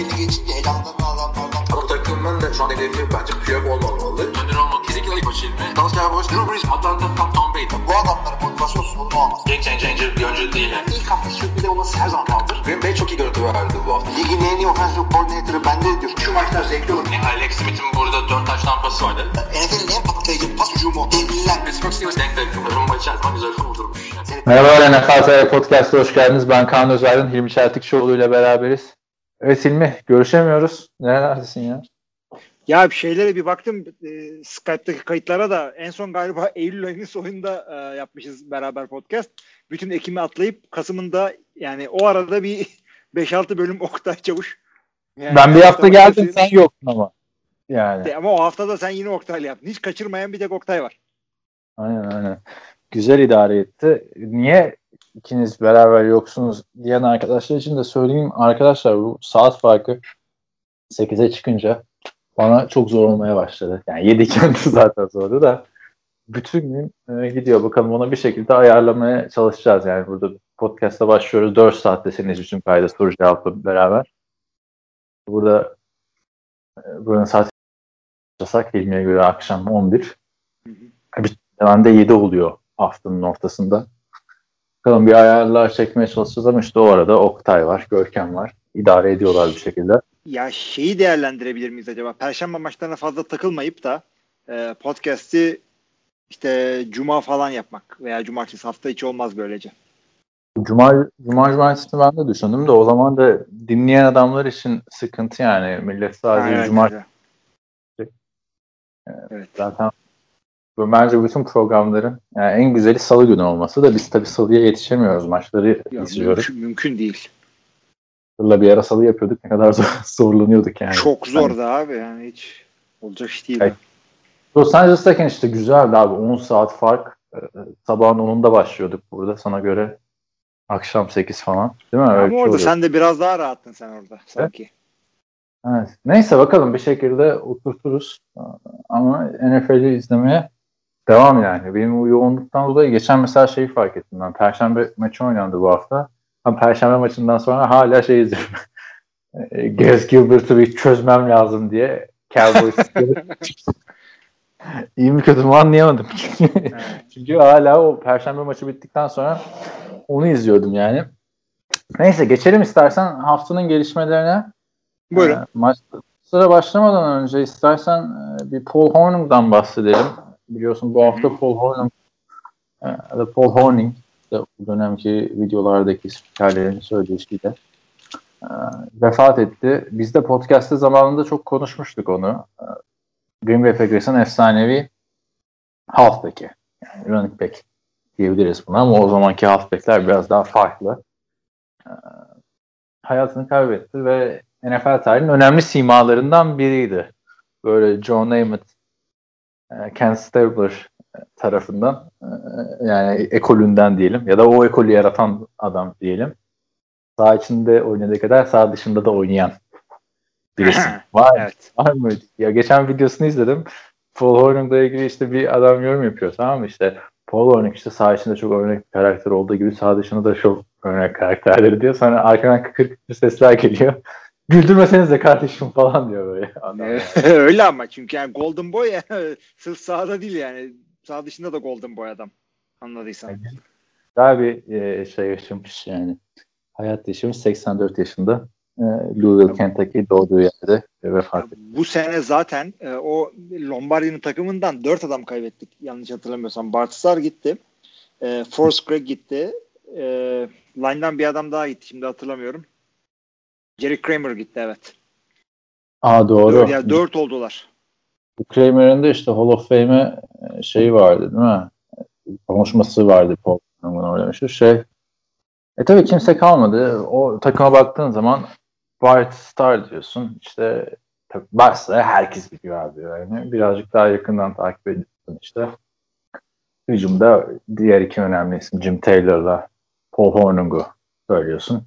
belli geçince elanlarını alanlardan. Ama takımın da şu an hedefi bence Piyok olmamalı. Önder olmalı. Kesinlikle ilk başı ilmi. Dalsya Boş, Drew Brees, Atlanta, Tom, Tom Brady. Bu adamların motivasyon sorunu olmaz. Game changer bir oyuncu değil. Yani. İlk hafta sürpriz olması her zaman kaldır. Green Bay çok iyi görüntü verdi bu hafta. Ligin en iyi offensive coordinator'ı bende diyor. Şu maçlar zevkli olur. Yani Alex Smith'in burada 4 taş tampası vardı. NFL'in en patlayıcı pas hücumu. Devliler. Pittsburgh Steelers denk denk. Rumba içerisinde güzel kurdurmuş. Merhaba NFL TR Podcast'a hoş geldiniz. Ben Kaan Özaydın, Hilmi Çeltik Şoğlu ile beraberiz. Evet Hilmi, görüşemiyoruz. Nerelerdesin ya? Ya bir şeylere bir baktım e, Skype'daki kayıtlara da en son galiba Eylül ayının sonunda e, yapmışız beraber podcast. Bütün Ekim'i atlayıp Kasım'ın da yani o arada bir 5-6 bölüm Oktay Çavuş. Yani ben bir hafta geldim, sen yoktun ama. Yani. Ama o haftada sen yine Oktay'la yaptın. Hiç kaçırmayan bir tek Oktay var. Aynen aynen. Güzel idare etti. Niye ikiniz beraber yoksunuz diyen arkadaşlar için de söyleyeyim. Arkadaşlar bu saat farkı 8'e çıkınca bana çok zor olmaya başladı. Yani 7 kendisi zaten zordu da bütün gün e, gidiyor. Bakalım ona bir şekilde ayarlamaya çalışacağız. Yani burada podcast'a başlıyoruz. 4 saatte senin için kaydı soru cevapla beraber. Burada e, buranın saat yasak Hilmi'ye göre akşam 11. Hı hı. Bir ben de 7 oluyor haftanın ortasında. Bakalım bir ayarlar çekmeye çalışacağız ama işte o arada Oktay var, Görkem var. İdare ediyorlar bir şekilde. Ya şeyi değerlendirebilir miyiz acaba? Perşembe maçlarına fazla takılmayıp da e, podcast'i işte cuma falan yapmak veya cumartesi hafta içi olmaz böylece. Cuma, Cuma Cumartesi'ni ben de düşündüm de o zaman da dinleyen adamlar için sıkıntı yani. Millet sadece Evet, Cumartesi evet. Zaten bence bütün programların yani en güzeli salı günü olması da biz tabii salıya yetişemiyoruz. Maçları Ya, izliyoruz. mümkün, mümkün değil. Yılla bir ara salı yapıyorduk. Ne kadar zor, zorlanıyorduk yani. Çok zordu abi yani hiç olacak iş değil. Evet. Los Angeles'tayken işte güzeldi abi. 10 saat fark. Ee, Sabahın 10'unda başlıyorduk burada sana göre. Akşam 8 falan. Değil mi? Öyle Ama bir şey orada oluyor. sen de biraz daha rahattın sen orada sanki. Evet. Neyse bakalım bir şekilde oturturuz. Ama NFL'i izlemeye devam yani. Benim bu yoğunluktan dolayı geçen mesela şeyi fark ettim ben. Perşembe maçı oynandı bu hafta. Ama Perşembe maçından sonra hala şey izliyorum. E, Gaz Gilbert'ı bir çözmem lazım diye Cowboys İyi mi kötü mü anlayamadım. Evet. Çünkü hala o Perşembe maçı bittikten sonra onu izliyordum yani. Neyse geçelim istersen haftanın gelişmelerine. Buyurun. Ee, maçlara başlamadan önce istersen e, bir Paul Hornung'dan bahsedelim. Biliyorsun bu hafta Paul Hornung e, Paul Horning de bu dönemki videolardaki spikerlerin söyleşiyle e, vefat etti. Biz de podcast'te zamanında çok konuşmuştuk onu. E, Green Bay Packers'ın efsanevi halfback'i. Yani running back diyebiliriz buna ama o zamanki halfback'ler biraz daha farklı. E, hayatını kaybetti ve NFL tarihinin önemli simalarından biriydi. Böyle John Namath, Ken Stabler e, tarafından e, yani ekolünden diyelim ya da o ekolü yaratan adam diyelim. Sağ içinde oynadığı kadar sağ dışında da oynayan birisi. Var, Evet. var mı? Ya geçen videosunu izledim. Paul Hornung'la ilgili işte bir adam yorum yapıyor tamam mı? İşte Paul Hornung işte sağ içinde çok örnek bir karakter olduğu gibi sağ dışında da çok örnek karakterleri diyor. Sonra arkadan kıkır kıkır sesler geliyor. Güldürmeseniz de kardeşim falan diyor böyle. Öyle ama çünkü yani Golden Boy ya, sırf sahada değil yani. Sağ dışında da Golden Boy adam. Anladıysan. Güzel bir e, şey yaşamış yani. Hayat yaşamış 84 yaşında. E, Louisville, Kentucky doğduğu yerde e, vefat etti. Bu sene zaten e, o Lombardi'nin takımından dört adam kaybettik. Yanlış hatırlamıyorsam. Bart Starr gitti. E, Forrest Gregg gitti. E, line'dan bir adam daha gitti. Şimdi hatırlamıyorum. Jerry Kramer gitti evet. Aa doğru. Dört, yani dört oldular. Kramer'ın da işte Hall of Fame'e şeyi vardı değil mi? Konuşması vardı Paul Newman orada meşhur şey. E tabii kimse kalmadı. O takıma baktığın zaman Bart Starr diyorsun. İşte tabii Bart'sa herkes biliyor abi yani. Birazcık daha yakından takip ediyorsun işte. Hücumda diğer iki önemli isim Jim Taylor'la Paul Hornung'u söylüyorsun.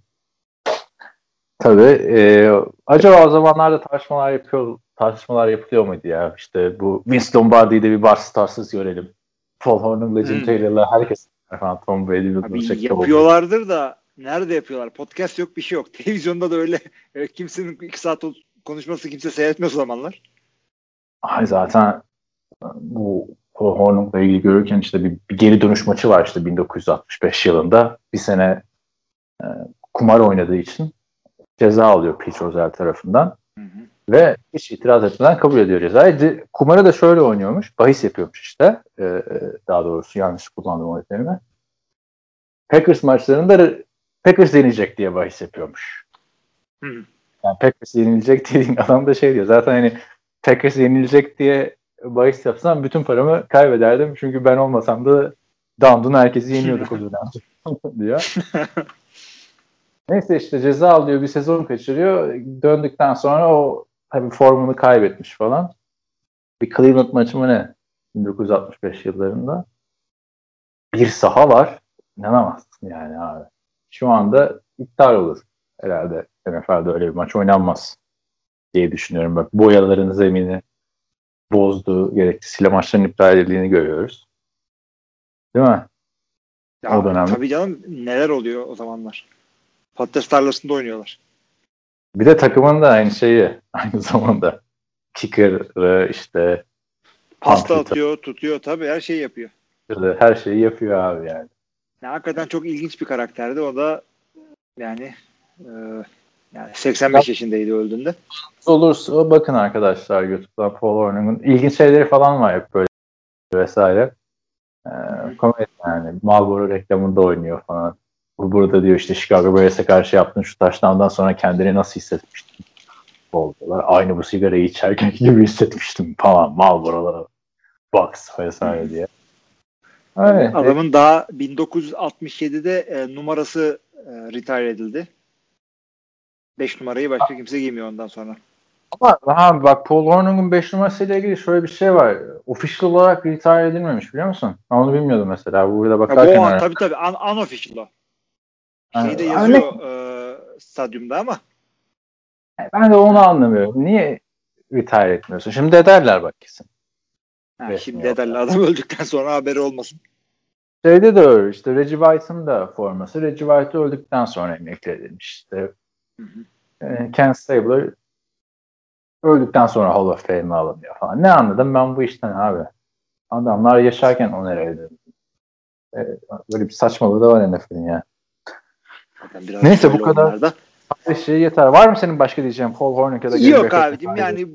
Tabii e, acaba o zamanlarda tartışmalar yapıyor tartışmalar yapılıyor muydu ya? İşte bu Vince Lombardi'yi de bir Bart Starrs'ız görelim. Paul Hornung'la Jim Hmm. Taylor'la herkes falan Tom Brady Abi bir şekilde oldu. yapıyorlardır da nerede yapıyorlar? Podcast yok bir şey yok. Televizyonda da öyle kimsenin iki saat konuşması kimse seyretmez o zamanlar. Ay zaten bu Paul Hornung'la ilgili görürken işte bir, bir geri dönüş maçı var işte 1965 yılında. Bir sene e, kumar oynadığı için ceza alıyor Pete Rozelle tarafından. Hı hı. Ve hiç itiraz etmeden kabul ediyor cezayı. Kumarı da şöyle oynuyormuş. Bahis yapıyormuş işte. E, e daha doğrusu yanlış kullandım o terimi. Packers maçlarında Packers yenilecek diye bahis yapıyormuş. Hı. Yani Packers yenilecek dediğin adam da şey diyor. Zaten hani Packers yenilecek diye bahis yapsam bütün paramı kaybederdim. Çünkü ben olmasam da Dandun herkesi yeniyorduk o dönemde diyor. Neyse işte ceza alıyor bir sezon kaçırıyor. Döndükten sonra o tabii formunu kaybetmiş falan. Bir Cleveland maçı mı ne? 1965 yıllarında. Bir saha var. İnanamazsın yani abi. Şu anda iptal olur herhalde. NFL'de öyle bir maç oynanmaz diye düşünüyorum. Bak boyaların zemini bozdu. Gerekçesiyle maçların iptal edildiğini görüyoruz. Değil mi? Ya, o dönemde. Tabii canım neler oluyor o zamanlar. Patates tarlasında oynuyorlar. Bir de takımın da aynı şeyi aynı zamanda. Kicker'ı işte pasta atıyor, tutuyor tabii her şeyi yapıyor. Her şeyi yapıyor abi yani. Ya, hakikaten çok ilginç bir karakterdi. O da yani e, yani 85 yaşındaydı öldüğünde. Olursa bakın arkadaşlar YouTube'da Paul Hornung'un ilginç şeyleri falan var hep böyle vesaire. Ee, komedi yani. Marlboro reklamında oynuyor falan. Bu burada diyor işte Chicago Bears'e karşı yaptığın şu taştandan sonra kendini nasıl hissetmiştin? Oldular. Aynı bu sigarayı içerken gibi hissetmiştim falan. Marlboro'lara box vesaire diye. Evet. Adamın daha 1967'de e, numarası e, retire edildi. 5 numarayı başka kimse giymiyor ondan sonra. Ama ha, bak Paul Hornung'un 5 numarasıyla ilgili şöyle bir şey var. Official olarak retire edilmemiş biliyor musun? Ben onu bilmiyordum mesela. Burada bakarken. Ya, bu, tabii tabii un, unofficial o. Şeyde yazıyor e, stadyumda ama. Ben de onu anlamıyorum. Niye retire etmiyorsun? Şimdi ederler bak kesin. Ha, şimdi ederler. Adam öldükten sonra haberi olmasın. Şeyde de öyle işte Reggie White'ın da forması. Reggie White öldükten sonra emekli edilmiş işte. Hı hı. E, Ken Stabler öldükten sonra Hall of Fame'e alınıyor falan. Ne anladım ben bu işten abi? Adamlar yaşarken oner elde e, Böyle bir saçmalığı da var NFL'in ya. Neyse bu kadar. Bir şey yeter. Var mı senin başka diyeceğim Paul Hornick ya da Yok abicim yani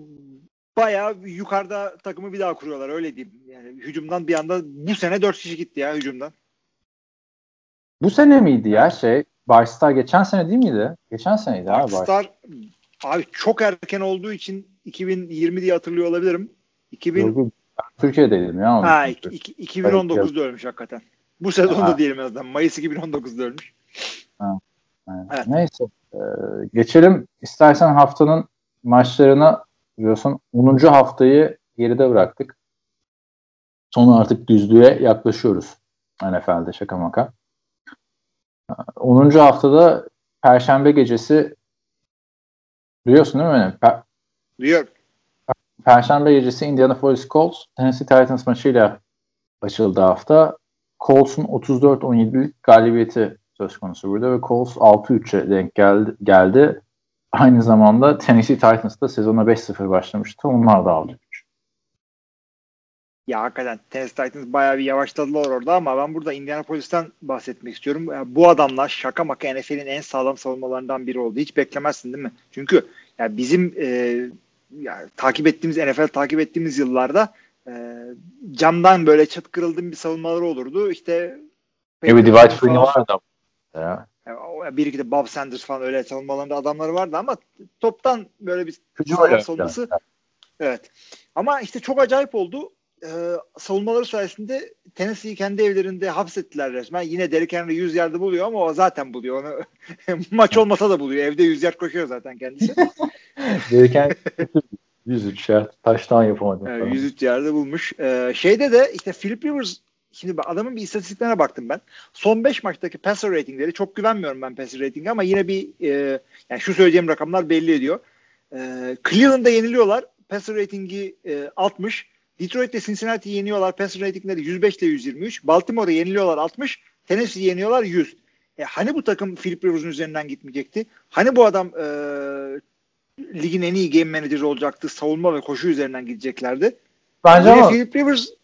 bayağı yukarıda takımı bir daha kuruyorlar öyle diyeyim. Yani hücumdan bir anda bu sene 4 kişi gitti ya hücumdan. Bu sene miydi ya şey? Barstar geçen sene değil miydi? Geçen seneydi abi. Barstar abi çok erken olduğu için 2020 diye hatırlıyor olabilirim. 2000 Türkiye'deydim ya. Ha, 2019'da ölmüş hakikaten. Bu sezonda diyelim en azından. Mayıs 2019'da ölmüş. Ha. Evet. Neyse. Ee, geçelim istersen haftanın maçlarına biliyorsun 10. haftayı geride bıraktık. Sonra artık düzlüğe yaklaşıyoruz. NFL'de şaka maka. 10. haftada Perşembe gecesi biliyorsun değil mi? Per Biliyorum. Perşembe gecesi Indianapolis Colts Tennessee Titans maçıyla açıldı hafta. Colts'un 34-17'lik galibiyeti söz konusu burada ve Colts 6-3'e denk geldi, geldi. Aynı zamanda Tennessee Titans da sezona 5-0 başlamıştı. Onlar da 6-3. Ya hakikaten Tennessee Titans bayağı bir yavaşladılar orada ama ben burada Indianapolis'ten bahsetmek istiyorum. Yani bu adamlar şaka maka NFL'in en sağlam savunmalarından biri oldu. Hiç beklemezsin değil mi? Çünkü ya bizim e, ya, takip ettiğimiz NFL takip ettiğimiz yıllarda e, camdan böyle çıt kırıldığım bir savunmaları olurdu. İşte Evet, Divide Free'ni vardı ya. Yani bir iki de Bob Sanders falan öyle savunmalarında adamları vardı ama toptan böyle bir sağlam savunması. Evet. Ama işte çok acayip oldu. Ee, savunmaları sayesinde Tennessee'yi kendi evlerinde hapsettiler resmen. Yine Derrick Henry 100 yardı buluyor ama o zaten buluyor. Onu maç olmasa da buluyor. Evde 100 yard koşuyor zaten kendisi. Derrick Henry 103 yard taştan yapamadı. Evet, 103 yerde bulmuş. Ee, şeyde de işte Philip Rivers Şimdi adamın bir istatistiklerine baktım ben. Son 5 maçtaki passer ratingleri çok güvenmiyorum ben passer ratingi ama yine bir e, yani şu söyleyeceğim rakamlar belli ediyor. E, Cleveland'da yeniliyorlar. Passer ratingi e, 60. Detroit'te Cincinnati'yi yeniyorlar. Passer ratingleri 105 ile 123. Baltimore'da yeniliyorlar 60. Tennessee yeniyorlar 100. E, hani bu takım Philip Rivers'ın üzerinden gitmeyecekti? Hani bu adam e, ligin en iyi game manager olacaktı. Savunma ve koşu üzerinden gideceklerdi. Bence Yine ama Philip Rivers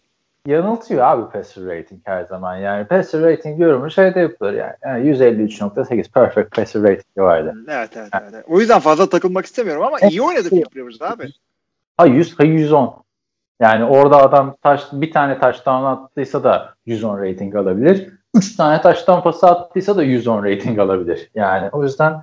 yanıltıyor abi passer rating her zaman. Yani passer rating yorumu şeyde yapılır yani. yani 153.8 perfect passer rating vardı. evet, evet, evet, evet. O yüzden fazla takılmak istemiyorum ama iyi oynadı Philip Rivers abi. Ha 100 ha 110. Yani orada adam taş bir tane touchdown attıysa da 110 rating alabilir. 3 tane touchdown pası attıysa da 110 rating alabilir. Yani o yüzden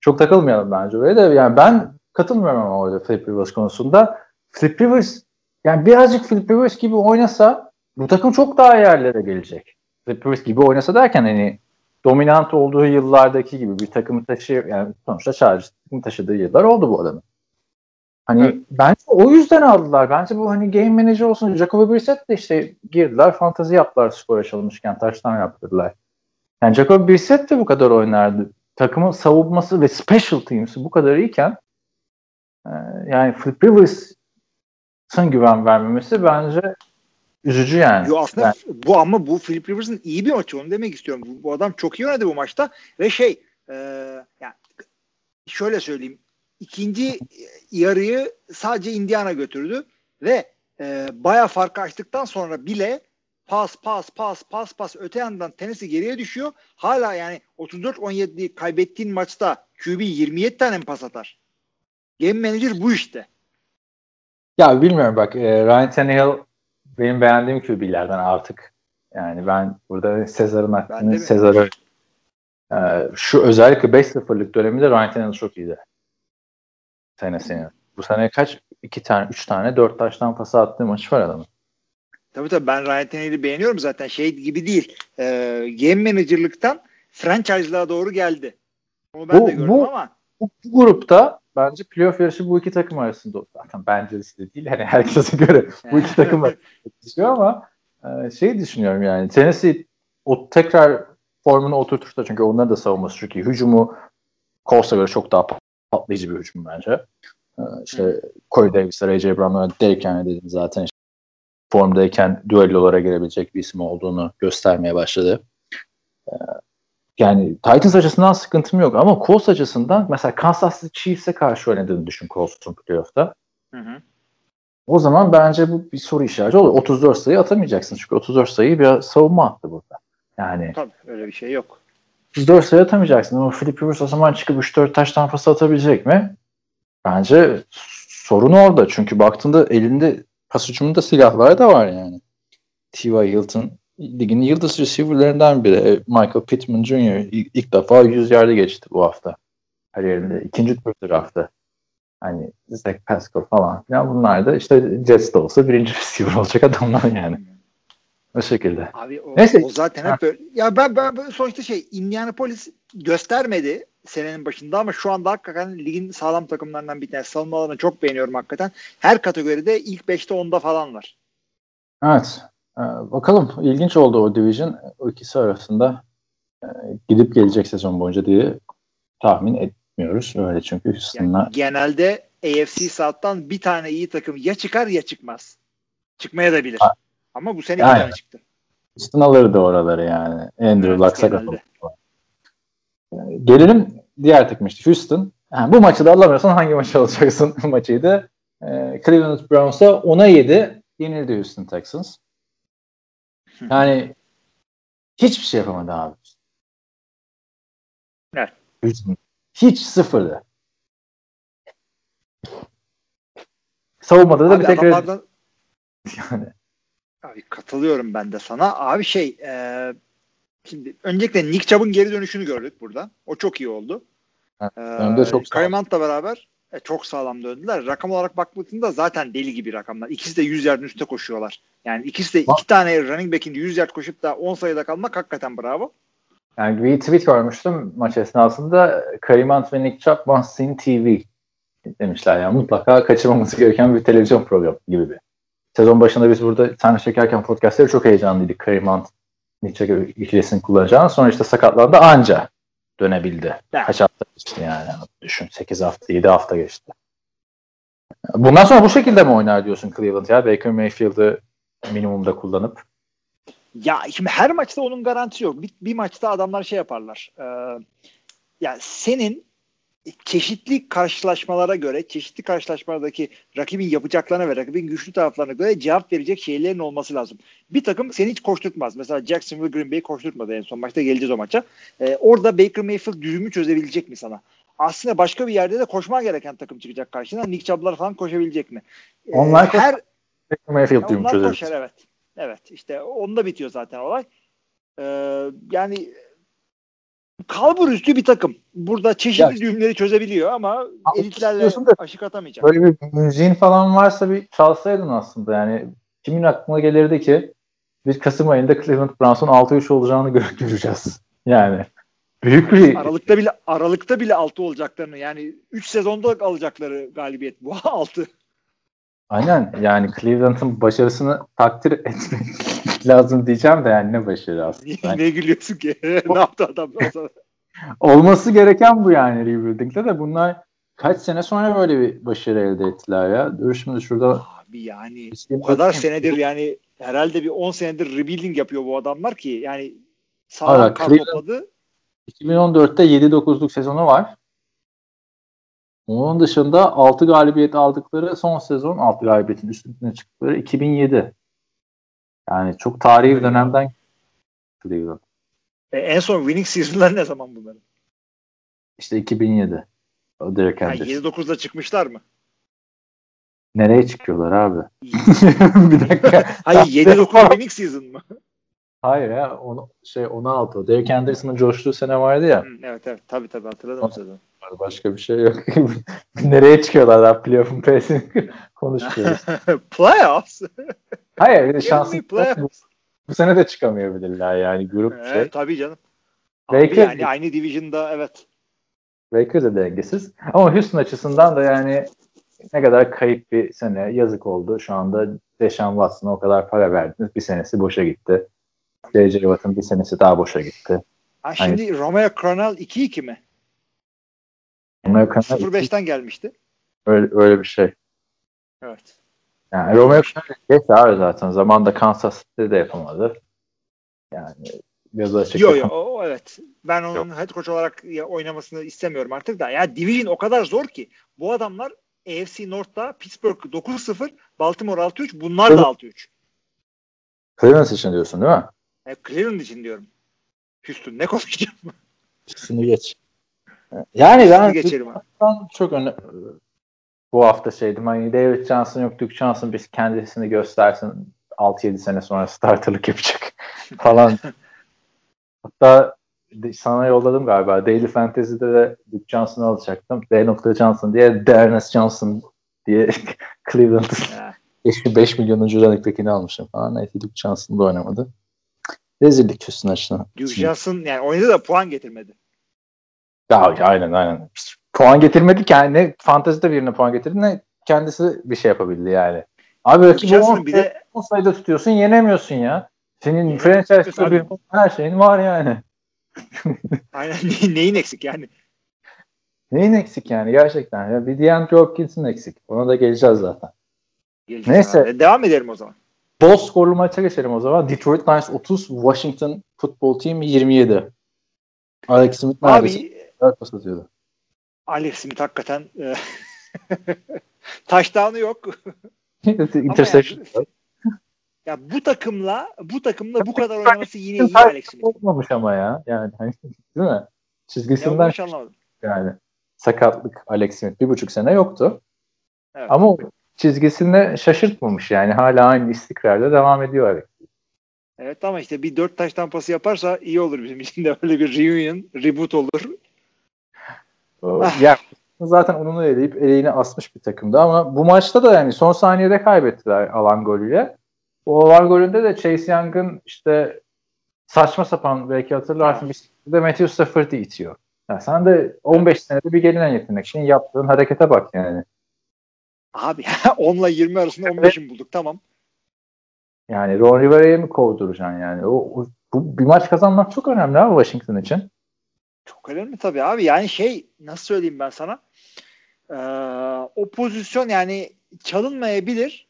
çok takılmayalım bence öyle de yani ben katılmıyorum ama orada Flip Rivers konusunda. Flip Rivers yani birazcık Flip Rivers gibi oynasa bu takım çok daha yerlere gelecek. Flip Rivers gibi oynasa derken hani dominant olduğu yıllardaki gibi bir takımı taşıyor yani sonuçta Chargers takımı taşıdığı yıllar oldu bu adamın. Hani Evet. bence o yüzden aldılar. Bence bu hani game manager olsun. Jacoby Brissett de işte girdiler fantazi yaptılar skora çalışmışken touchdown yaptırdılar. Yani Jacoby Brissett de bu kadar oynardı. Takımın savunması ve special teams'i bu kadar iyiken yani Flip Rivers'ın güven vermemesi bence üzücü yani. Yo aslında Yani bu ama bu Philip Rivers'ın iyi bir maçı onu demek istiyorum. Bu, bu adam çok iyi oynadı bu maçta ve şey e, yani şöyle söyleyeyim ikinci yarıyı sadece Indiana götürdü ve e, baya farkı açtıktan sonra bile pas pas pas pas pas öte yandan Tennessee geriye düşüyor. Hala yani 34-17'yi kaybettiğin maçta QB 27 tane mi pas atar? Game manager bu işte. Ya bilmiyorum bak e, Ryan Tannehill benim beğendiğim QB'lerden artık. Yani ben burada Sezar'ın hakkını? Sezar'ı e, şu özellikle 5-0'lık döneminde Ryan Tannehill çok iyiydi. Senesini. Bu sene kaç? iki tane, üç tane, dört taştan pası attığı maçı var adamın. Tabii tabii ben Ryan Tannehill'i beğeniyorum zaten. Şey gibi değil. E, game manager'lıktan franchise'lığa doğru geldi. Onu ben Bu- de gördüm bu- ama Bu, bu grupta bence playoff yarışı bu iki takım arasında. Zaten bence de değil. Hani herkese göre bu iki takım arasında ama e, şey düşünüyorum yani Tennessee o tekrar formunu oturtursa çünkü onların da savunması çok iyi. Hücumu Colts'a göre çok daha patlayıcı bir hücum bence. E, işte Corey Davis'ler, A.J. Brown'lar, Derrick Henry dedim zaten işte formdayken düellolara girebilecek bir isim olduğunu göstermeye başladı. E, yani Titans açısından sıkıntım yok ama Colts açısından mesela Kansas City Chiefs'e karşı oynadığını düşün Colts'un playoff'ta. Hı hı. O zaman bence bu bir soru işareti olur. 34 sayı atamayacaksın çünkü 34 sayıyı bir savunma attı burada. Yani Tabii öyle bir şey yok. 34 sayı atamayacaksın ama Philip Rivers o zaman çıkıp 3-4 taş tampası atabilecek mi? Bence sorun orada. Çünkü baktığında elinde pas hücumunda silahlar da var yani. T.Y. Hilton ligin yıldız receiver'lerinden biri. E, Michael Pittman Jr. ilk, defa 100 yarda geçti bu hafta. Kariyerinde. ikinci tur draftı. Hani Zach Pascal falan filan bunlar da işte Jets'te olsa birinci receiver olacak adamlar yani. O şekilde. Abi o, Neyse. o zaten hep böyle. Ya ben, ben ben sonuçta şey Indianapolis göstermedi senenin başında ama şu anda hakikaten ligin sağlam takımlarından bir tanesi. Savunmalarını çok beğeniyorum hakikaten. Her kategoride ilk 5'te 10'da falan var. Evet. Ee, bakalım ilginç oldu o division. O ikisi arasında e, gidip gelecek sezon boyunca diye tahmin etmiyoruz. Öyle çünkü Houston'la Yani genelde AFC South'tan bir tane iyi takım ya çıkar ya çıkmaz. Çıkmaya da bilir. Ha. Ama bu sene bir tane çıktı. Houston alırdı oraları yani. Andrew Evet, Luck sakat genelde. oldu. Ee, Gelelim diğer takım işte Houston. Ha, bu maçı da alamıyorsan hangi maçı alacaksın maçıydı? Ee, Cleveland Browns'a 10'a 7 yenildi Houston Texans. Yani hiçbir şey yapamadı abi. Evet. Hiç sıfırdı. Savunmada da Abi bir tek adamlardan yani. Abi katılıyorum ben de sana. Abi şey e, şimdi öncelikle Nick Chubb'ın geri dönüşünü gördük burada. O çok iyi oldu. Evet, Ee, çok Hunt'la beraber e, çok sağlam döndüler. Rakam olarak baktığında zaten deli gibi rakamlar. İkisi de 100 yardın üstüne koşuyorlar. Yani ikisi de Bak- iki tane running back'in 100 yard koşup da 10 sayıda kalmak hakikaten bravo. Yani bir tweet görmüştüm maç esnasında Kareem Hunt ve Nick Chubb seen TV demişler. Yani mutlaka kaçırmaması gereken bir televizyon programı gibi bir. Sezon başında biz burada tane çekerken podcastları çok heyecanlıydık. Kareem Hunt, Nick Chubb ikilisini kullanacağını. Sonra işte sakatlandı anca dönebildi. Kaç hafta geçti yani. Düşün 8 hafta, 7 hafta geçti. Bundan sonra bu şekilde mi oynar diyorsun Cleveland ya? Baker Mayfield'ı minimumda kullanıp. Ya şimdi her maçta onun garantisi yok. Bir, bir maçta adamlar şey yaparlar. Ee, yani senin çeşitli karşılaşmalara göre, çeşitli karşılaşmalardaki rakibin yapacaklarına ve rakibin güçlü taraflarına göre cevap verecek şeylerin olması lazım. Bir takım seni hiç koşturtmaz. Mesela Jacksonville Green Bay koşturtmadı en son maçta geleceğiz o maça. Ee, orada Baker Mayfield düzümü çözebilecek mi sana? Aslında başka bir yerde de koşman gereken takım çıkacak karşına. Nick Chubb'lar falan koşabilecek mi? Ee, Onlar her Mayfield düğümü çözeriz. koşar evet. Evet işte onda bitiyor zaten olay. Ee, yani kalbur üstü bir takım. Burada çeşitli Ya- düğümleri çözebiliyor ama elitlerle da- aşık atamayacak. Böyle bir müziğin falan varsa bir çalsaydın aslında yani. Kimin aklına gelirdi ki biz Kasım ayında Cleveland Browns'un 6-3 olacağını gö- göreceğiz. Yani büyük bir Aralıkta bile Aralıkta bile 6 olacaklarını yani 3 sezonda alacakları galibiyet bu 6. aynen yani Cleveland'ın başarısını takdir etmek lazım diyeceğim de yani ne başarı aslında. Yani ne gülüyorsun ki? ne yaptı adam sana? olması gereken bu yani rebuilding'de de bunlar kaç sene sonra böyle bir başarı elde ettiler ya. Dur şimdi şurada Abi yani o kadar senedir yani herhalde bir 10 senedir rebuilding yapıyor bu adamlar ki yani sağlam kar topladı. 2014'te 7-9'luk sezonu var. Onun dışında 6 galibiyet aldıkları son sezon 6 galibiyetin üstüne çıktıkları 2007. Yani çok tarihi bir dönemden Cleveland. E, en son winning season'lar ne zaman bunların? İşte 2007. O Derek Yani Henderson. 7-9'da çıkmışlar mı? Nereye çıkıyorlar abi? bir dakika. Hayır 7-9 winning season mı? Hayır ya. Onu, şey 16. o. Derek Henderson'ın coştuğu sene vardı ya. Hı, evet evet tabii tabii hatırladım o sezonu. Başka bir şey yok. Nereye çıkıyorlar daha playoff'un pesini konuşuyoruz. Playoffs. Hayır şanslı. playoffs. Bu sene de çıkamayabilirler yani grup şey. Evet tabii canım. Baker- yani aynı division'da evet. Baker de dengesiz. Ama Houston açısından da yani ne kadar kayıp bir sene yazık oldu. Şu anda Deshaun Watson'a o kadar para verdiniz. Bir senesi boşa gitti. J.J. Watt'ın bir senesi daha boşa gitti. Ha, şimdi Romeo Cronell 2-2 mi? Amerikan'a 0-5'ten gelmişti. öyle, öyle bir şey. Evet. Yani Romeo Cronell geç abi zaten. Zamanında Kansas City'de de yapamadı. Yani biraz açık. Yo yo o, evet. Ben onun head coach olarak oynamasını istemiyorum artık da. Ya division o kadar zor ki. Bu adamlar AFC North'ta Pittsburgh 9-0, Baltimore 6-3, bunlar da 6-3. Cleveland için diyorsun değil mi? E, Cleveland için diyorum. Houston ne konuşacağım? İkisini geç. Yani ben geçelim çok öne bu hafta şeydim hani David Johnson yok Duke Johnson biz kendisini göstersin 6-7 sene sonra starterlık yapacak falan. Hatta sana yolladım galiba. Daily Fantasy'de de Duke Johnson'ı alacaktım. D. Johnson diye Ernest Johnson diye Cleveland Ha. 5, 5 milyonuncu running almışım falan. Neyse Duke Johnson da oynamadı. Rezillik Houston açısından. Duke Johnson yani oynadı da puan getirmedi. Ya, aynen aynen. Puan getirmedi ki yani ne fantezide birine puan getirdi ne kendisi bir şey yapabildi yani. Abi rakibi Johnson'ın 10 bir de sayıda tutuyorsun yenemiyorsun ya. Senin franchise'da Abi. bir her şeyin var yani. aynen ne- neyin eksik yani? Neyin eksik yani gerçekten. Ya bir DeAndre Hopkins'in eksik. Ona da geleceğiz zaten. Geleceğiz Neyse. abi. Devam edelim o zaman. Bol skorlu maça geçelim o zaman. Detroit Lions 30, Washington Football Team 27. Alex Smith neredeyse Dört pas atıyordu. Alex Smith hakikaten e, touchdown'u yok. Interception. yani- Ya bu takımla bu takımla bu kadar oynaması yine iyi Alex Smith. Olmamış ama ya. Yani hani, değil mi? Çizgisinden anlamadım. yani sakatlık Alex Smith bir buçuk sene yoktu. Evet. Ama çizgisinde şaşırtmamış yani. Hala aynı istikrarla devam ediyor Alex. Evet ama işte bir dört taş tampası yaparsa iyi olur bizim için de öyle bir reunion, reboot olur. O- yani zaten onunu eleyip eleğini asmış bir takımdı ama bu maçta da yani son saniyede kaybettiler alan golüyle. O alan golünde de Chase Young'ın işte saçma sapan belki hatırlarsın bir şekilde Matthew Stafford'ı itiyor. Ya sen de 15 senede bir gelinen yetenek. Senin yaptığın harekete bak yani. Abi 10 ile 20 arasında 15'in bulduk tamam. Yani Ron Rivera'yı mı kovduracaksın yani? O, o- bu bir maç kazanmak çok önemli abi Washington için. Çok önemli tabii abi. Yani şey nasıl söyleyeyim ben sana? Ee, o pozisyon yani çalınmayabilir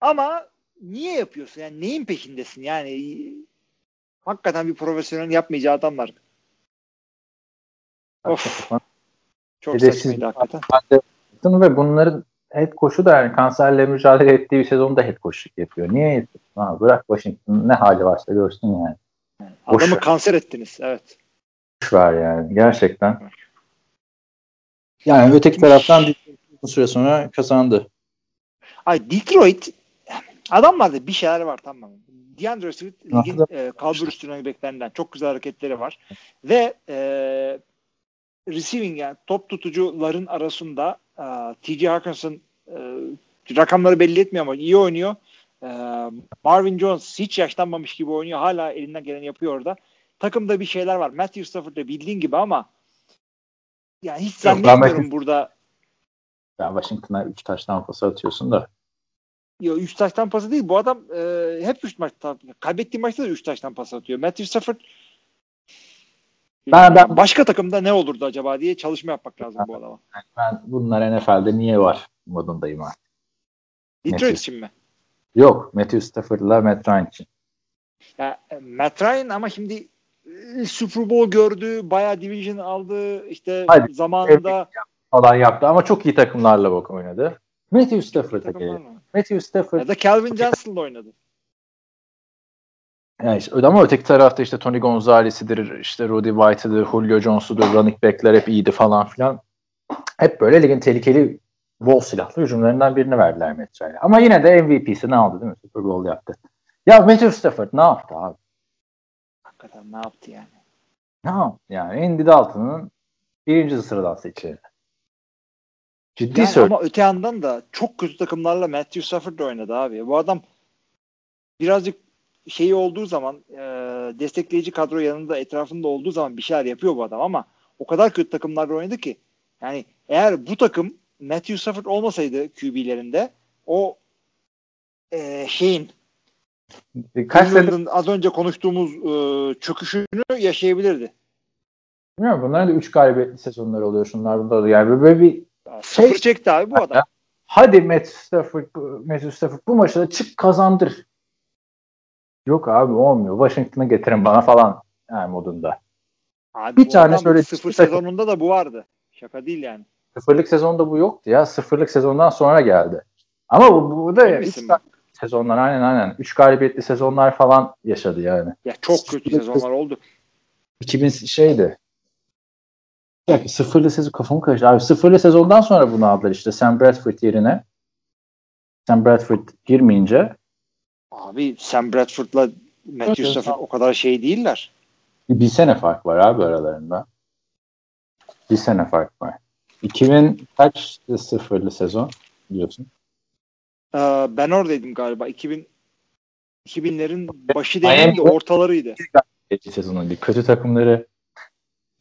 ama niye yapıyorsun? Yani neyin peşindesin? Yani hakikaten bir profesyonel yapmayacağı adamlar. Of. Çok saçmaydı hakikaten. Ve bunların head coach'u da yani kanserle mücadele ettiği bir sezonda head coach'luk yapıyor. Niye yapıyorsun? Ha, bırak Washington ne hali varsa görsün yani. Boş Adamı ver. kanser ettiniz. Evet. Ver yani gerçekten. Yani öteki taraftan bir süre sonra kazandı. Ay Detroit adamlarda bir şeyler var tamam mı? DeAndre Swift ligin e, kalbur üstü running backlerinden çok güzel hareketleri var. Ve e, receiving yani top tutucuların arasında e, TJ Hawkinson e, rakamları belli etmiyor ama iyi oynuyor. E, Marvin Jones hiç yaşlanmamış gibi oynuyor. Hala elinden geleni yapıyor orada. Takımda bir şeyler var. Matthew Stafford da bildiğin gibi ama yani hiç Yok, ben zannetmiyorum burada Yani Washington'a 3 taştan pas atıyorsun da. Yo, üç taştan pası değil. Bu adam e, hep üç maçta kaybettiği maçta da üç taştan pas atıyor. Matthew Stafford Ben- ben- başka takımda ne olurdu acaba diye çalışma yapmak lazım bu adama. Ben bunlar NFL'de niye var modundayım artık. Detroit Matthew. için mi? Yok Matthew Stafford'la Matt Ryan için. Ya, e, Matt Ryan ama şimdi Super Bowl gördü, bayağı division aldı. işte Hadi, zamanında Falan yaptı ama çok iyi takımlarla bak oynadı. Matthew Stafford'a gelelim. Matthew Stafford ya da Calvin Johnson'la oynadı. Yani işte, ama öteki tarafta işte Tony Gonzalez'idir, işte Rudy White'ıdır, Julio Jones'udur, running back'ler hep iyiydi falan filan. Hep böyle ligin tehlikeli bol silahlı hücumlarından birini verdiler Ryan'a. Ama yine de MVP'sini aldı değil mi? Super Bowl yaptı. Ya Matthew Stafford ne yaptı abi? Hakikaten ne yaptı yani? Ne yaptı yani? Andy Dalton'ın birinci sıradan seçildi. Ciddi Yani söylüyorum. ama öte yandan da çok kötü takımlarla Matthew Stafford oynadı abi. Bu adam birazcık şeyi olduğu zaman e, destekleyici kadro yanında etrafında olduğu zaman bir şeyler yapıyor bu adam ama o kadar kötü takımlarla oynadı ki yani eğer bu takım Matthew Stafford olmasaydı QB'lerinde o e, şeyin Kaç senedir az önce konuştuğumuz e, çöküşünü yaşayabilirdi. bilmiyorum. Bunların da 3 galibiyetli sezonlar oluyor şunlar bunlar. Yani böyle bir Sıfır Şey- çekti abi bu adam. hadi Matt Stafford, Matthew Stafford bu maçı da çık kazandır. Yok abi olmuyor. Washington'ı getirin bana falan yani modunda. Abi Bir tane şöyle sıfır sezonunda da bu vardı. Şaka değil yani. Sıfırlık sezonda bu yoktu ya. Sıfırlık sezondan sonra geldi. Ama bu, bu da Emin tane sezonlar aynen aynen. 3 galibiyetli sezonlar falan yaşadı yani. Ya çok kötü sezonlar oldu. 2000 şeydi. Dakika, sıfırlı sezon kafamı karıştı. Abi sıfırlı sezondan sonra bunu aldılar işte. Sam Bradford yerine. Sam Bradford girmeyince Abi Sam Bradford'la Matthew Evet, Stafford o kadar şey değiller. bir sene fark var abi aralarında. Bir sene fark var. 2000 kaç sıfırlı sezon biliyorsun? Ee, ben oradaydım galiba. 2000 2000'lerin başı değil de ortalarıydı. Sezonu bir kötü takımları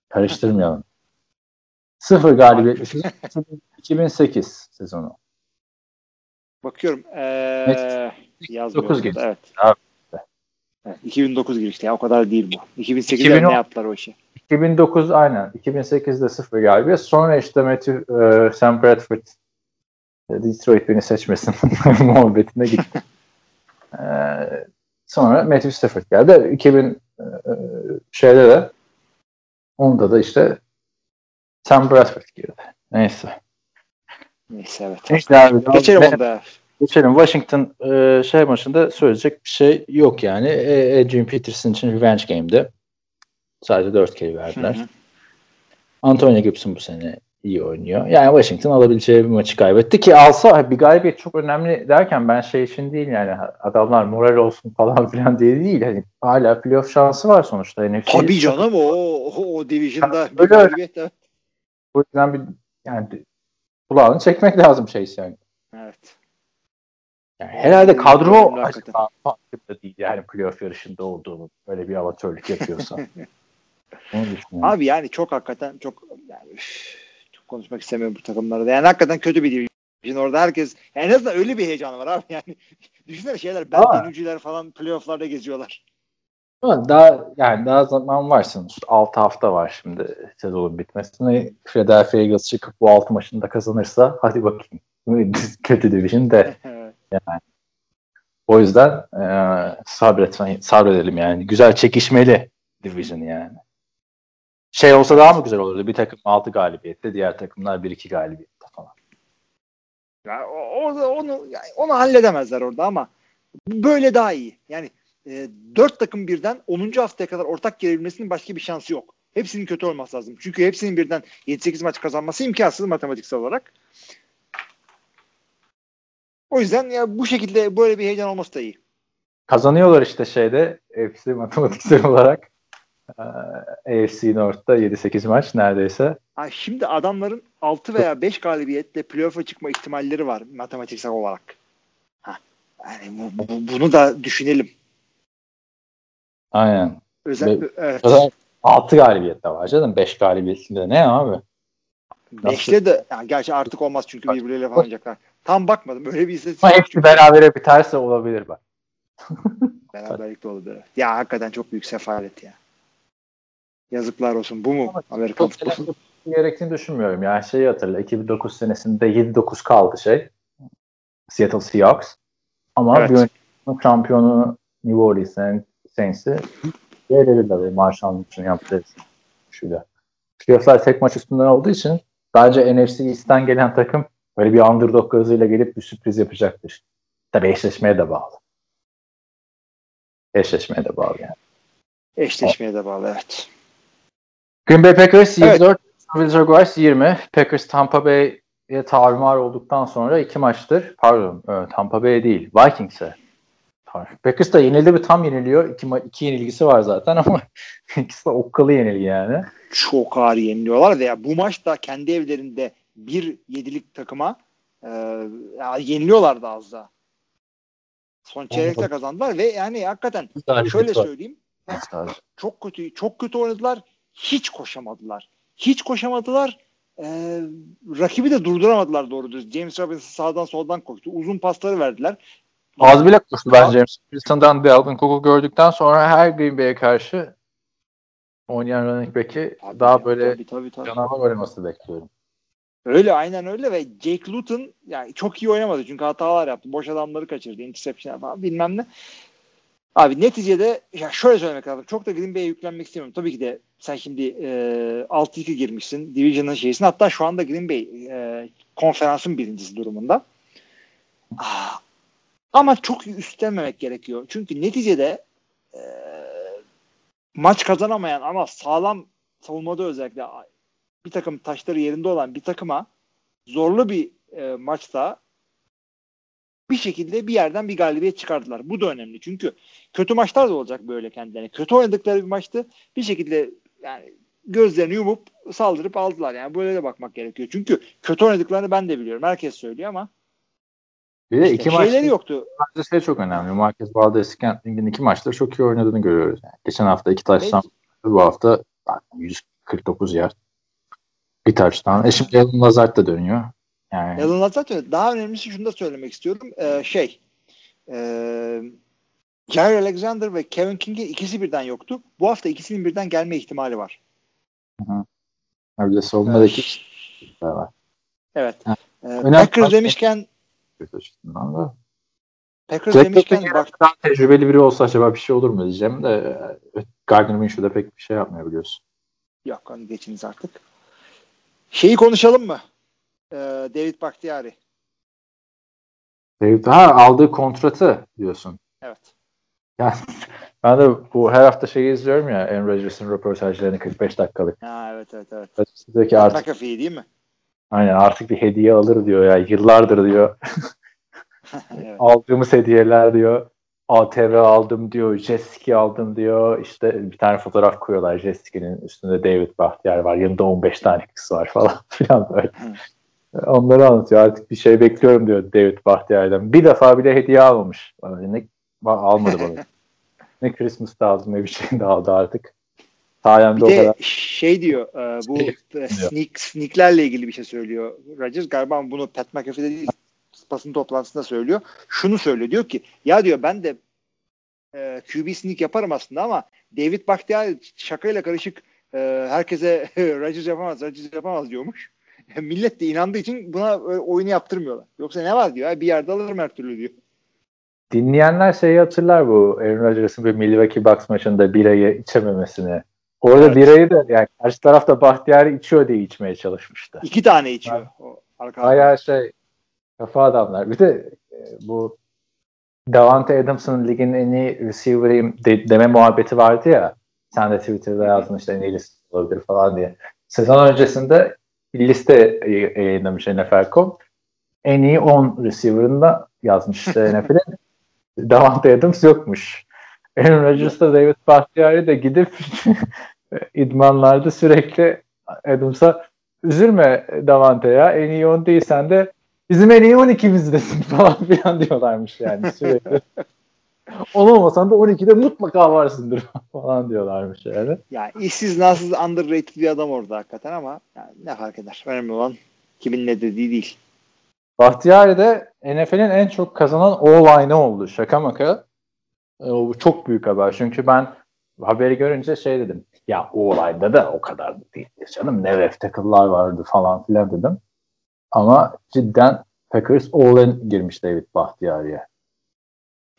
karıştırmayalım. Sıfır galibiyetli sezon 2008 sezonu. Bakıyorum. Ee, yazmıyor. 9 burada, geçti. Evet. Abi. evet. 2009 girişti ya o kadar değil bu. 2008'de 2010 ne yaptılar o işi? 2009 aynen. 2008'de sıfır galibiyet. Sonra işte Matthew, e, Sam Bradford Detroit beni seçmesin muhabbetine gitti. E, sonra Matthew Stafford geldi. 2000 e, şeyde de onda da işte Sam Bradford girdi. Neyse. Neyse evet. Neyse abi. Geçelim Ben-. Geçelim. Washington e, şey maçında söyleyecek bir şey yok yani. E, Adrian Peterson için revenge game'di. Sadece 4 kere verdiler. Hı hı. Antonio Gibson bu sene iyi oynuyor. Yani Washington alabileceği bir maçı kaybetti ki alsa bir galibiyet çok önemli derken ben şey için değil yani adamlar moral olsun falan filan diye değil. Hani hala playoff şansı var sonuçta. NFC Tabii canım o o, o division'da bir Öyle. galibiyet. O yüzden bir yani kulağını çekmek lazım şey yani. Evet. Yani herhalde kadro açısından farkında değil yani playoff yarışında olduğunu böyle bir amatörlük yapıyorsa. Abi yani çok hakikaten çok yani üf, konuşmak istemiyorum bu takımlarda. Yani hakikaten kötü bir division orada herkes yani en azından öyle bir heyecan var abi yani. Düşünsene şeyler ben falan playofflarda geziyorlar. Daha yani daha zaman var sonuçta. 6 hafta var şimdi sezonun bitmesine. Philadelphia Eagles çıkıp bu 6 maçını da kazanırsa hadi bakayım. Kötü division de. Evet. O yüzden e, sabretmen, sabredelim yani. Güzel çekişmeli division yani. Şey olsa daha mı güzel olurdu? Bir takım 6 galibiyette, diğer takımlar 1-2 galibiyette falan. Ya, orada onu onu halledemezler orada ama böyle daha iyi. Yani e, 4 takım birden 10. haftaya kadar ortak gelebilmesinin başka bir şansı yok. Hepsinin kötü olması lazım. Çünkü hepsinin birden 7-8 maç kazanması imkansız matematiksel olarak. O yüzden ya bu şekilde böyle bir heyecan olması da iyi. Kazanıyorlar işte şeyde FC matematiksel olarak AFC North'ta 7-8 maç neredeyse. Ha, şimdi adamların 6 veya 5 galibiyetle playoff'a çıkma ihtimalleri var matematiksel olarak. Ha, yani bu, bu, bunu da düşünelim. Aynen. Özel, Be- evet. 6 galibiyet de var canım. 5 galibiyetinde ne abi? Beşle de yani gerçi artık olmaz çünkü birbirleriyle falan oynayacaklar. Tam bakmadım. Öyle bir istatistik Ama hepsi berabere biterse olabilir bak. Beraberlikte oldu. evet. Ya hakikaten çok büyük sefalet ya. Yazıklar olsun. Bu mu Amerikan Çok futbolu? eğlenceli gerektiğini düşünmüyorum. Yani şeyi hatırla 2009 senesinde 7-9 kaldı şey. Seattle Seahawks. Ama Evet. bir önceki şampiyonu New Orleans Saints- Saints'i yerildiler ve Marshall'ın için yaptığı şuyla. Playoff'lar tek maç üstünden olduğu için bence NFC East'ten gelen takım böyle bir underdog gazıyla gelip bir sürpriz yapacaktır. Tabii eşleşmeye de bağlı. Eşleşmeye de bağlı yani. Eşleşmeye de bağlı evet. Green Bay Packers Evet. 24, Jacksonville Jaguars 20. Packers Tampa Bay'e tarumar olduktan sonra iki maçtır. Pardon, e, Tampa Bay değil, Vikings'e. Packers da yenildi bir tam yeniliyor. İki, ma- iki yenilgisi var zaten ama ikisi de okkalı yenilgi yani. Çok ağır yeniliyorlar ve ya bu maçta kendi evlerinde bir yedilik takıma e, ya yeniliyorlar da az daha. Son çeyrekte kazandılar ve yani hakikaten şöyle söyleyeyim çok kötü çok kötü oynadılar. Hiç koşamadılar. Hiç koşamadılar. Ee, rakibi de durduramadılar doğru düz. James Robinson sağdan soldan koştu. Uzun pasları verdiler. Az bile koştu bence James Wilson'dan Dalvin Cook'u gördükten sonra her Green Bay'e karşı oynayan running back'i daha böyle tabii, tabii, tabii. canavar oynaması bekliyorum. Öyle aynen öyle ve Jake Luton yani çok iyi oynamadı çünkü hatalar yaptı. Boş adamları kaçırdı. Interception falan bilmem ne. Abi neticede ya şöyle söylemek lazım. Çok da Green Bay'e yüklenmek istemiyorum. Tabii ki de sen şimdi e, 6-2 girmişsin. Division'ın şeysin. Hatta şu anda Green Bay e, konferansın birincisi durumunda. Ah, ama çok üstlenmemek gerekiyor. Çünkü neticede e, maç kazanamayan ama sağlam savunmada özellikle bir takım taşları yerinde olan bir takıma zorlu bir e, maçta bir şekilde bir yerden bir galibiyet çıkardılar. Bu da önemli. Çünkü kötü maçlar da olacak böyle kendilerine. Kötü oynadıkları bir maçtı. Bir şekilde yani gözlerini yumup saldırıp aldılar. Yani böyle de bakmak gerekiyor. Çünkü kötü oynadıklarını ben de biliyorum. Herkes söylüyor ama Bir de işte iki şeyleri maçta yoktu. Bence şey çok önemli. Marquez Valdez-Scantling'in iki maçta çok iyi oynadığını görüyoruz. Yani geçen hafta iki touchdown, bu hafta 149 yard. Bir touchdown. E şimdi Alan Lazard da dönüyor. Yani Lazard öyle. Daha önemlisi şunu da söylemek istiyorum. Ee, şey e, Jair Alexander ve Kevin King'in ikisi birden yoktu. Bu hafta ikisinin birden gelme ihtimali var. bir de savunmadaki işler var. Evet. Ha. Ee, Önemli- Packers demişken. Packers demişken bak daha tecrübeli biri olsa acaba bir şey olur mu diyeceğim de Gardner Minshew'da pek bir şey yapmıyor biliyorsun. yok onu geçiniz artık. Şeyi konuşalım mı? Ee, David Bakhtiari. David, ha aldığı kontratı diyorsun. Evet. Yani ben de bu her hafta şeyi izliyorum ya Aaron Rodgers'ın röportajlarını 45 dakikalık. Ha, evet evet evet. Diyor ki artık McAfee değil mi? aynen artık bir hediye alır diyor ya yıllardır diyor. evet. Aldığımız hediyeler diyor. ATV aldım diyor, jet ski aldım diyor. İşte bir tane fotoğraf koyuyorlar jet ski'nin üstünde David Bahtiyar var. Yanında 15 tane kız var falan filan böyle. Onları anlatıyor. Artık bir şey bekliyorum diyor David Bahtiyar'dan. Bir defa bile hediye almamış. Ne almadı bana. ne Christmas aldı ne bir şey de aldı artık. Sayemde Bir de kadar. şey diyor e, bu Şey sneak, sneaklerle ilgili bir şey söylüyor Rodgers. Galiba bunu Pat McAfee'de değil basın toplantısında söylüyor. Şunu söylüyor diyor ki ya diyor ben de e, QB sneak yaparım aslında ama David Bakhtiari şakayla karışık e, herkese Rodgers yapamaz, Rodgers yapamaz diyormuş. Millet de inandığı için buna e, oyunu yaptırmıyorlar. Yoksa ne var diyor. "Ya Bir yerde alırım her türlü diyor. dinleyenler şeyi hatırlar bu Aaron Rodgers'ın bir Milwaukee Bucks maçında birayı içememesini. Orada Evet. birayı da yani karşı tarafta Bahtiyari içiyor diye içmeye çalışmıştı. İki tane içiyor. O arka Bayağı şey kafa adamlar. Bir de e, bu Davante Adams'ın ligin en iyi receiver'ıyım de- deme muhabbeti vardı ya. Sen de Twitter'da yazdın işte en iyi receiver olabilir falan diye. Sezon öncesinde liste yayınlamış NFL.com. En iyi 10 receiver'ında yazmış işte NFL'in. Davante Adams yokmuş. Aaron Rodgers da David Bahtiyari de gidip idmanlarda sürekli Adams'a üzülme Davante ya en iyi 10 değilsen de bizim en iyi 12'mizdesin falan filan diyorlarmış yani sürekli. 10 olmasan da 12'de mutlaka varsındır falan diyorlarmış yani. Yani işsiz nasıl underrated bir adam orada hakikaten ama yani ne fark eder. Önemli olan kimin ne dediği değil. Bahtiyari de NFL'in en çok kazanan all-line'ı oldu. Şaka maka. E, o çok büyük haber. Çünkü ben haberi görünce şey dedim. Ya all-line'da da o kadar da değil canım. Ne left tackle'lar vardı falan filan dedim. Ama cidden Packers all-in girmiş David Bahtiyari'ye.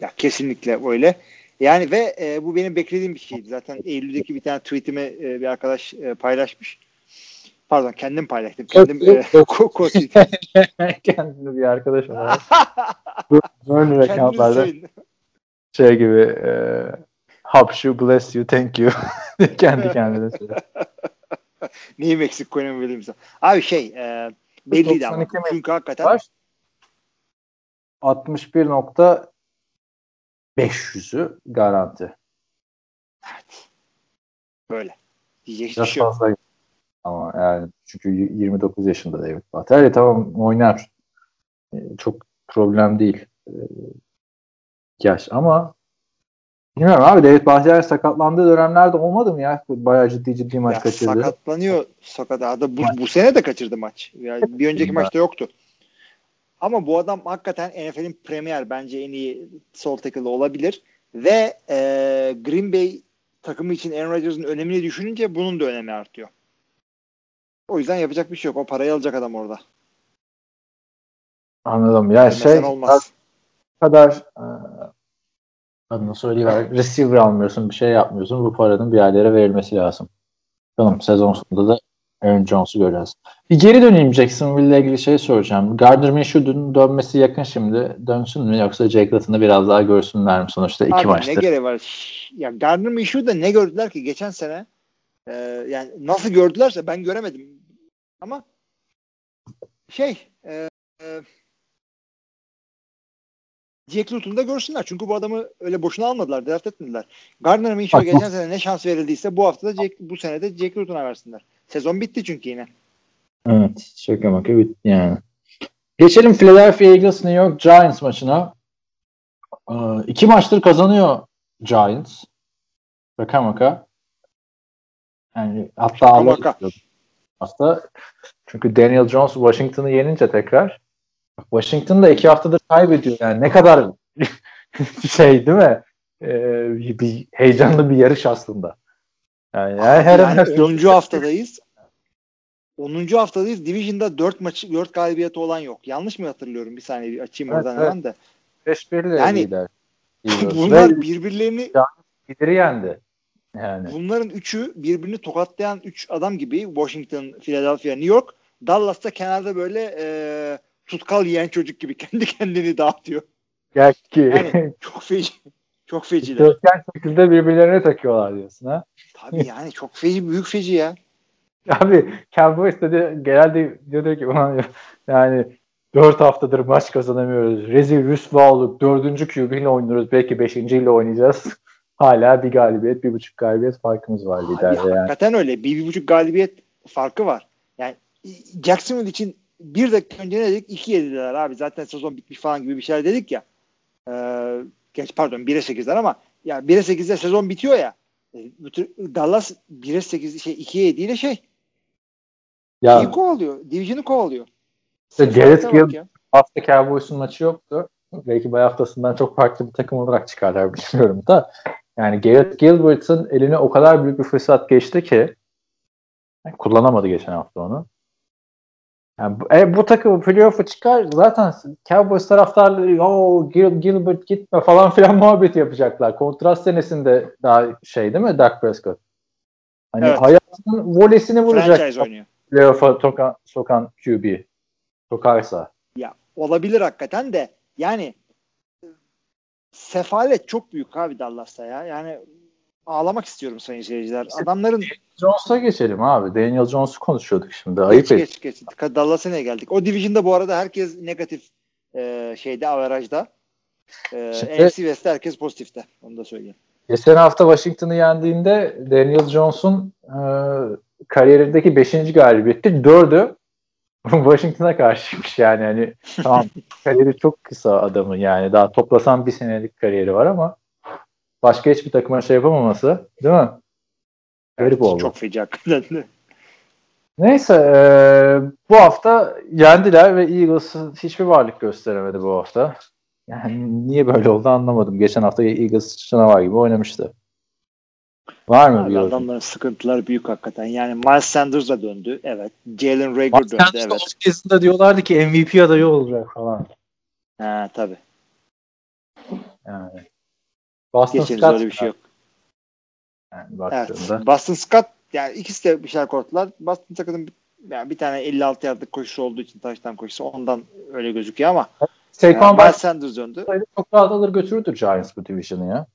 Ya kesinlikle öyle. Yani ve e, bu benim beklediğim bir şeydi. Zaten Eylül'deki bir tane tweetimi e, bir arkadaş e, paylaşmış. Pardon kendim paylaştım. Kendim e, Kendini bir arkadaş olarak. Böyle söyleyin. şey gibi e, hapşu bless you thank you kendi kendine söylüyor. Neyim eksik bileyim sana. Abi şey e, belliydi ama. 92 mi? Çünkü hakikaten var. 61.500'ü garanti. böyle. Diyecek Biraz şey yok. fazla ama yani çünkü y- 29 yaşında David Bahtiyari tamam oynar. E, Çok problem değil. E, Yaş ama bilmiyorum abi David Bahtiyari sakatlandığı dönemlerde olmadı mı ya? Bayağı ciddi ciddi maç Ya kaçırdı. sakatlanıyor. Sakat. Hatta bu, bu sene de kaçırdı maç. Yani bir önceki maçta yoktu. Ama bu adam hakikaten NFL'in premier bence en iyi sol tackle'ı olabilir. Ve e, Green Bay takımı için Aaron Rodgers'ın önemini düşününce bunun da önemi artıyor. O yüzden yapacak bir şey yok. O parayı alacak adam orada. Anladım. Ya Vermesen şey olmaz. kadar e, adını söyleyiver. Receiver almıyorsun, bir şey yapmıyorsun. Bu paranın bir yerlere verilmesi lazım. Tamam sezon sonunda da Aaron Jones'u göreceğiz. Bir geri döneyim Jacksonville ile ilgili şey soracağım. Gardner Minshew'un dönmesi yakın şimdi. Dönsün mü yoksa Jake Latton'ı biraz daha görsünler mi sonuçta iki Abi ne maçtır. gereği var? Şş, Ya Gardner Minshew da ne gördüler ki geçen sene? e, yani nasıl gördülerse ben göremedim. Ama şey e, e, Jack Luton'u da görsünler. Çünkü bu adamı öyle boşuna almadılar. Draft etmediler. Gardner Minshew'a geçen sene ne şans verildiyse bu hafta da Jack, bu sene de Jack Luton'a versinler. Sezon bitti çünkü yine. Evet. Şaka maka bitti yani. Geçelim Philadelphia Eagles New York Giants maçına. Ee, iki maçtır kazanıyor Giants. Şaka maka. Yani hatta Allah. Aslında çünkü Daniel Jones Washington'ı yenince tekrar Washington da iki haftadır kaybediyor. Yani ne kadar şey değil mi? Ee, bir heyecanlı bir yarış aslında. Yani, her her yani her 10. haftadayız. 10. haftadayız. Division'da 4 maçı 4 galibiyeti olan yok. Yanlış mı hatırlıyorum? Bir saniye bir açayım Evet, oradan evet. hemen de. 5-1 Yani lider. Eagles. Bunlar Ve birbirlerini lideri yendi. Yani. bunların üçü birbirini tokatlayan üç adam gibi Washington, Philadelphia, New York. Dallas'ta kenarda böyle e, tutkal yiyen çocuk gibi kendi kendini dağıtıyor. Gel ki Yani çok feci. Çok feciler. dörtgen şekilde birbirlerine takıyorlar diyorsun ha. Tabii yani çok feci, büyük feci ya. Abi Cowboys dedi genelde diyordu ki "Ulan ya, yani 4 haftadır maç kazanamıyoruz. Rezil rüsva olduk. Dördüncü QB ile oynuyoruz. Belki beşinci ile oynayacağız. Hala bir galibiyet, bir buçuk galibiyet farkımız var Abi liderde yani. hakikaten öyle. Bir, bir buçuk galibiyet farkı var. Yani Jacksonville için bir dakika önce ne dedik? İki yediler abi. Zaten sezon bitmiş falan gibi bir şeyler dedik ya. Ee, geç pardon 1'e 8'ler ama ya 1'e 8'de sezon bitiyor ya. E, Dallas 1'e 8 şey 2'ye 7 ile şey Ya şeyi kovalıyor. Division'ı kovalıyor. işte bak Gill hafta Cowboys'un maçı yoktu. Belki bay haftasından çok farklı bir takım olarak çıkarlar bilmiyorum da. Yani Garrett Gilbert'ın eline o kadar büyük bir fırsat geçti ki yani kullanamadı geçen hafta onu. Yani bu, e, bu takım playoff'a çıkar zaten Cowboys taraftarları o Gil, Gilbert gitme falan filan muhabbeti yapacaklar. Kontrast senesinde daha şey değil mi Dak Prescott? Hani Evet. hayatının volesini vuracak playoff'a toka- sokan QB. Sokarsa. Ya olabilir hakikaten de yani sefalet çok büyük abi Dallas'ta ya. Yani ağlamak istiyorum sayın seyirciler. Adamların Jones'a geçelim abi. Daniel Jones'u konuşuyorduk şimdi. Ayıp geç, et. geç geç. Dallas'a ne geldik? O division'da bu arada herkes negatif e, şeyde averajda. E, Şimdi- NFC West'te herkes pozitifte. Onu da söyleyeyim. Geçen hafta Washington'ı yendiğinde Daniel Jones'un e, kariyerindeki 5. galibiyeti 4'ü Washington'a karşıymış yani hani tamam kariyeri çok kısa adamın yani daha toplasan bir senelik kariyeri var ama başka hiçbir takıma şey yapamaması değil mi? Garip oldu. Çok feci hakikaten. Neyse e, bu hafta yendiler ve Eagles hiçbir varlık gösteremedi bu hafta. Yani niye böyle oldu anlamadım. Geçen hafta Eagles canavar gibi oynamıştı. Var mı bir yorum? adamların sıkıntıları büyük hakikaten. Yani Miles Sanders da döndü. Evet. Jalen Rager Miles döndü. Sanders Evet. offseason'da diyorlardı ki MVP adayı olacak falan. Ha tabii. Yani. Boston Geçeriz Scott öyle bir şey yok. Yani Evet. Boston Scott yani ikisi de bir şeyler korktular. Boston Scott'ın yani bir tane 56 yardlık koşusu olduğu için taştan koşusu ondan öyle gözüküyor ama Saquon yani Miles Sanders döndü. çok rahat alır götürürdü Giants bu division'ı ya.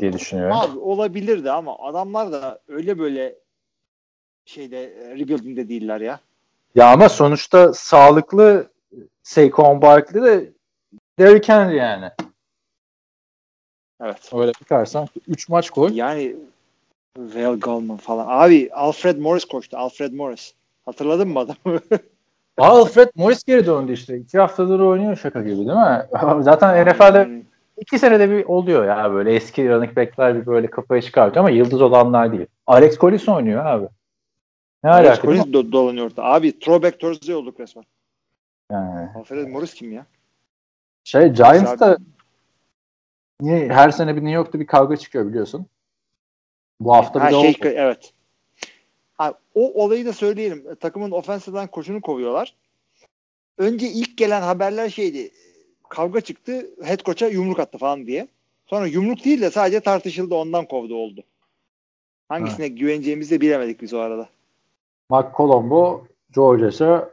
Diye düşünüyorum. Abi olabilirdi ama adamlar da öyle böyle şeyde rebuilding'de değiller ya. Ya ama sonuçta sağlıklı Saquon Barkley de Derrick Henry yani. Evet. Öyle bakarsan 3 maç koy. Yani Val Gallman falan. Abi Alfred Morris koştu. Alfred Morris. Hatırladın mı adamı? Alfred Morris geri döndü işte. 2 haftadır oynuyor şaka gibi değil mi? Zaten NFL'de 2 senede bir oluyor ya böyle eski running back'ler bir böyle kafayı çıkartıyor ama yıldız olanlar değil. Alex Collins oynuyor abi. Ne Alex alaka değil mi? Collins do- dolanıyor orada. Abi throwback Thursday olduk resmen. Yani Alfred Morris kim ya? şey Giants'ta niye her sene bir New York'ta bir kavga çıkıyor biliyorsun. Bu hafta Ha, bir de şey, oldu. evet. Ha, o olayı da söyleyelim. Takımın offensive'dan koşunu kovuyorlar. Önce ilk gelen haberler şeydi. Kavga çıktı. Head coach'a yumruk attı falan diye. Sonra yumruk değil de sadece tartışıldı ondan kovdu oldu. Hangisine güveneceğimizi de bilemedik biz o arada. Mark Colombo George'a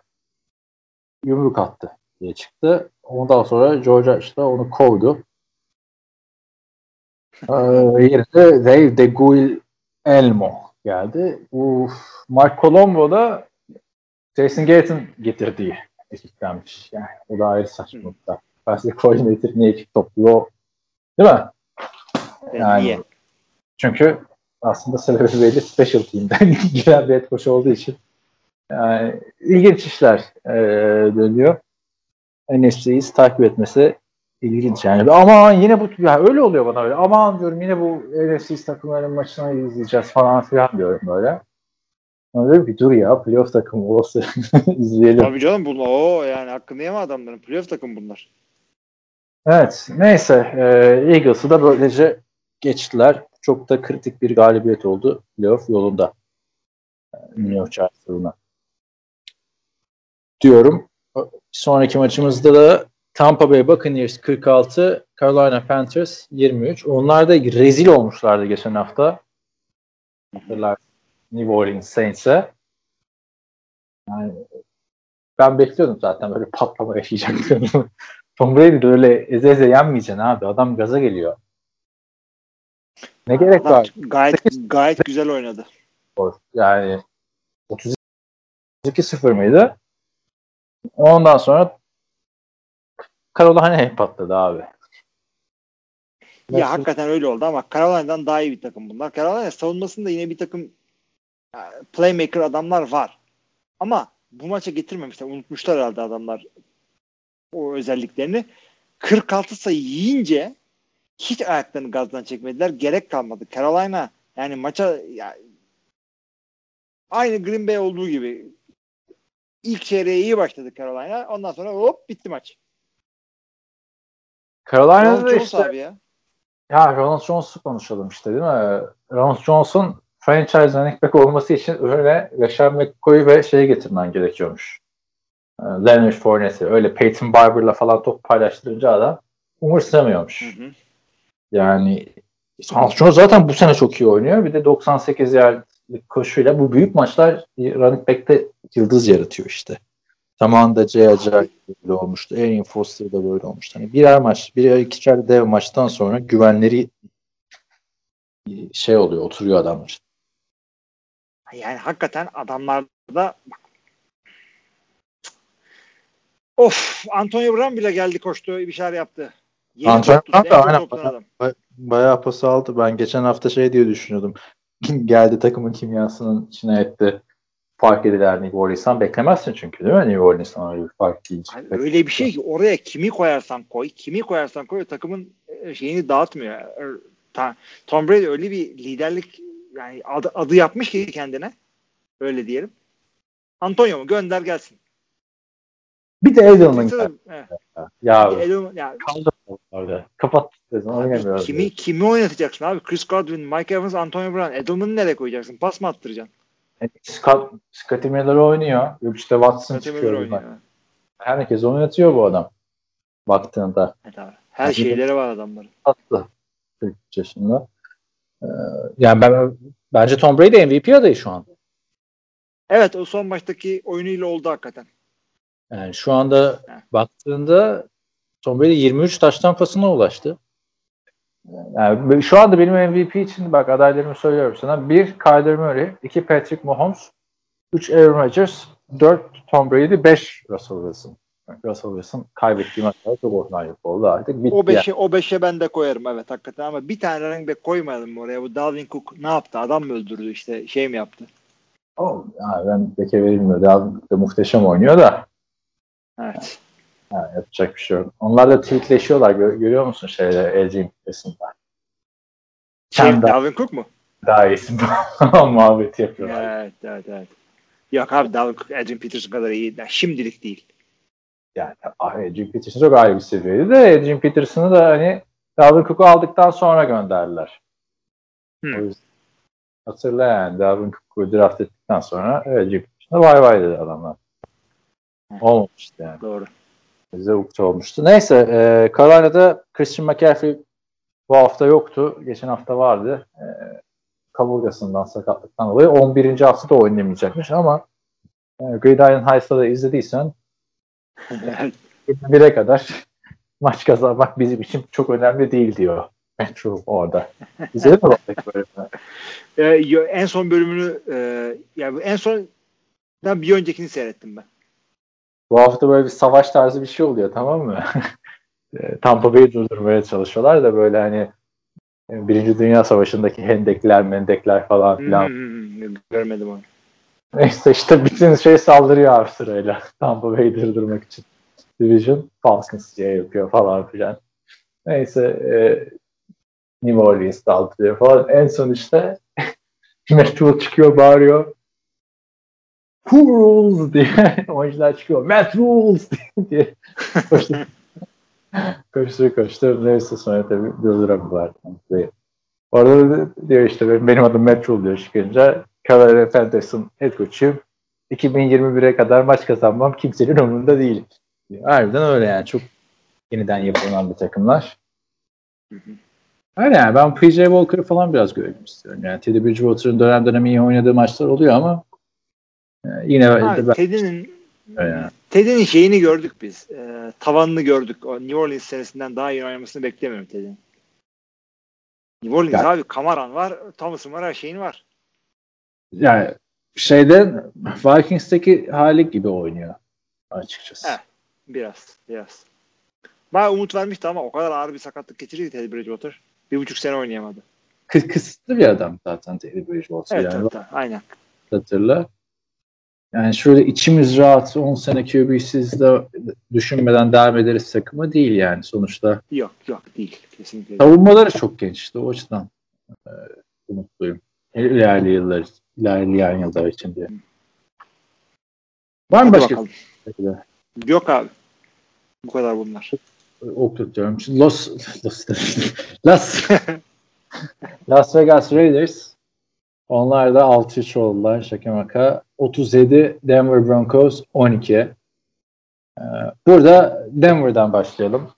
yumruk attı diye çıktı. Ondan sonra George işte onu kovdu. Ee, yerine Dave de Guil Elmo geldi. Bu Mark Colombo da Jason Garrett'in getirdiği ekiptenmiş. Yani o da ayrı saçmalıkta. Offensive coordinator niye ekip topluyor? Değil mi? Yani Yani- niye? Çünkü aslında sebebi belli special team'den giren bir head coach olduğu için yani ilginç işler e, dönüyor. NFC'yi takip etmesi ilginç yani. Aman yine bu ya öyle oluyor bana öyle. Aman diyorum yine bu NFC takımların maçını izleyeceğiz falan filan diyorum böyle. Sonra diyorum ki dur ya playoff takımı olsa izleyelim. Tabii canım bunlar. Oo yani hakkını yeme adamların. Playoff takım bunlar. Evet neyse e, Eagles'ı da böylece geçtiler. Çok da kritik bir galibiyet oldu playoff yolunda. E, New York Giants. Diyorum. Sonraki maçımızda da Tampa Bay Buccaneers 46, Carolina Panthers 23. Onlar da rezil olmuşlardı geçen hafta. New Orleans Saints'e. Yani ben bekliyordum zaten böyle patlama yaşayacaklarını. Tom Brady de öyle eze eze yenmeyeceksin abi. Adam gaza geliyor. Ne gerek Adam var? Gayet gayet güzel oynadı. Yani 32-0 mıydı? Ondan sonra Carolina'ya patladı abi. Ya hakikaten öyle oldu ama Carolina'dan daha iyi bir takım bunlar. Carolina savunmasında yine bir takım e, playmaker adamlar var. Ama bu maça getirmemişler. Unutmuşlar herhalde adamlar o özelliklerini. 46 sayı yiyince hiç ayaklarını gazdan çekmediler. Gerek kalmadı. Carolina yani maça ya, aynı Green Bay olduğu gibi ilk çeyreğe iyi başladı Carolina. Ondan sonra hop bitti maç. Carolina'da Ronald Jones işte abi ya. ya Ronald Jones'u konuşalım işte değil mi? Ronald Jones'un franchise running back olması için önüne Yaşar McCoy'u ve şeyi getirmen gerekiyormuş. Ee, Leonard Fournette'i. Öyle Peyton Barber'la falan top paylaştırınca adam umursamıyormuş. Hı hı. Yani Armstrong zaten bu sene çok iyi oynuyor. Bir de 98 yardlık koşuyla bu büyük maçlar running back'te yıldız yaratıyor işte. Zamanında Jay Ajayi böyle olmuştu. Arian Foster da böyle olmuştu. Hani birer maç, birer ikişer dev maçtan sonra güvenleri şey oluyor, oturuyor adamlar. Yani hakikaten adamlarda Of Antonio Brown bile geldi koştu bir şeyler yaptı. Yeni Antonio Brown da aynen adam. Bayağı pas aldı. Ben geçen hafta şey diye düşünüyordum. Geldi takımın kimyasının içine etti. Fark ediler New Orleans'tan beklemezsin çünkü değil mi New Orleans'tan öyle bir fark değil. Hani öyle bir şey ki oraya kimi koyarsan koy, kimi koyarsan koy takımın e, şeyini dağıtmıyor. Er, Tom Brady öyle bir liderlik yani adı, adı yapmış ki kendine. Öyle diyelim. Antonio mu gönder gelsin. Bir de Edelman evet. Ya Edelman- ya, kaldı orada. Kapat. Oynamıyor. kimi kimi oynatacaksın abi? Chris Godwin, Mike Evans, Antonio Brown. Edelman'ı nereye koyacaksın? Pas mı attıracaksın? Yani Scott, Scotty Miller oynuyor. Yok işte Watson Scotty çıkıyor. Oynuyor. Herkes oynatıyor bu adam. Baktığında. Evet abi. Her Yani- şeyleri var adamların. Tatlı. 43 yaşında. Ee, yani ben bence Tom Brady MVP adayı şu an. Evet o son maçtaki oyunuyla oldu hakikaten. Yani şu anda Heh. baktığında Tom Brady 23 taştan pasına ulaştı. Yani şu anda benim MVP için bak adaylarımı söylüyorum sana. Bir Kyler Murray, iki Patrick Mahomes, üç Aaron Rodgers, dört Tom Brady, beş Russell Wilson. Yani Russell Wilson kaybettiği maçlarda çok oynayıp oldu artık. Bitti O yani. beşe o beşe ben de koyarım evet hakikaten ama bir tane running back mı oraya. Bu Dalvin Cook ne yaptı? Adam mı öldürdü işte şey mi yaptı? O, yani ben beke verilmiyor. Daha da muhteşem oynuyor da. Evet. Ha, yapacak bir şey yok. Onlar da tweetleşiyorlar. Gör- görüyor musun şeyde LG kitlesinde? Şey, Sen Dalvin Cook mu? Daha iyisin. Muhabbeti yapıyorlar. Evet evet evet. Yok abi Dalvin Cook Adrian Peterson kadar iyi. Yani şimdilik değil. Yani ah, Adrian Peterson çok ayrı bir seviyeydi de Adrian Peterson'ı da hani Dalvin Cook'u aldıktan sonra gönderdiler. Hmm. O yüzden hatırla yani Dalvin Cook'u draft ettikten sonra Adrian Peterson'a vay vay dedi adamlar. Olmamıştı yani. Doğru. Bize ukde olmuştu. Neyse e, Carolina'da Christian McCaffrey bu hafta yoktu. Geçen hafta vardı. E, kaburgasından sakatlıktan dolayı 11. haftada oynayamayacakmış ama e, Gridiron Heights'ta da izlediysen 21'e kadar maç kazanmak bizim için çok önemli değil diyor. Metro orada. İzledin mi oradaki bölümü? Ee, yo- en son bölümünü e, yani en son bir öncekini seyrettim ben. Bu hafta böyle bir savaş tarzı bir şey oluyor tamam mı? E, Tampa Bay'i durdurmaya çalışıyorlar da böyle hani e, Birinci Dünya Savaşı'ndaki hendekler, mendekler falan filan. Hmm, görmedim onu. Neyse işte bütün şey saldırıyor abi sırayla. Tampa Bay'i durdurmak için. Division Falcons diye yapıyor falan filan. Neyse e, New Orleans saldırıyor falan. En son işte Rule çıkıyor bağırıyor. Who rules diye oyuncular çıkıyor. Matt rules diye koştur koştur koştur. Neyse sonra tabii durduramıyorlar. Tampa'yı. Orada da diyor işte benim, adım Matt Rule diyor çıkınca Carolina Panthers'ın head coach'uyum. 2021'e kadar maç kazanmam kimsenin umurunda değil. Harbiden öyle yani. Çok yeniden yapılan bir takımlar. Hı. Öyle yani. Ben PJ Walker'ı falan biraz görelim istiyorum. Yani Teddy Bridgewater'ın dönem dönem iyi oynadığı maçlar oluyor ama yine Abi, ben, Teddy'nin Yani. Teddy'nin şeyini gördük biz. E, tavanını gördük. O New Orleans senesinden daha iyi oynamasını beklemiyorum Teddy'nin. New Orleans Ya- abi Kamaran var, Thomas'ın var, her şeyin var. yani şeyde Vikings'teki hali gibi oynuyor açıkçası. Evet. Biraz, biraz. Bayağı umut vermişti ama o kadar ağır bir sakatlık geçirdi Teddy Bridgewater. Bir buçuk sene oynayamadı. Kı- kısıtlı bir adam zaten Teddy Bridgewater. Evet, yani evet, aynen. hatırla. Yani şöyle içimiz rahat 10 sene QB'siz de düşünmeden devam ederiz takımı değil yani sonuçta. Yok, yok değil. Kesinlikle. Savunmaları çok gençti o açıdan e, umutluyum. İlerleyen yıllar, ilerleyen yıllar için diye. Var mı Hadi başka bakalım. Yok abi. Bu kadar bunlar. okutuyorum. Şimdi Los, Los, Las, Las Vegas Raiders Onlar da 6-3 oldular şaka maka. 37 Denver Broncos 12. Ee, burada Denver'dan başlayalım.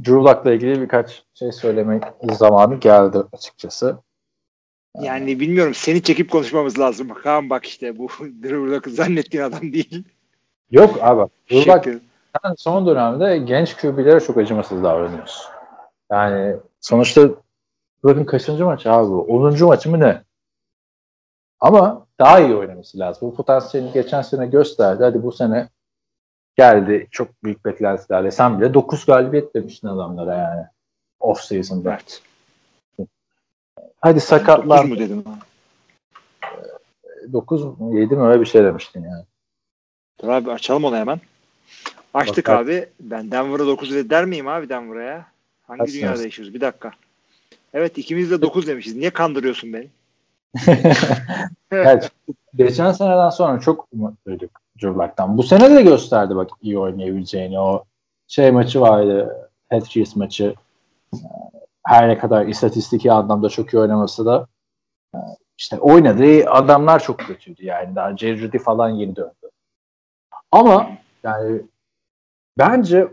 Drew Luck'la ilgili birkaç şey söylemek zamanı geldi açıkçası. Yani bilmiyorum seni çekip konuşmamız lazım. Kaan bak işte bu Drew Luck'ı zannettiğin adam değil. Yok abi. Drew Luck sen son dönemde genç QB'lere çok acımasız davranıyorsun. Yani sonuçta bakın kaçıncı maç abi bu? 10. maçı mı ne? Ama daha iyi oynaması lazım. Bu potansiyelini geçen sene gösterdi. Hadi bu sene geldi. Çok büyük beklentilerle. Sen bile 9 galibiyet demiştin adamlara yani. Off season'da. Evet. Hadi sakatlar. 9 mu dedim? 9 mu 7 mi öyle bir şey demiştin yani. Dur abi açalım onu hemen. Açtık Bak, abi. Ben Denver'a 9 de der miyim abi Denver'a ya? Hangi dünyada yaşıyoruz? Bir dakika. Evet ikimiz de 9 demişiz. Niye kandırıyorsun beni? Evet. Geçen seneden sonra çok umutluyduk Drew. Bu sene de gösterdi bak iyi oynayabileceğini. O şey maçı vardı. Patriots maçı. Her ne kadar istatistiki anlamda çok iyi oynaması da işte oynadığı adamlar çok kötüydü yani. Daha Jerry falan yeni döndü. Ama yani bence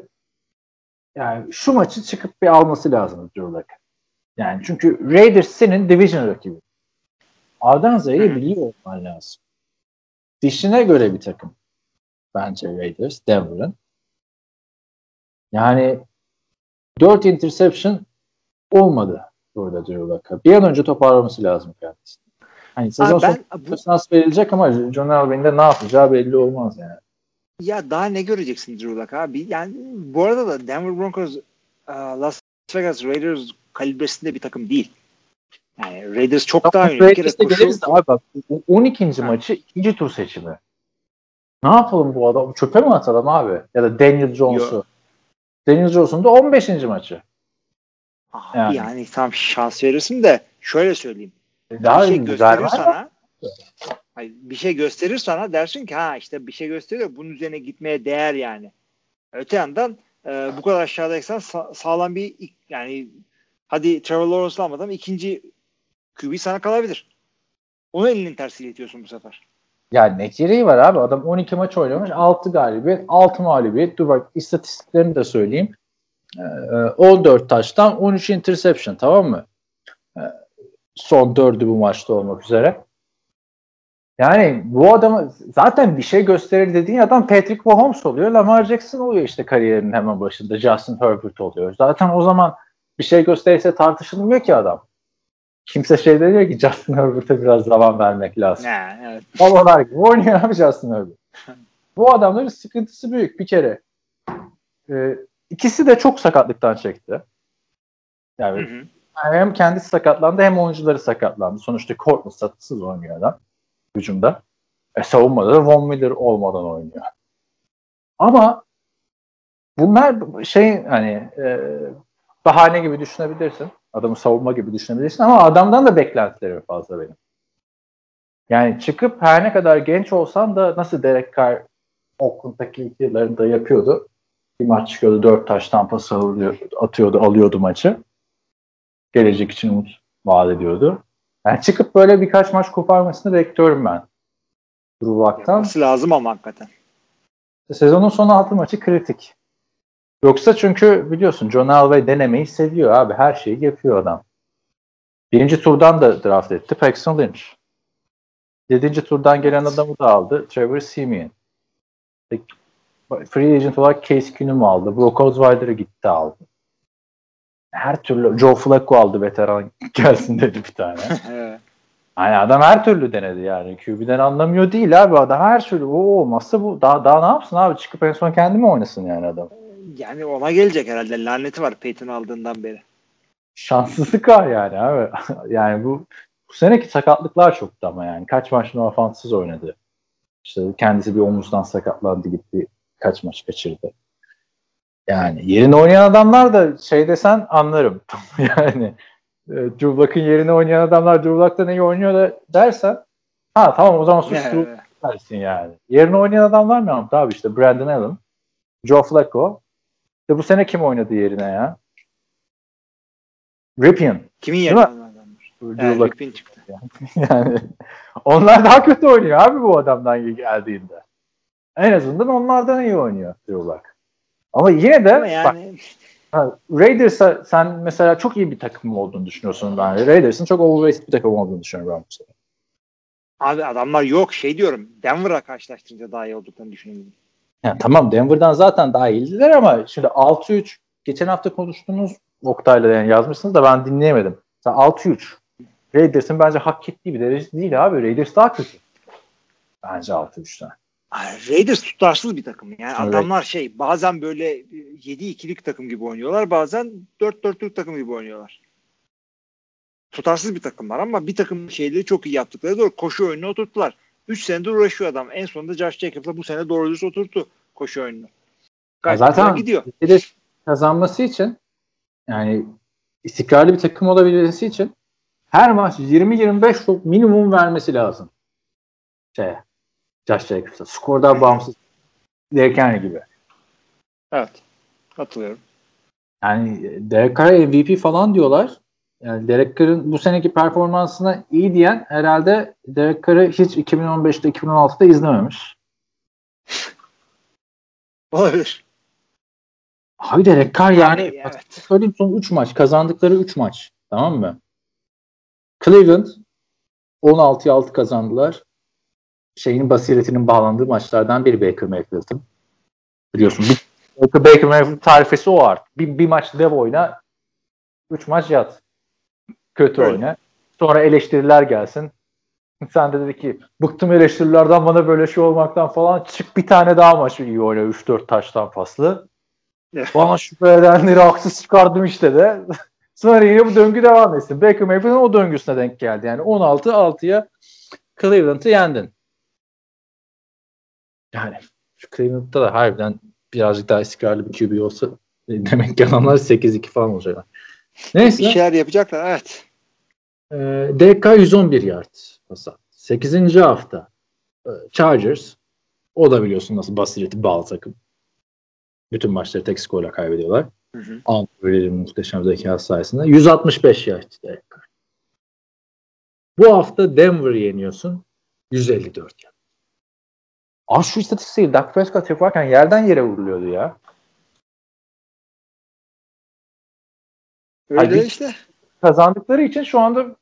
yani şu maçı çıkıp bir alması lazım Drew. Yani çünkü Raiders senin division rakibi. Ardanza'yı Hı. biliyor olman lazım. Dişine göre bir takım. Bence Raiders, Denver'ın. Yani 4 interception olmadı burada Drew Luck'a. Bir an önce toparlaması lazım kendisini. Hani sezon Abi sonu ben şans verilecek ama John Elway'in de ne yapacağı belli olmaz yani. ya daha ne göreceksin Drew Luck abi? Yani bu arada da Denver Broncos e, Las Vegas Raiders kalibresinde bir takım değil. Yani Raiders çok daha iyi. Bir kere koşu, abi bak bu 12. Ha. maçı ikinci tur seçimi. Ne yapalım bu adam? Çöpe mi atalım abi? Ya da Daniel Jones'u. Daniel Jones'un da 15. maçı. Abi Yani. yani. tam şans verirsin de şöyle söyleyeyim. Daha bir şey gösterir sana. Hayır, bir şey gösterir sana dersin ki ha işte bir şey gösteriyor bunun üzerine gitmeye değer yani. Öte yandan e, bu kadar aşağıdaysan sa- sağlam bir yani hadi Trevor Lawrence'la almadan ikinci QB sana kalabilir. Onu elinin tersiyle itiyorsun bu sefer. Ya ne gereği var abi? Adam 12 maç oynamış. 6 galibiyet, 6 mağlubiyet. Dur bak istatistiklerini de söyleyeyim. Ee, 14 taştan 13 interception tamam mı? Ee, son 4'ü bu maçta olmak üzere. Yani bu adamı zaten bir şey gösterir dediğin adam Patrick Mahomes oluyor. Lamar Jackson oluyor işte kariyerinin hemen başında. Justin Herbert oluyor. Zaten o zaman bir şey gösterirse tartışılmıyor ki adam. Kimse şey demiyor ki Justin Herbert'e biraz zaman vermek lazım. Ne, evet. Babalar gibi oynuyor abi Justin Herbert. Bu adamların sıkıntısı büyük bir kere. Ee, ikisi de çok sakatlıktan çekti. Yani Hı hı. hem kendisi sakatlandı hem oyuncuları sakatlandı. Sonuçta Courtney satırsız oynuyor adam hücumda. E, savunmada da Von Miller olmadan oynuyor. Ama bunlar şey hani e, bahane gibi düşünebilirsin. Adamı savunma gibi düşünebilirsin ama adamdan da beklentileri fazla benim. Yani çıkıp her ne kadar genç olsan da nasıl Derek Carr Oakland'daki ilk yıllarında yapıyordu. Bir maç çıkıyordu, dört taş alıyor, atıyordu, alıyordu maçı. Gelecek için umut vaat ediyordu. Yani çıkıp böyle birkaç maç koparmasını bekliyorum ben. Drew Luck'tan. Yapması lazım ama hakikaten. Sezonun son altı maçı kritik. Yoksa çünkü biliyorsun John Elway denemeyi seviyor abi. Her şeyi yapıyor adam. Birinci turdan da draft etti. Paxton Lynch. Yedinci turdan gelen adamı da aldı. Trevor Simeon. E, Free agent olarak Case Keenum aldı. Brock Osweiler'ı gitti aldı. Her türlü Joe Flacco aldı veteran gelsin dedi bir tane. Yani adam her türlü denedi yani. QB'den anlamıyor değil abi adam her türlü. O olmazsa bu daha daha ne yapsın abi? Çıkıp en son kendi mi oynasın yani adam? Yani ona gelecek herhalde. Laneti var Peyton aldığından beri. Şanssızlık var yani abi. yani bu bu seneki sakatlıklar çoktu ama yani. Kaç maç ofansız oynadı. İşte kendisi bir omuzdan sakatlandı gitti. Kaç maç kaçırdı. Yani yerine oynayan adamlar da şey desen anlarım. yani e, Drew Luck'ın yerine oynayan adamlar Drew Luck'tan iyi oynuyor da dersen ha tamam o zaman suç Evet. dersin yani. Yerine oynayan adamlar ne yaptı abi işte Brandon Allen, Joe Flacco. İşte bu sene kim oynadı yerine ya? Ripien. Kimin yerine? Drew. Rick çıktı. yani onlar daha kötü oynuyor abi bu adamdan geldiğinde. En azından onlardan iyi oynuyor Drew Luck. Ama yine de Ama bak, yani Ha, Raiders'a sen mesela çok iyi bir takım olduğunu düşünüyorsun ben. Raiders'ın çok overrated bir takım olduğunu düşünüyorum ben bu sene. abi adamlar yok şey diyorum. Denver'a karşılaştırınca daha iyi olduklarını düşünüyorum. Yani tamam Denver'dan zaten daha iyiydiler ama şimdi 6-3 geçen hafta konuştuğunuz Oktay'la yani yazmışsınız da ben dinleyemedim. Mesela 6-3 Raiders'ın bence hak ettiği bir derece değil abi. Raiders daha kötü. Bence 6-3'ten. Ay, Raiders tutarsız bir takım. Yani Evet. adamlar şey bazen böyle 7-2'lik takım gibi oynuyorlar. Bazen 4-4'lük takım gibi oynuyorlar. Tutarsız bir takımlar ama bir takım şeyleri çok iyi yaptıkları doğru. Koşu oyununu oturttular. 3 senedir uğraşıyor adam. En sonunda Josh Jacobs'la bu sene doğru düz oturttu koşu oyununu. Gayet zaten gidiyor. Kazanması için yani istikrarlı bir takım olabilmesi için her maç 20-25 top minimum vermesi lazım. Şey, Josh Jacobs'a. Skordan bağımsız Derek Henry gibi. Evet. Katılıyorum. Yani Derek Carr MVP falan diyorlar. Yani Derek Carr'ın bu seneki performansına iyi diyen herhalde Derek Carr'ı hiç 2015'te 2016'da izlememiş. Olabilir. Abi Derek Carr yani Yani, evet. söyleyeyim son 3 maç kazandıkları 3 maç tamam mı? Cleveland 16'ya 6 kazandılar. Şeyinin basiretinin bağlandığı maçlardan biri Baker Mayfield'ın. Biliyorsun bir Baker, Baker Mayfield tarifesi o artık. Bir, bir maç dev oyna 3 maç yat. Kötü Öyle. oyna. Sonra eleştiriler gelsin. Sen de dedi ki bıktım eleştirilerden bana böyle şey olmaktan falan çık bir tane daha maçı iyi oyna 3-4 taştan paslı. Bana şüphe edenleri haksız çıkardım işte de. Sonra yine bu döngü devam etsin. Baker Mayfield'ın o döngüsüne denk geldi. Yani 16-6'ya Cleveland'ı yendin. Yani şu Cleveland'da da harbiden birazcık daha istikrarlı bir QB olsa e, demek ki adamlar 8-2 falan olacaklar. Neyse. Bir şeyler yapacaklar. Evet. Ee, DK 111 yard pas attı. 8. hafta e, Chargers o da biliyorsun nasıl basireti bağlı takım. Bütün maçları tek skorla kaybediyorlar. Hı hı. Anadolu'nun muhteşem zekası sayesinde. 165 yard Carr. Bu hafta Denver yeniyorsun. 154 yard. Aa şu istatistiği Dak Prescott yaparken yerden yere vuruluyordu ya. Öyle Hadi. işte. Kazandıkları için şu anda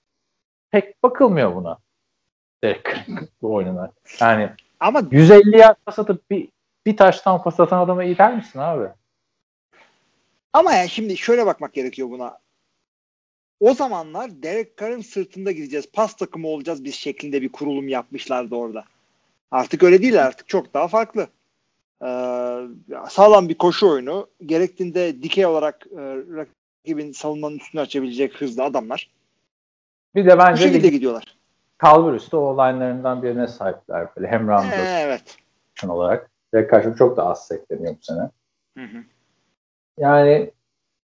pek bakılmıyor buna. Derek Carr'ın bu oynanan. Yani Ama 150 yard pas atıp bir, bir taştan pas atan adama iyi der misin abi? Ama yani şimdi şöyle bakmak gerekiyor buna. O zamanlar Derek Carr'ın sırtında gideceğiz. Pas takımı olacağız biz şeklinde bir kurulum yapmışlardı orada. Artık öyle değil artık çok daha farklı. Ee, sağlam bir koşu oyunu. Gerektiğinde dikey olarak e, rakibin savunmanın üstünü açabilecek hızlı adamlar. Bir de Bu bence şekilde ligin gidiyorlar. kalbur üstü o line'larından birine sahipler. Böyle hem round Ee, evet. olarak. Carr şimdi çok da az sekleniyor bu sene. Hı hı. Yani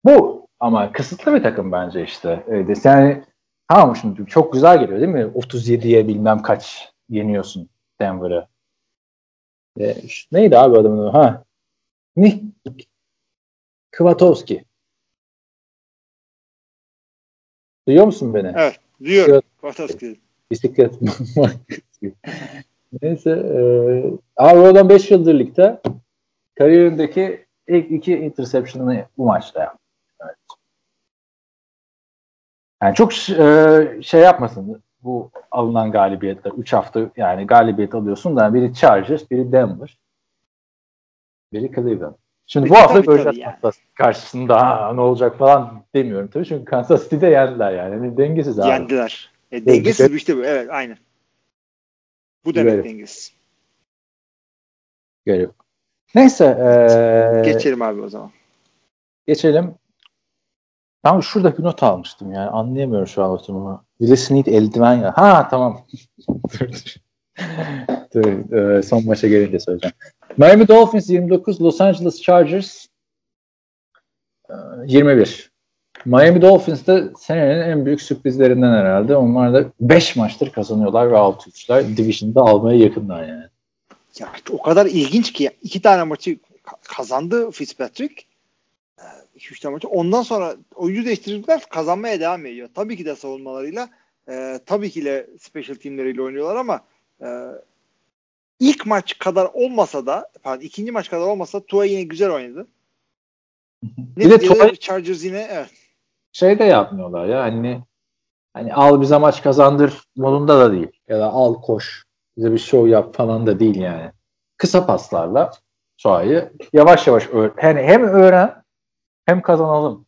bu ama kısıtlı bir takım bence işte. Evet, yani tamam şimdi çok güzel geliyor değil mi? 37'ye bilmem kaç yeniyorsun Denver'ı. E, neydi abi adamın adı? Ha. Nick Kwiatkowski. Duyuyor musun beni? Evet. Duyuyorum. Kwiatkowski. Bisiklet markası. Neyse. E, abi o adam 5 yıldır ligde. Kariyerindeki ilk iki interception'ını bu maçta yaptı. Evet. Yani çok e, şey yapmasın bu alınan galibiyetler. 3 hafta yani galibiyet alıyorsun da biri Chargers, biri Denver, biri Cleveland. Şimdi bu Tabii, hafta tabii, göreceğiz yani. Kansas karşısında ha, ne olacak falan demiyorum tabii çünkü Kansas City'de yendiler yani. yani dengesiz abi. Yendiler. E, dengesiz bir işte bu. Evet aynen. Bu demek Evet. dengesiz. Görüyorum. Neyse e, Geçelim abi o zaman. geçelim. Ben şurada bir not almıştım yani anlayamıyorum şu an oturumu. Will Smith eldiven ya. Ha tamam. dur dur. dur e, son maça gelince söyleyeceğim. Miami Dolphins 29, Los Angeles Chargers e, 21. Miami Dolphins de senenin en büyük sürprizlerinden herhalde. Onlar da 5 maçtır kazanıyorlar ve 6-3'ler. Division'da almaya yakınlar yani. Ya o kadar ilginç ki iki tane maçı ka- kazandı Fitzpatrick. Ee, 2-3 tane maçı. Ondan sonra oyuncu değiştirdikler kazanmaya devam ediyor. Tabii ki de savunmalarıyla e, tabii ki de special teamleriyle oynuyorlar ama e, ilk maç kadar olmasa da pardon ikinci maç kadar olmasa Tua yine güzel oynadı. Bir de Tua Chargers yine evet. Şey de yapmıyorlar ya hani hani al bize maç kazandır modunda da değil. Ya da al koş bize bir show yap falan da değil yani. Kısa paslarla Tua'yı yavaş yavaş öğren. Yani hem öğren hem kazanalım.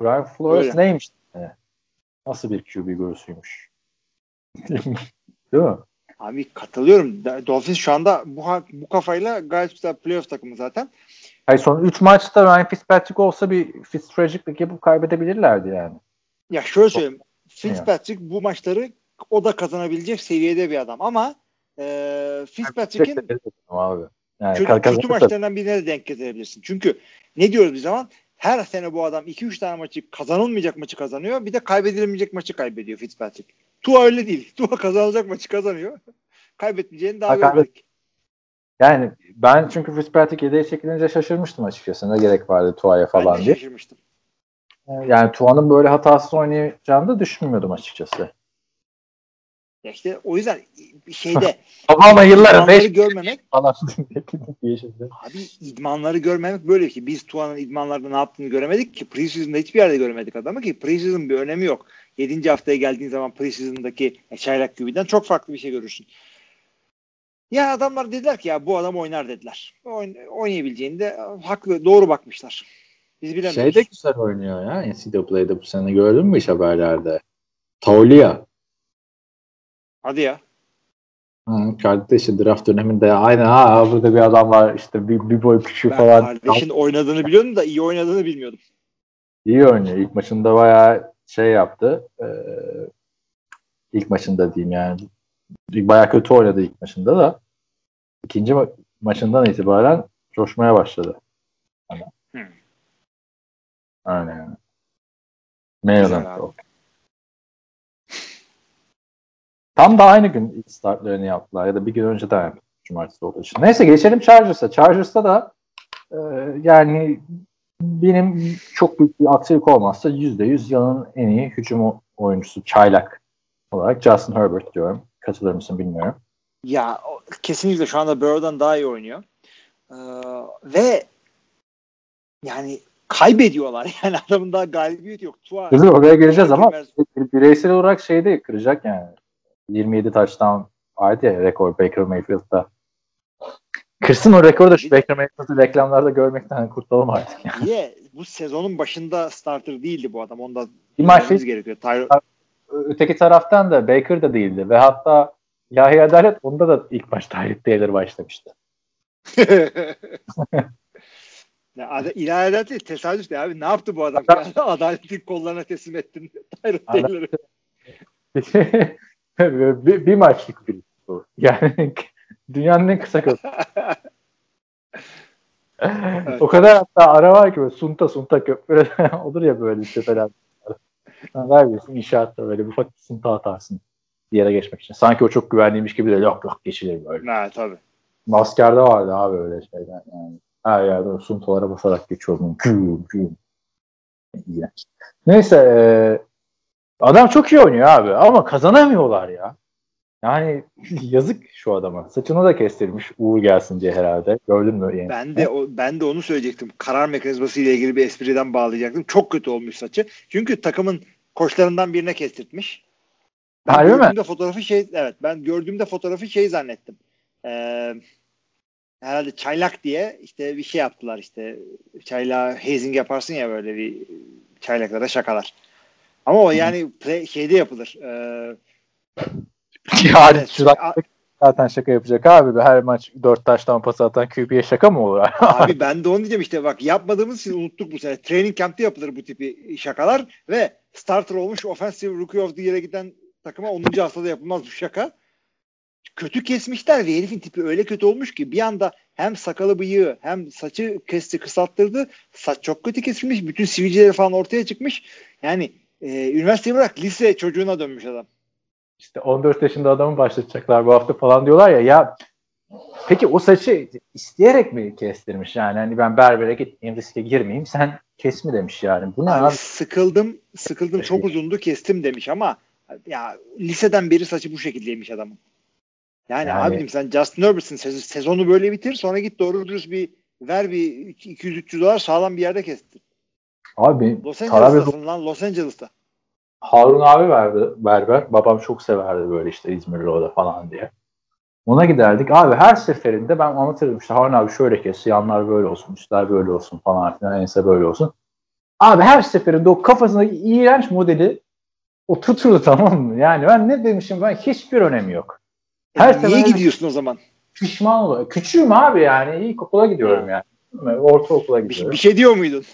Brian Flores Öyle. neymiş? Nasıl bir QB görüsüymüş? Değil mi? Abi katılıyorum. Dolphins şu anda bu bu kafayla gayet güzel playoff takımı zaten. Hayır son 3 maçta Ryan Fitzpatrick olsa bir Fitztragic'lik yapıp kaybedebilirlerdi yani. Ya şöyle söyleyeyim. Fitzpatrick bu maçları o da kazanabilecek seviyede bir adam ama e, Fitzpatrick'in. Yani kötü, kötü maçlarından birine de denk getirebilirsin. Çünkü ne diyoruz bir zaman? Her sene bu adam 2-3 tane maçı kazanılmayacak maçı kazanıyor. Bir de kaybedilemeyecek maçı kaybediyor Fitzpatrick. Tua öyle değil. Tua kazanılacak maçı kazanıyor. Kaybetmeyeceğini daha görmedik. Yani ben çünkü Fitzpatrick yedeğe çekilince şaşırmıştım açıkçası. Ne gerek vardı Tua'ya falan ben diye. şaşırmıştım. Yani Tua'nın böyle hatasız oynayacağını da düşünmüyordum açıkçası. Ya işte o yüzden şeyde ama yıllar beş görmemek falan abi idmanları görmemek böyle ki biz Tuan'ın idmanlarda ne yaptığını göremedik ki preseason'da hiçbir yerde göremedik adamı ki preseason bir önemi yok. 7. haftaya geldiğin zaman preseason'daki çaylak QB'den çok farklı bir şey görürsün. Ya adamlar dediler ki ya bu adam oynar dediler. Oyn oynayabileceğini de haklı doğru bakmışlar. Biz bilemiyoruz. Şey de güzel oynuyor ya NCAA'de bu sene gördün mü iş haberlerde? Taulia Hadi ya. Hı, kardeşi draft döneminde aynen ha burada bir adam var işte bir, bir boy küçüğü ben falan. Kardeşin oynadığını biliyordum da iyi oynadığını bilmiyordum. İyi oynuyor. İlk maçında bayağı şey yaptı. Ee, ilk maçında diyeyim yani. Bayağı kötü oynadı ilk maçında da. ikinci ma- maçından itibaren coşmaya başladı. Hani. Hmm. Aynen yani. Maryland Tam da aynı gün startlarını yaptılar ya da bir gün önceden yaptılar cumartesi olduğu için. Neyse geçelim Chargers'a. Chargers'ta da e, yani benim çok büyük bir aksilik olmazsa %100 yılın en iyi hücum oyuncusu çaylak olarak Justin Herbert diyorum. Katılır mısın bilmiyorum. Ya kesinlikle şu anda Burrow'dan daha iyi oynuyor. Ee, ve yani kaybediyorlar. Yani adamın daha galibiyet yok. Tua, Biz oraya geleceğiz ama bireysel olarak şeyde kıracak yani. 27 touchdown vardı ya rekor Baker Mayfield'da. Kırsın o rekoru da şu Baker Mayfield'ı reklamlarda görmekten kurtulalım artık. Yani. Niye? Bu sezonun başında starter değildi bu adam. Onda bir maçta gerekiyor. Tyro... Öteki taraftan da Baker da değildi ve hatta Yahya Adalet onda da ilk maç Tyreek Taylor başlamıştı. ya, ilahi adalet tesadüf de abi. Ne yaptı bu adam? Adaletin kollarına teslim ettin. Tyreek Taylor'ı. bir, bir maçlık bir bu. Yani dünyanın en kısa evet. O kadar hatta ara var ki böyle sunta sunta köprü olur ya böyle tepeler. Sen vermiyorsun inşaatta böyle ufak bir sunta atarsın bir yere geçmek için. Sanki o çok güvenliymiş gibi de yok yok geçilir böyle. Ha tabii. Maskerde vardı abi öyle şeyler yani. Her yerde suntalara basarak geçiyordum. Güm güm. İğrenç. Neyse e, Adam çok iyi oynuyor abi ama kazanamıyorlar ya. Yani yazık şu adama. Saçını da kestirmiş Uğur gelsin diye herhalde. Gördün mü? Yani? Ben de o, ben de onu söyleyecektim. Karar mekanizması ile ilgili bir espriden bağlayacaktım. Çok kötü olmuş saçı. Çünkü takımın koçlarından birine kestirtmiş. Ben Harbi gördüğümde mi? fotoğrafı şey evet ben gördüğümde fotoğrafı şey zannettim. Ee, herhalde çaylak diye işte bir şey yaptılar işte çayla hazing yaparsın ya böyle bir çaylaklara şakalar. Ama o yani play, şeyde yapılır. Ee, yani evet, şey, zaten şaka yapacak abi. Her maç dört taştan pas atan QB'ye şaka mı olur? abi ben de onu diyeceğim işte bak yapmadığımız için unuttuk bu sene. Training camp'te yapılır bu tipi şakalar ve starter olmuş offensive rookie of the year'e giden takıma 10. haftada yapılmaz bu şaka. Kötü kesmişler ve herifin tipi öyle kötü olmuş ki bir anda hem sakalı bıyığı hem saçı kesti kısalttırdı. Saç çok kötü kesilmiş. Bütün sivilceleri falan ortaya çıkmış. Yani e, üniversiteyi bırak lise çocuğuna dönmüş adam. İşte 14 yaşında adamı başlatacaklar bu hafta falan diyorlar ya ya Peki o saçı isteyerek mi kestirmiş yani? Hani ben berbere gitmeyeyim riske girmeyeyim sen kes mi demiş yani. Bu ne Abi sıkıldım, sıkıldım çok uzundu kestim demiş ama ya liseden beri saçı bu şekildeymiş adamın. Yani, Yani- abim sen Justin Herbert'sın sez- sezonu böyle bitir sonra git doğru dürüst bir ver bir 200-300 dolar sağlam bir yerde kestir. Abi Los Angeles'tasın lan Los Angeles'ta. Harun abi verdi berber. Babam çok severdi böyle işte İzmirli o da falan diye. Ona giderdik. Abi her seferinde ben anlatırdım işte Harun abi şöyle kes, yanlar böyle olsun, üstler böyle olsun falan filan, ense böyle olsun. Abi her seferinde o kafasındaki iğrenç modeli o tuturdu tamam mı? Yani ben ne demişim ben hiçbir önemi yok. Her E, niye gidiyorsun o zaman? pişman oluyor. Küçüğüm abi yani ilkokula gidiyorum yani. Ortaokula Bir, gidiyorum. bir şey diyor muydun?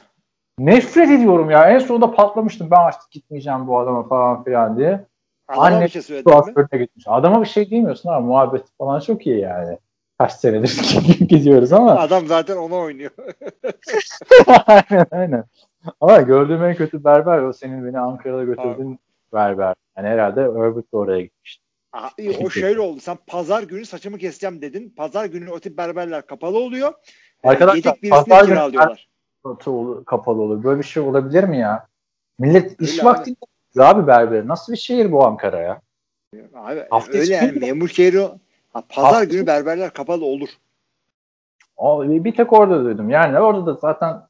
Nefret ediyorum ya. En sonunda patlamıştım. Ben artık gitmeyeceğim bu adama falan filan diye. Adama Anne, bir şey söyledin gitmiş. Adama bir şey demiyorsun ama muhabbet falan çok iyi yani. Kaç senedir gidiyoruz ama. Adam zaten ona oynuyor. aynen aynen. Ama gördüğüm en kötü berber o senin beni Ankara'da götürdüğün berber. Yani herhalde Herbert de oraya gitmişti. Abi, o şöyle oldu. Sen pazar günü saçımı keseceğim dedin. Pazar günü o tip berberler kapalı oluyor. Ee, Arkadaşlar, Yedek birisini pazar günü kiralıyorlar. Batı kapalı olur. Böyle bir şey olabilir mi ya? Millet iş Öyle abi. vakti abi berber. Nasıl bir şehir bu Ankara ya? Abi, Hafta öyle yani memur şehri. Ha, pazar Hafta günü berberler kapalı olur. Abi bir tek orada duydum. Yani orada da zaten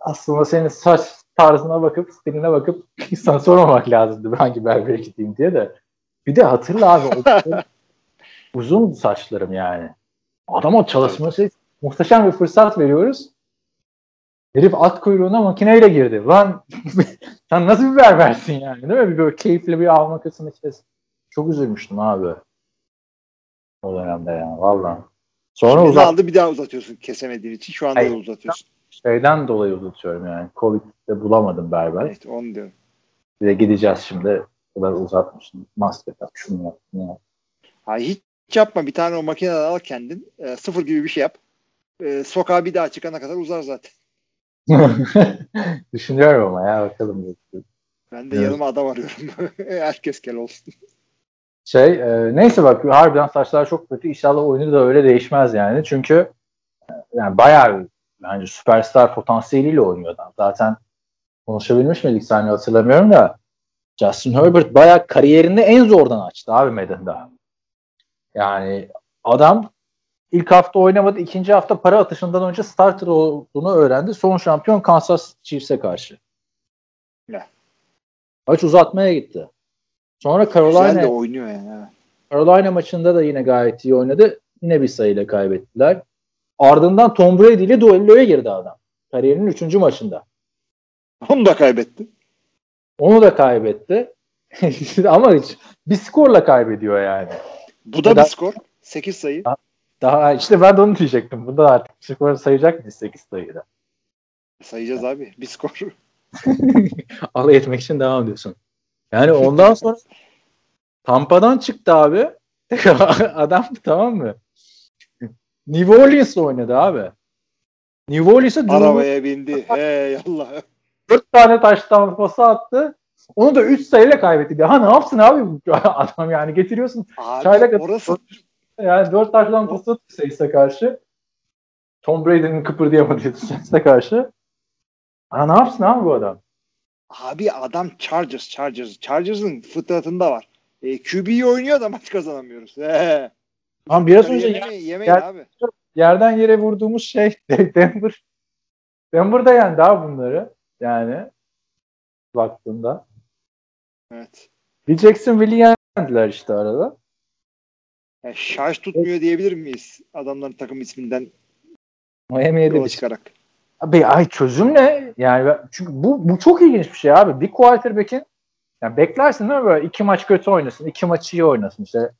aslında senin saç tarzına bakıp, stiline bakıp sana sormamak lazımdı ben hangi berbere gideyim diye de. Bir de hatırla abi uzun saçlarım yani. Adama çalışması muhteşem bir fırsat veriyoruz. Herif at kuyruğuna makineyle girdi. Lan sen nasıl bir berbersin yani değil mi? Bir böyle keyifli bir av makasını kes. Çok üzülmüştüm abi. O dönemde yani valla. Sonra Şimdi uzat aldı bir daha uzatıyorsun kesemediğin için. Şu anda Hayır. da uzatıyorsun. şeyden dolayı uzatıyorum yani. Covid'de bulamadım berber. Evet onu diyorum. Bir de gideceğiz şimdi. O kadar uzatmışım. Maske tak, şunu yap, yap. Ha, hiç yapma. Bir tane o makineden al kendin. E, sıfır gibi bir şey yap. E, sokağa bir daha çıkana kadar uzar zaten. Düşünüyorum ama ya bakalım. Ben de Evet. yanıma adam arıyorum. Herkes kel olsun. Şey e, neyse bak harbiden saçlar çok kötü. İnşallah oyunu da öyle değişmez yani. Çünkü e, yani bayağı bence süperstar potansiyeliyle oynuyor adam. Zaten konuşabilmiş miydik sen hatırlamıyorum da Justin Herbert bayağı kariyerini en zordan açtı abi Madden'da. Yani adam ilk hafta oynamadı. ikinci hafta para atışından önce starter olduğunu öğrendi. Son şampiyon Kansas Chiefs'e karşı. Ne? Maç uzatmaya gitti. Sonra Güzel de Carolina oynuyor yani. Carolina maçında da yine gayet iyi oynadı. Yine bir sayıyla kaybettiler. Ardından Tom Brady ile duelloya girdi adam. Kariyerinin üçüncü maçında. Onu da kaybetti. Onu da kaybetti. Ama hiç bir skorla kaybediyor yani. Bu da Neden? bir skor. 8 sayı. Daha işte ben de onu diyecektim. Bunda artık skor sayacak mıyız 8 sayıda? Sayacağız abi. Bir skor. Alay etmek için devam ediyorsun. Yani ondan sonra Tampa'dan çıktı abi. Adam tamam mı? New Orleans'la oynadı abi. New Orleans'a Arabaya bindi. Ey Allah. 4 tane taştan pası attı. Onu da 3 sayıyla kaybetti. Ha ne yapsın abi bu adam yani getiriyorsun. Abi Çaylak orası Yani 4 taştan pası attı Saints'e karşı. Tom Brady'nin kıpırdayamadığı Saints'e karşı. Ha ne yapsın abi bu adam? Abi adam Chargers, Chargers. Chargers'ın fıtratında var. E, QB'yi oynuyor da maç kazanamıyoruz. He. Ama biraz önce Yeme, yemeyin gel- abi. yerden yere vurduğumuz şey Denver. Denver'da yendi abi bunları. Yani baktığında. Evet. Bir Jacksonville'i yendiler işte arada. Yani şarj tutmuyor diyebilir miyiz? Adamların takım isminden Miami'ye de çıkarak. Abi ay çözüm ne? Yani çünkü bu bu çok ilginç bir şey abi. Bir quarterback'in yani beklersin değil mi böyle iki maç kötü oynasın, iki maç iyi oynasın işte.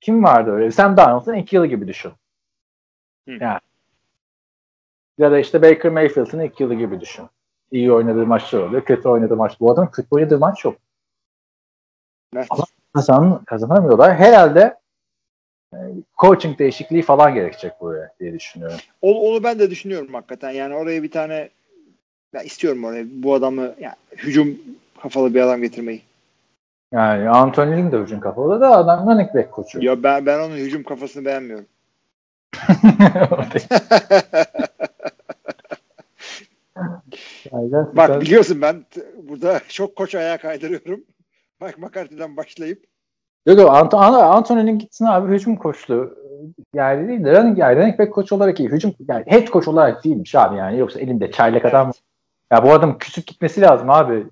Kim vardı öyle? Sam Darnold'un iki yılı gibi düşün. Hı. Yani. Ya da işte Baker Mayfield'ın iki yılı gibi düşün. İyi oynadığı maçlar oluyor, kötü oynadığı maç. Bu adam kötü oynadığı maç yok. Evet. Ama- Kazan, kazanamıyorlar. Herhalde e, coaching değişikliği falan gerekecek buraya diye düşünüyorum. Onu, onu ben de düşünüyorum hakikaten. Yani oraya bir tane ben istiyorum oraya bu adamı yani hücum kafalı bir adam getirmeyi. Yani Anthony Lynn de hücum kafalı da adam running back koçu. Ya ben ben onun hücum kafasını beğenmiyorum. Bak biliyorsun ben burada çok koç ayağa kaydırıyorum. Mike McCarthy'den başlayıp. Yok yok Ant Anthony'nin gitsin abi hücum koçluğu yani değil de running, yani running back koç olarak iyi. Hücum yani head koç olarak değilmiş abi yani. Yoksa elinde çaylak evet. adam. Ya bu adam küçük gitmesi lazım abi.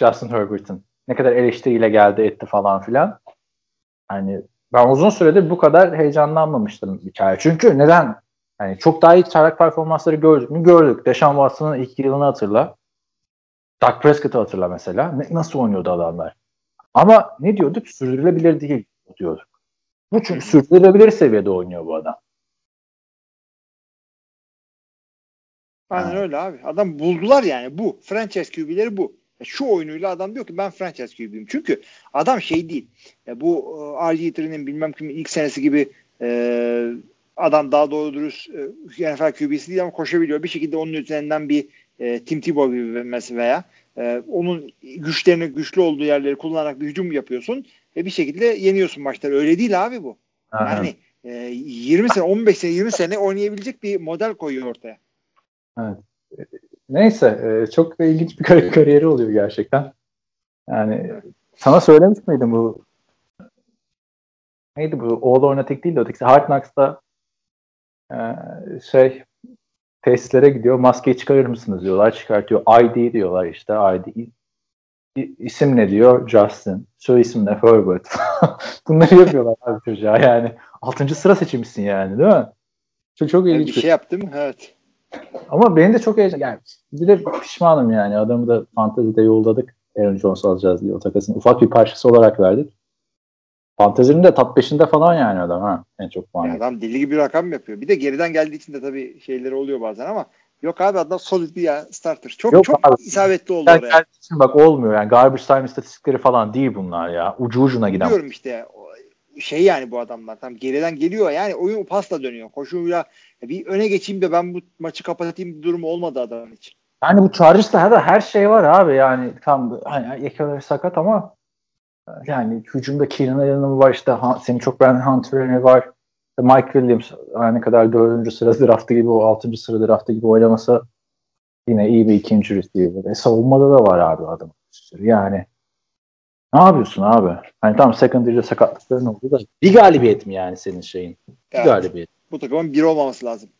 Justin Herbert'ın. Ne kadar eleştiriyle geldi etti falan filan. Hani ben uzun süredir bu kadar heyecanlanmamıştım hikaye. Çünkü neden? Yani çok daha iyi çaylak performansları gördük mü? Gördük. Deshaun Watson'ın ilk yılını hatırla. Dak Prescott'ı hatırla mesela. Ne, nasıl oynuyordu adamlar? Ama ne diyorduk? Sürdürülebilir değil diyorduk. Bu çünkü sürdürülebilir seviyede oynuyor bu adam. Aynen ha. öyle abi. Adam buldular yani bu. Franchise QB'leri bu. Şu oyunuyla adam diyor ki ben franchise QB'yim. Çünkü adam şey değil. Ya bu e, RG3'nin bilmem kimin ilk senesi gibi e, adam daha doğru dürüst e, NFL QB'si değil ama koşabiliyor. Bir şekilde onun üzerinden bir e, Tim Tebow gibi mesela veya e, onun güçlerini güçlü olduğu yerleri kullanarak bir hücum yapıyorsun ve bir şekilde yeniyorsun maçları. Öyle değil abi bu. Aha. Yani e, 20 sene 15 sene 20 sene oynayabilecek bir model koyuyor ortaya. Evet. Neyse e, çok da ilginç bir kar- kariyeri oluyor gerçekten. Yani sana söylemiş miydim bu neydi bu All or Nothing değil de ötekisi Hard Knocks'ta e, şey testlere gidiyor maskeyi çıkarır mısınız diyorlar çıkartıyor ID diyorlar işte ID isim ne diyor Justin soy isim ne Herbert bunları yapıyorlar abi çocuğa yani 6. sıra seçmişsin yani değil mi? Çok, çok ilginç. Bir şey yaptım evet. Ama benim de çok heyecan yani bir de pişmanım yani adamı da fantezide yolladık Aaron Jones alacağız diye o takasın ufak bir parçası olarak verdik. Fantezinin de top 5'inde falan yani adam ha en çok puan. adam deli gibi bir rakam yapıyor. Bir de geriden geldiği için de tabii şeyleri oluyor bazen ama yok abi adam solid bir ya starter. Çok yok çok abi. isabetli oldu yani oraya. Için bak olmuyor yani garbage time istatistikleri falan değil bunlar ya. Ucu ucuna giden. Biliyorum işte şey yani bu adamlar tam geriden geliyor yani oyun pasla dönüyor. Koşuyla bir öne geçeyim de ben bu maçı kapatayım bir durumu olmadı adamın için. Yani bu Chargers'ta her şey var abi yani tam hani Ekeler sakat ama yani hücumda Keenan Allen'ın var işte senin çok beğenen Hunter var. Mike Williams aynı kadar dördüncü sıra draftı gibi o altıncı sıra draftı gibi oynaması yine iyi bir ikinci receiver. E, savunmada da var abi adam. Yani ne yapıyorsun abi? Hani tam secondary'de sakatlıkların oldu da bir galibiyet mi yani senin şeyin? Bir evet. galibiyet. Bu takımın bir olmaması lazım.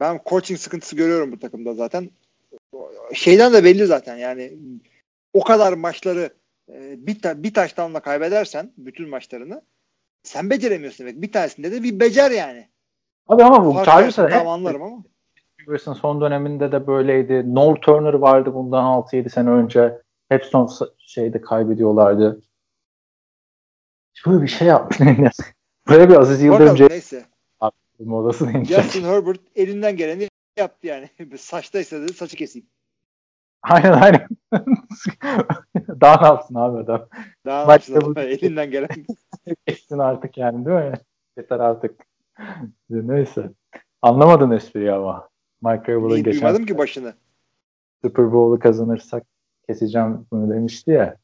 Ben coaching sıkıntısı görüyorum bu takımda zaten. Şeyden de belli zaten yani o kadar maçları e, bir, ta- bir taştanla kaybedersen bütün maçlarını sen beceremiyorsun demek. Bir tanesinde de bir becer yani. Abi ama bu Chargers'a tam anlarım ama. Wilson son döneminde de böyleydi. Noel Turner vardı bundan 6-7 sene önce. Hep son şeyde kaybediyorlardı. Böyle bir şey yapmış. Böyle bir Aziz Yıldırım neyse. Modası neymiş? Justin Herbert elinden geleni yaptı yani. Saçtaysa dedi saçı keseyim. Aynen aynen. Daha ne yapsın abi adam? Daha ne yapsın abi? Elinden gelen. Geçsin artık yani değil mi? Yeter artık. Neyse. Anlamadın espriyi ama. Mike Rabel'ın geçen... Duymadım ki başını. Super Bowl'u kazanırsak keseceğim bunu demişti ya.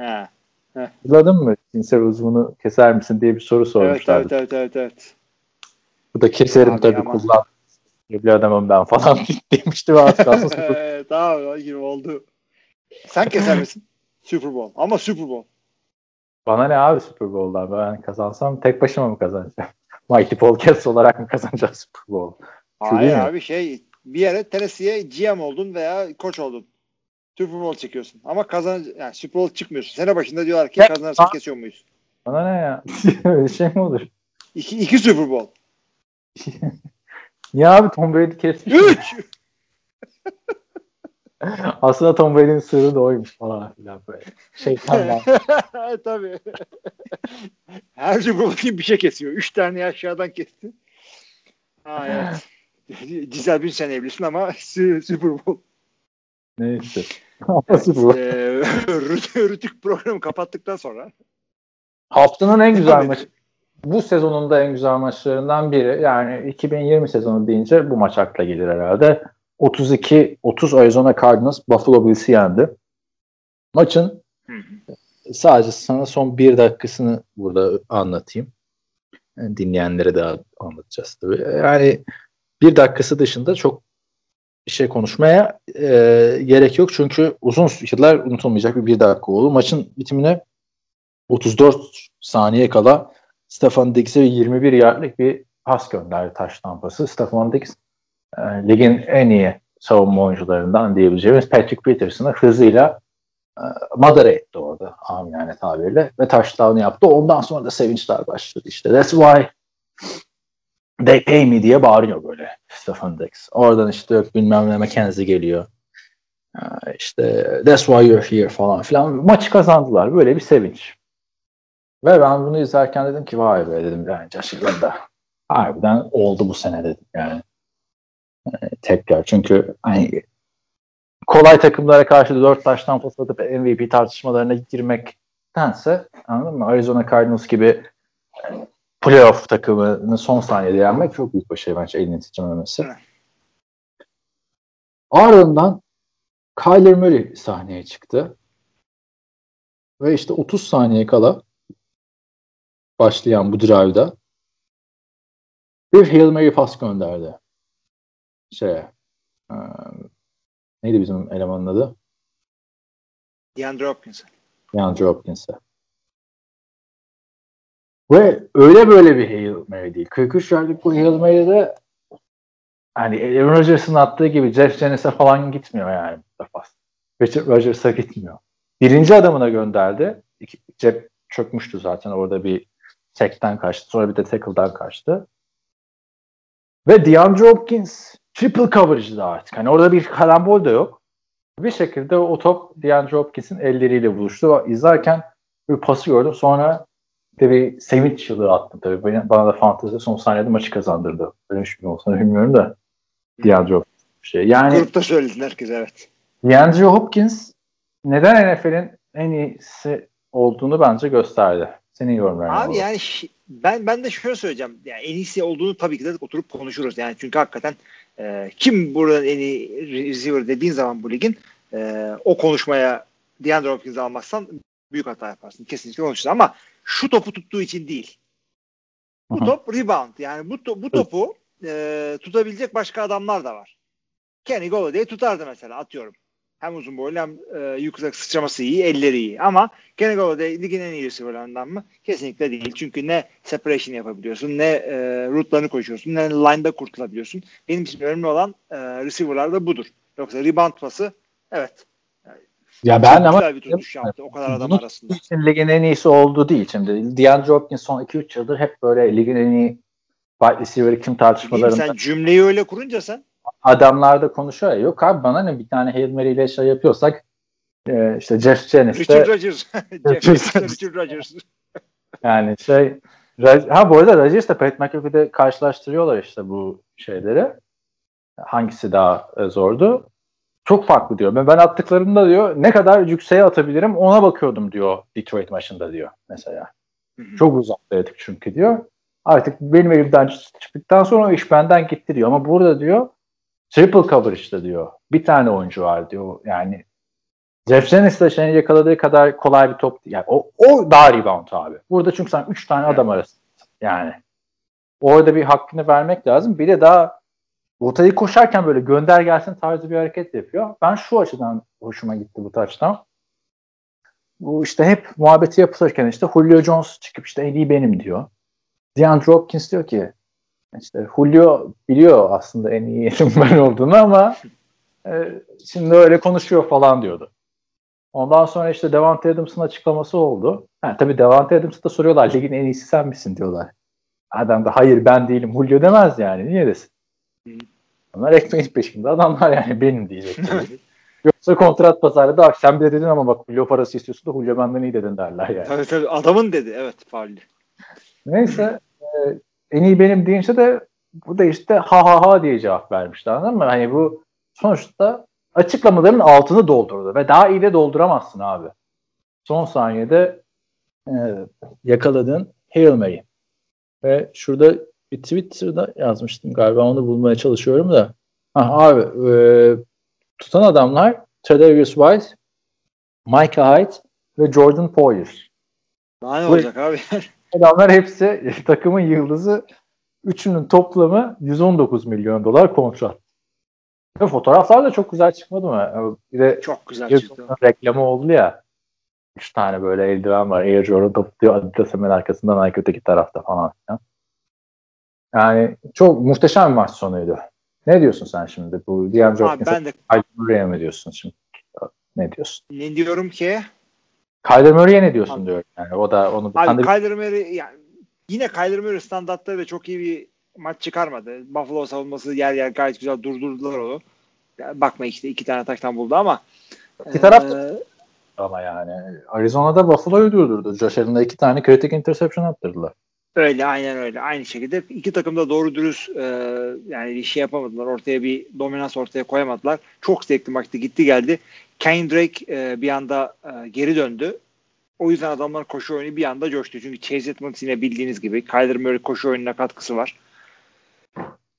Ha. Hatırladın mı? Cinsel uzvunu keser misin diye bir soru sormuşlardı. Evet evet evet. evet. Bu da keserim Abi tabii kullan. Bir adamım ben falan demişti ve az kalsın tamam gibi oldu. Sen keser misin? Super Bowl. Ama Super Bowl. Bana ne abi Super Bowl'dan? Ben kazansam tek başıma mı kazanacağım? Mighty Podcast olarak mı kazanacağız Super Bowl? Hayır abi şey bir yere Tennessee'ye GM oldun veya koç oldun. Super Bowl çekiyorsun. Ama kazan yani Super Bowl çıkmıyorsun. Sene başında diyorlar ki kazanırsak kesiyor muyuz? Bana ne ya? Öyle şey mi olur? İki, iki Super Bowl. ya abi Tom Brady kesmiş. Üç! Aslında Tom Brady'nin sırrı da oymuş falan filan böyle. Şeytanlar. Tabii. Her Super Bowl bir şey kesiyor. Üç tane aşağıdan kesti. Ha evet. Cizel bin sen evlisin ama Super Bowl. Neyse. ee, Rütük programı kapattıktan sonra. Haftanın en güzel maçı. Bu sezonun da en güzel maçlarından biri. Yani 2020 sezonu deyince bu maç akla gelir herhalde. 32-30 Arizona Cardinals Buffalo Bills'i yendi. Maçın sadece sana son bir dakikasını burada anlatayım. Yani dinleyenlere de anlatacağız tabii. Yani bir dakikası dışında çok bir şey konuşmaya e, gerek yok. Çünkü uzun yıllar unutulmayacak bir bir dakika oldu. Maçın bitimine 34 saniye kala Stefan Diggs'e 21 yardlık bir pas gönderdi taş tampası. Stefan Diggs e, ligin en iyi savunma oyuncularından diyebileceğimiz Patrick Peterson'ı hızıyla e, madara etti orada amiyane tabirle ve touchdown yaptı. Ondan sonra da sevinçler başladı işte. That's why they pay me diye bağırıyor böyle Stefan Diggs. Oradan işte yok bilmem ne McKenzie geliyor. E, işte that's why you're here falan filan. Maçı kazandılar. Böyle bir sevinç. Ve ben bunu izlerken dedim ki vay be dedim yani Josh da harbiden oldu bu sene dedim yani. Tekrar çünkü hani kolay takımlara karşı dört taştan pas atıp MVP tartışmalarına girmektense anladın mı? Arizona Cardinals gibi playoff takımını son saniyede yenmek çok büyük bir şey bence elini titrememesi. Ardından Kyler Murray sahneye çıktı. Ve işte 30 saniye kala başlayan bu drive'da bir Hail Mary pas gönderdi. Şeye um, neydi bizim elemanın adı? DeAndre Hopkins'e. DeAndre Hopkins'e. Ve öyle böyle bir Hail Mary değil. 43 yardlık bu Hail Mary'de hani Aaron Rodgers'ın attığı gibi Jeff Janis'e falan gitmiyor yani bu defa. Richard Rodgers'a gitmiyor. Birinci adamına gönderdi. İki, cep çökmüştü zaten orada bir tekten kaçtı. Sonra bir de tackle'dan kaçtı. Ve DeAndre Hopkins triple coverage'da artık. Hani orada bir karambol da yok. Bir şekilde o top DeAndre Hopkins'in elleriyle buluştu. İzlerken bir pası gördüm. Sonra de bir sevinç çığlığı attım tabii. Bana, bana da fantezi son saniyede maçı kazandırdı. Bir şey olsa bilmiyorum da. DeAndre Hopkins şey. Yani Grupta söyledin herkes evet. DeAndre Hopkins neden NFL'in en iyisi olduğunu bence gösterdi. Senin yorumların Abi olur. yani ben ben de şöyle söyleyeceğim. Yani en iyisi olduğunu tabii ki de oturup konuşuruz. Yani çünkü hakikaten e, kim buradan en iyi receiver dediğin zaman bu ligin e, o konuşmaya DeAndre Hopkins'i almazsan büyük hata yaparsın. Kesinlikle konuşuruz. Ama şu topu tuttuğu için değil. Bu top rebound. Yani bu, to- bu topu e, tutabilecek başka adamlar da var. Kenny Golladay tutardı mesela atıyorum. Hem uzun boylu hem e, yüksek sıçraması iyi, elleri iyi. Ama Kenny Golladay ligin en iyi receiver'larından mı? Kesinlikle değil. Çünkü ne separation yapabiliyorsun, ne e, rootlarını koşuyorsun, ne line'da kurtulabiliyorsun. Benim için önemli olan e, receiver'lar da budur. Yoksa rebound pası evet. Ya ben çok ama yaptı o kadar adam arasında. için ligin en iyisi olduğu değil şimdi. DeAndre Hopkins son 2-3 yıldır hep böyle ligin en iyi wide receiver'ı kim tartışmalarında Sen cümleyi öyle kurunca sen adamlarda konuşuyor ya. Yok abi bana ne bir tane Hail Mary ile şey yapıyorsak e, işte Jeff Janis Richard Rodgers. Richard Rodgers. yani şey ha bu arada Rodgers de Pat McAfee'de karşılaştırıyorlar işte bu şeyleri. Hangisi daha e, zordu? Çok farklı diyor. Ben, ben attıklarımda diyor ne kadar yükseğe atabilirim ona bakıyordum diyor Detroit maçında diyor mesela. Çok uzaktaydık çünkü diyor. Artık benim elimden çıktıktan sonra o iş benden gitti diyor. Ama burada diyor triple coverage'da diyor. Bir tane oyuncu var diyor. Yani de şeyin yakaladığı kadar kolay bir top değil. Yani o, o daha rebound abi. Burada çünkü sen 3 tane adam arasında. Yani orada bir hakkını vermek lazım. Bir de daha rotayı koşarken böyle gönder gelsin tarzı bir hareket yapıyor. Ben şu açıdan hoşuma gitti bu taçtan. Bu işte hep muhabbeti yapılırken işte Julio Jones çıkıp işte en iyi benim diyor. DeAndre Hopkins diyor ki işte Julio biliyor aslında en iyi ben olduğunu ama e, şimdi öyle konuşuyor falan diyordu. Ondan sonra işte Devante Adams'ın açıklaması oldu. Ha, tabii Devante Adams'a da soruyorlar ligin en iyisi sen misin diyorlar. Adam da hayır ben değilim Julio demez yani. Niye desin? Onlar ekmeğin peşinde adamlar yani benim diyecek. Yoksa kontrat pazarı da sen bile dedin ama bak Julio parası istiyorsun da Julio benden iyi dedin derler yani. Tabii tabii adamın dedi evet faulli. Neyse e, en iyi benim deyince de bu da işte ha ha ha diye cevap vermişti anladın mı? Hani bu sonuçta açıklamaların altını doldurdu ve daha iyi de dolduramazsın abi. Son saniyede e, yakaladığın Hail Mary. Ve şurada bir Twitter'da yazmıştım galiba onu bulmaya çalışıyorum da. Ha, abi e, tutan adamlar Tredavious White, Micah Hyde ve Jordan Poyer. Daha ne Bu- olacak abi? Adamlar hepsi takımın yıldızı. Üçünün toplamı 119 milyon dolar kontrat. Ve fotoğraflar da çok güzel çıkmadı mı? Bir de Çok güzel çıktı. reklamı oldu ya. Üç tane böyle eldiven var. Air Jordan topluyor. Adidas hemen arkasından Nike öteki tarafta falan. filan. Yani çok muhteşem bir maç sonuydu. Ne diyorsun sen şimdi? Bu D'Angelo Abi ben de Murray'e mi diyorsun şimdi? Ne diyorsun? ne diyorum ki Kyler Murray'e ne diyorsun Abi. diyorum. Yani o da onu abi de Kyler Murray yani yine Kyler Murray standartlarıyla çok iyi bir maç çıkarmadı. Buffalo savunması yer yer gayet güzel durdurdular onu. Yani bakma işte iki tane taştan buldu ama İki taraf da- eee, ama yani Arizona'da Buffalo'yu durdurdu. Josh Allen'a iki tane kritik interception attırdılar. Öyle aynen öyle. Aynı şekilde iki takım da doğru dürüst e, yani bir şey yapamadılar. Ortaya bir dominans ortaya koyamadılar. Çok zevkli maçtı. Gitti geldi. Kane Drake e, bir anda e, geri döndü. O yüzden adamlar koşu oyunu bir anda coştu. Çünkü Chase Edmonds yine bildiğiniz gibi Kyler Murray koşu oyununa katkısı var.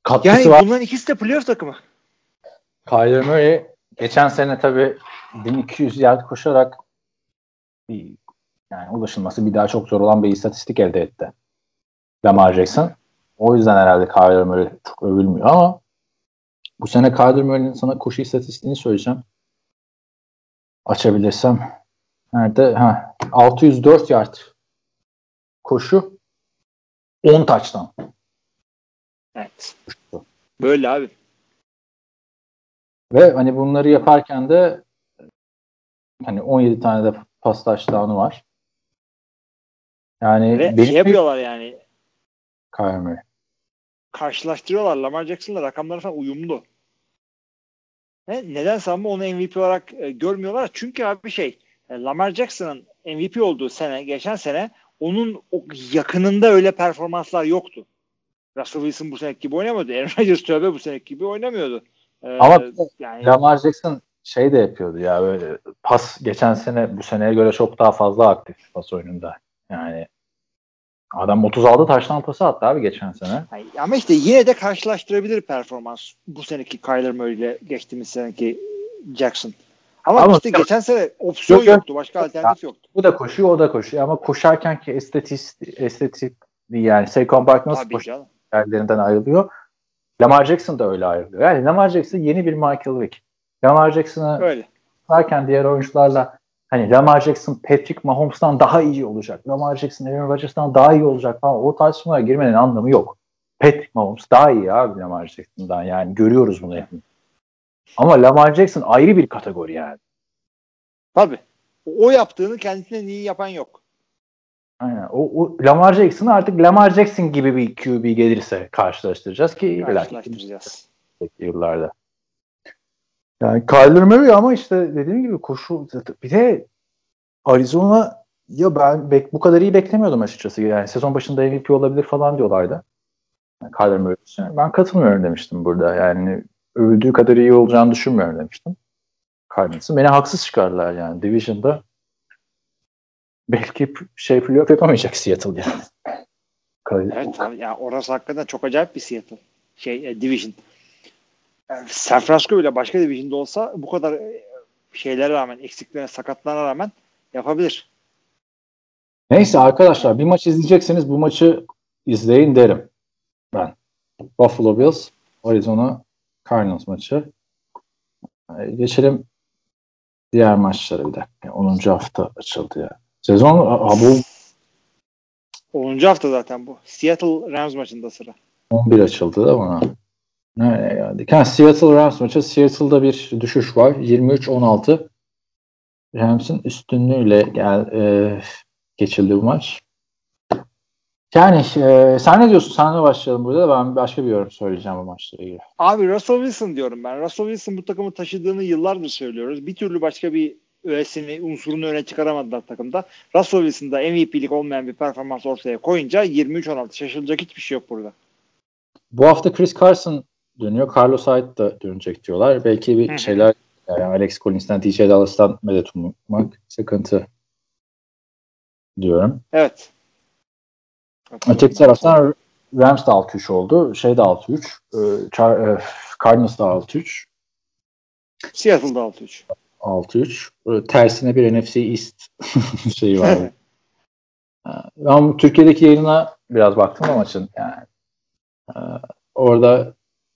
Katkısı Yani var. bunların ikisi de playoff takımı. Kyler Murray geçen sene tabii 1200 yard koşarak bir, yani ulaşılması bir daha çok zor olan bir istatistik elde etti. Lamar Jackson. O yüzden herhalde Kyler Murray çok övülmüyor ama bu sene Kyler Murray'nin sana koşu istatistiğini söyleyeceğim. Açabilirsem. Nerede? Ha, 604 yard koşu 10 taçtan. Evet. Böyle abi. Ve hani bunları yaparken de hani 17 tane de pas touchdown'u var. Yani Ve şey yapıyorlar yani Kyler Murray. karşılaştırıyorlar. Lamar Jackson'la rakamları falan uyumlu. Ne, nedense ama onu MVP olarak e, görmüyorlar. Çünkü abi şey e, Lamar Jackson'ın MVP olduğu sene, geçen sene onun o yakınında öyle performanslar yoktu. Russell Wilson bu seneki gibi oynamıyordu. Aaron Rodgers tövbe bu seneki gibi oynamıyordu. Ee, Ama yani Lamar Jackson şey de yapıyordu ya böyle pas geçen sene bu seneye göre çok daha fazla aktif pas oyununda. Yani adam 36 taştan pası attı abi geçen sene. Ay, ama işte yine de karşılaştırabilir performans bu seneki Kyler Murray ile geçtiğimiz seneki Jackson. Ama, Ama- işte geçen sene opsiyon Yok, yok. yoktu. Başka alternatif yoktu. Bu da koşuyor o da koşuyor ama koşarken ki estetik estetik yani Saquon Barkley nasıl Tabii koşu canım. yerlerinden ayrılıyor. Lamar Jackson da öyle ayrılıyor. Yani Lamar Jackson yeni bir Michael Vick. Lamar Jackson'ı Öyle. varken diğer oyuncularla hani Lamar Jackson Patrick Mahomes'tan daha iyi olacak. Lamar Jackson Aaron Rodgers'tan daha iyi olacak falan. O tartışmalara girmenin anlamı yok. Patrick Mahomes daha iyi abi Lamar Jackson'dan. Yani görüyoruz bunu hep. Ama Lamar Jackson ayrı bir kategori yani. Tabii. O yaptığını kendisinden iyi yapan yok. Aynen. O, o Lamar Jackson'ı artık Lamar Jackson gibi bir QB gelirse karşılaştıracağız ki Karşılaştıracağız. yıllarda. Yani Kyler Murray ama işte dediğim gibi koşu bir de Arizona ya ben bek- bu kadar iyi beklemiyordum açıkçası. Yani sezon başında MVP olabilir falan diyorlardı. Yani Kyler Murray. Ben katılmıyorum demiştim burada. Yani övüldüğü kadar iyi olacağını düşünmüyorum demiştim. Cardinals'ın. Beni haksız çıkardılar yani. Division'da belki şey playoff yapamayacak Seattle yani. Evet abi, yani orası hakikaten çok acayip bir Seattle. Şey e, division. Yani San Francisco bile başka division'da olsa bu kadar e, şeylere rağmen, eksiklerine, sakatlarına rağmen yapabilir. Neyse arkadaşlar bir maç izleyecekseniz bu maçı izleyin derim. Ben. Buffalo Bills, Arizona Cardinals maçı. Ee, Geçelim diğer maçlara bir dakika. 10. hafta açıldı ya. Sezon ha, bu 10. hafta zaten bu. Seattle Rams maçında sıra. 11 açıldı ama nereye geldik? Ha, Seattle Rams maçı. Seattle'da bir düşüş var. 23-16. Rams'in üstünlüğüyle gel, e, geçildi bu maç. Yani e, sen ne diyorsun? Senle başlayalım burada da ben başka bir yorum söyleyeceğim bu maçla ilgili. Abi Russell Wilson diyorum ben. Russell Wilson bu takımı taşıdığını yıllardır söylüyoruz. Bir türlü başka bir öğesini, unsurunu öne çıkaramadılar takımda. Russell Wilson'da MVP'lik olmayan bir performans ortaya koyunca 23-16 şaşılacak hiçbir şey yok burada. Bu hafta Chris Carson dönüyor. Carlos Hyde da dönecek diyorlar. Belki bir şeyler yani Alex Collins'ten, DJ Dallas'tan medet ummak sıkıntı diyorum. Evet. Öteki taraftan Rams da 6-3 oldu. Şey de 6-3. e, Char- e, Cardinals da 6-3. Seattle'da 6-3. 6-3. Böyle tersine bir NFC East şeyi var. ben Türkiye'deki yayına biraz baktım o maçın. Yani e, orada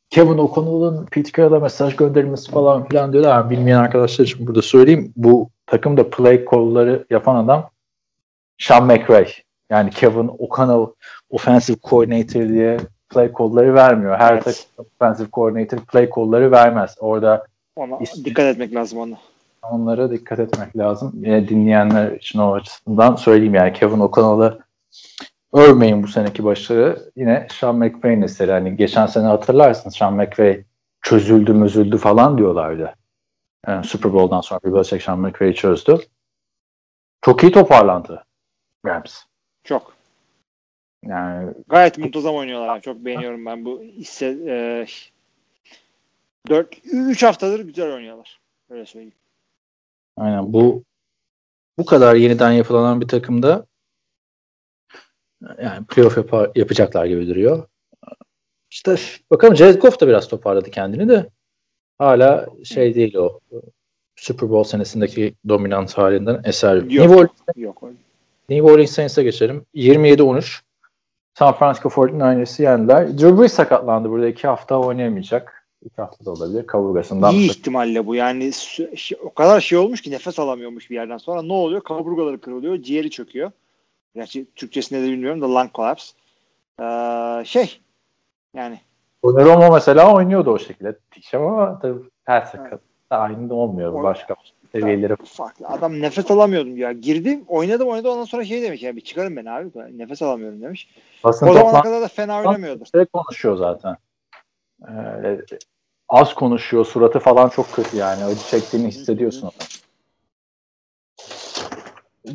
Kevin O'Connell'ın Pete Carroll'a mesaj gönderilmesi falan filan diyorlar. Bilmeyen arkadaşlar için burada söyleyeyim. Bu takımda play call'ları yapan adam Sean McVay. Yani Kevin O'Connell offensive coordinator diye play call'ları vermiyor. Her evet. takım offensive coordinator play call'ları vermez. Orada ona ist- dikkat etmek lazım ona. Onlara dikkat etmek lazım. Yine dinleyenler için o açısından söyleyeyim yani Kevin O'Connell'ı örmeyin bu seneki başarı. Yine Sean McVay'in eseri. Hani geçen sene hatırlarsınız Sean McVay çözüldü müzüldü falan diyorlardı. Yani Super Bowl'dan sonra bir Belichick Sean McVay'i çözdü. Çok iyi toparlandı Rams. Çok. Yani gayet muntazam oynuyorlar. Çok beğeniyorum ben bu hisse e, 4 3 haftadır güzel oynuyorlar. Öyle söyleyeyim. Aynen bu bu kadar yeniden yapılanan bir takımda yani playoff yapar, yapacaklar gibi duruyor. İşte bakalım Jared Goff da biraz toparladı kendini de hala şey değil o Super Bowl senesindeki dominant halinden eser yok. New Orleans, yok. New Orleans Saints'e geçelim. 27-13 San Francisco 49ers'ı yendiler. Drew Brees sakatlandı burada. iki hafta oynayamayacak. İki hafta da olabilir. Kaburgasından. İyi ihtimalle bu. Yani o kadar şey olmuş ki nefes alamıyormuş bir yerden sonra. Ne oluyor? Kaburgaları kırılıyor. Ciğeri çöküyor. Gerçi Türkçesinde de bilmiyorum da lung collapse. Ee, şey yani. Romo mesela oynuyordu o şekilde. Diyeceğim ama tabii her sakat. Aynı da olmuyor. O, başka seviyeleri. Farklı. Adam nefes alamıyordum ya. Girdim oynadım oynadı ondan sonra şey demiş ya bir çıkarın beni abi. Nefes alamıyorum demiş. Basın o zamana kadar da fena oynamıyordu. Şey konuşuyor zaten. Ee, az konuşuyor. Suratı falan çok kötü yani. Acı çektiğini hissediyorsun onu.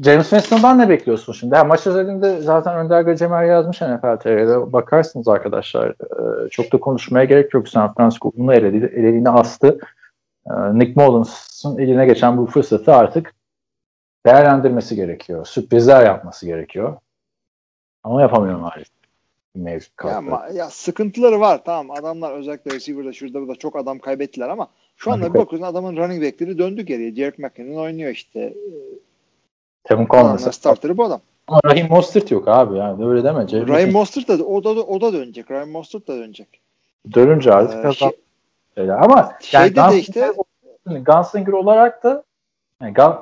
James Winston'dan ne bekliyorsun şimdi? Ha, maç özelinde zaten Önder Gacemer yazmış NFL TV'de. Bakarsınız arkadaşlar. Ee, çok da konuşmaya gerek yok. San Francisco bunu eledi, elediğini astı. Ee, Nick Mullins'ın eline geçen bu fırsatı artık değerlendirmesi gerekiyor. Sürprizler yapması gerekiyor. Ama yapamıyor maalesef. Mevcut ya, ama, ya sıkıntıları var tamam adamlar özellikle receiver'da şurada burada çok adam kaybettiler ama şu anda bir bakıyorsun adamın running back'leri döndü geriye. Derek McKinnon oynuyor işte. Tevin Coleman starterı bu adam. Ama Raheem Mostert yok abi yani öyle deme. Jerry Raheem Mostert da o da o da dönecek. Raheem Mostert da dönecek. Dönünce artık ee, şey, Öyle. Ama Şeyde yani de işte Gunslinger olarak da yani, gun,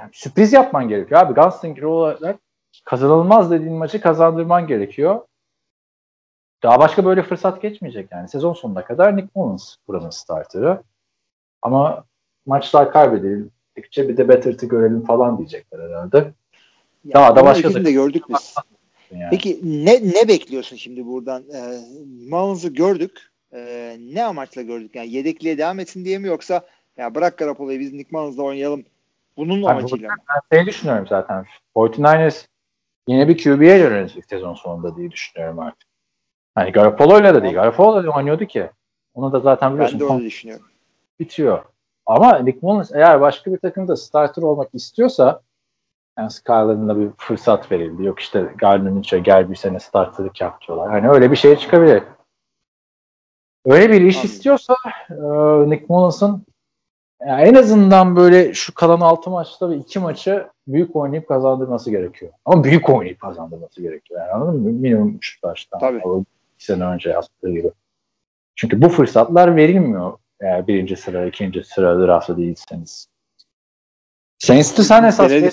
yani sürpriz yapman gerekiyor abi. Gunslinger olarak kazanılmaz dediğin maçı kazandırman gerekiyor. Daha başka böyle fırsat geçmeyecek yani. Sezon sonuna kadar Nick Mullins buranın starterı. Ama maçlar kaybedildikçe bir de Better'ı görelim falan diyecekler herhalde. Ya Daha da başka da gördük biz. Yani. Peki ne ne bekliyorsun şimdi buradan? Ee, Mullins'ı gördük. Ee, ne amaçla gördük? Yani yedekliğe devam etsin diye mi yoksa ya bırak Garoppolo'yu biz Nick Mullins'la oynayalım bunun yani amacıyla mı? Ben şey düşünüyorum zaten. 49ers yine bir QB'ye yönelecek sezon sonunda diye düşünüyorum artık. Hani Garoppolo'yla da değil. Garoppolo da oynuyordu ki. Onu da zaten biliyorsun. Ben de öyle düşünüyorum. Bitiyor. Ama Nick Mullins eğer başka bir takımda starter olmak istiyorsa yani Skyler'ın da bir fırsat verildi. Yok işte Gardner Minch'e gel bir sene starterlık yap diyorlar. Hani öyle bir şey çıkabilir. Öyle bir iş istiyorsa e, Nick Mullins'ın yani en azından böyle şu kalan 6 maçta ve 2 maçı büyük oynayıp kazandırması gerekiyor. Ama büyük oynayıp kazandırması gerekiyor. Yani anladın mı? Minimum 3 taştan. Tabii. O iki sene önce yaptığı gibi. Çünkü bu fırsatlar verilmiyor eğer birinci sıra, ikinci sıra draftı değilseniz. Saints'te sen esas ne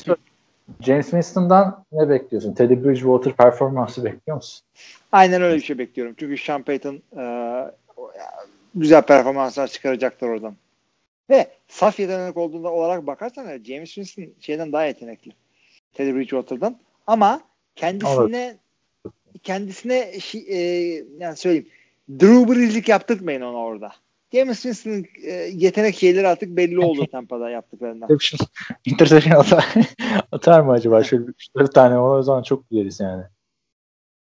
James Winston'dan ne bekliyorsun? Teddy Bridgewater performansı bekliyor musun? Aynen öyle bir şey bekliyorum. Çünkü Sean Payton e, güzel performanslar çıkaracaktır oradan. Ve saf yetenek olduğunda olarak bakarsan James Winston şeyden daha yetenekli. Teddy Bridgewater'dan. Ama kendisine evet. kendisine e, yani söyleyeyim Drew Brees'lik yaptırtmayın ona orada. James Winston'ın e, yetenek şeyleri artık belli oldu Tampa'da yaptıklarından. Interception atar, atar mı acaba? Şöyle 4 tane o zaman çok güleriz yani.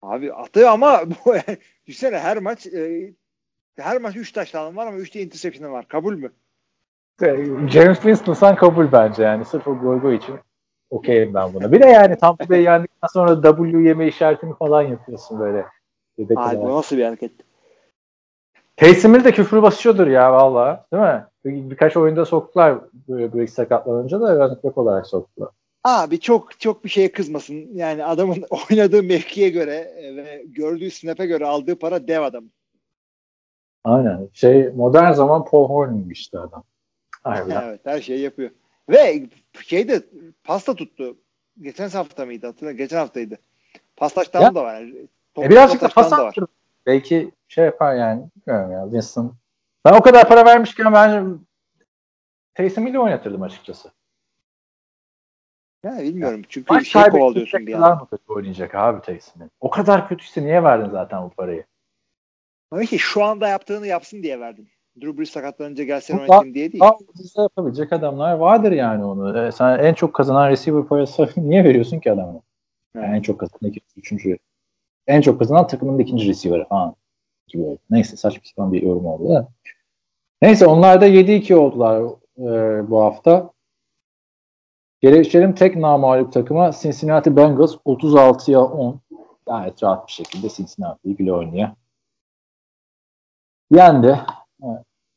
Abi atıyor ama bu, düşünsene her maç e, her maç 3 taştan var ama 3 de interception var. Kabul mü? James Winston sen kabul bence yani. Sırf o gol için okeyim ben buna. Bir de yani Tampa Bay yendikten sonra W yeme işaretini falan yapıyorsun böyle. Abi bu nasıl bir hareket? Taysom de küfür basıyordur ya valla. Değil mi? bir, birkaç oyunda soktular Briggs sakatlanınca da running back olarak soktular. Abi çok çok bir şeye kızmasın. Yani adamın oynadığı mevkiye göre e, ve gördüğü snap'e göre aldığı para dev adam. Aynen. Şey modern zaman Paul Horning işte adam. Harbiden. evet her şeyi yapıyor. Ve şeyde pasta tuttu. Geçen hafta mıydı hatırla? Geçen haftaydı. Pastaştan da var. Yani. E birazcık da pas. Belki şey yapar yani. Bilmiyorum ya. Winston. Ben o kadar para vermişken bence Taysom ile oynatırdım açıkçası. Ya bilmiyorum. Çünkü Maç şey kovalıyorsun bir an. mı kötü oynayacak abi Taysom'in? O kadar kötüyse niye verdin zaten bu parayı? Ama ki şu anda yaptığını yapsın diye verdin. Drew Brees sakatlanınca gelsen oynatayım diye değil. Daha yapabilecek adamlar vardır yani onu. E, sen en çok kazanan receiver parası niye veriyorsun ki adamına? Yani en çok kazanan ikinci, üçüncü. En çok kazanan takımın ikinci receiver'ı falan. Gibi. Neyse saçma sapan bir yorum oldu da. Neyse onlar da 7-2 oldular e, bu hafta. Geçelim tek namalup takıma Cincinnati Bengals 36'ya 10. Gayet rahat bir şekilde Cincinnati'yi bile oynuyor. Yendi.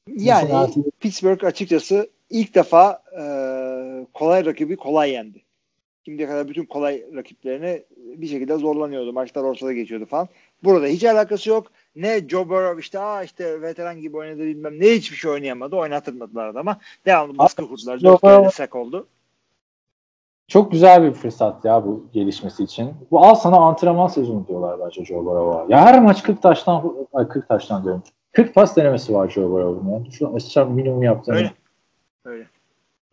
Yani Cincinnati... Pittsburgh açıkçası ilk defa e, kolay rakibi kolay yendi. Şimdiye kadar bütün kolay rakiplerini bir şekilde zorlanıyordu. Maçlar ortada geçiyordu falan. Burada hiç alakası yok. Ne Joe Burrow işte aa işte veteran gibi oynadı bilmem ne hiçbir şey oynayamadı. Oynatırmadılar adama. Devamlı baskı kurdular. Dört kere sak oldu. Çok güzel bir fırsat ya bu gelişmesi için. Bu al sana antrenman sezonu diyorlar bence Joe Burrow'a. Ya her maç 40 taştan 40 taştan diyorum. 40 pas denemesi var Joe Burrow'un ya. Şu an Esra minimum yaptığını. Öyle. Öyle.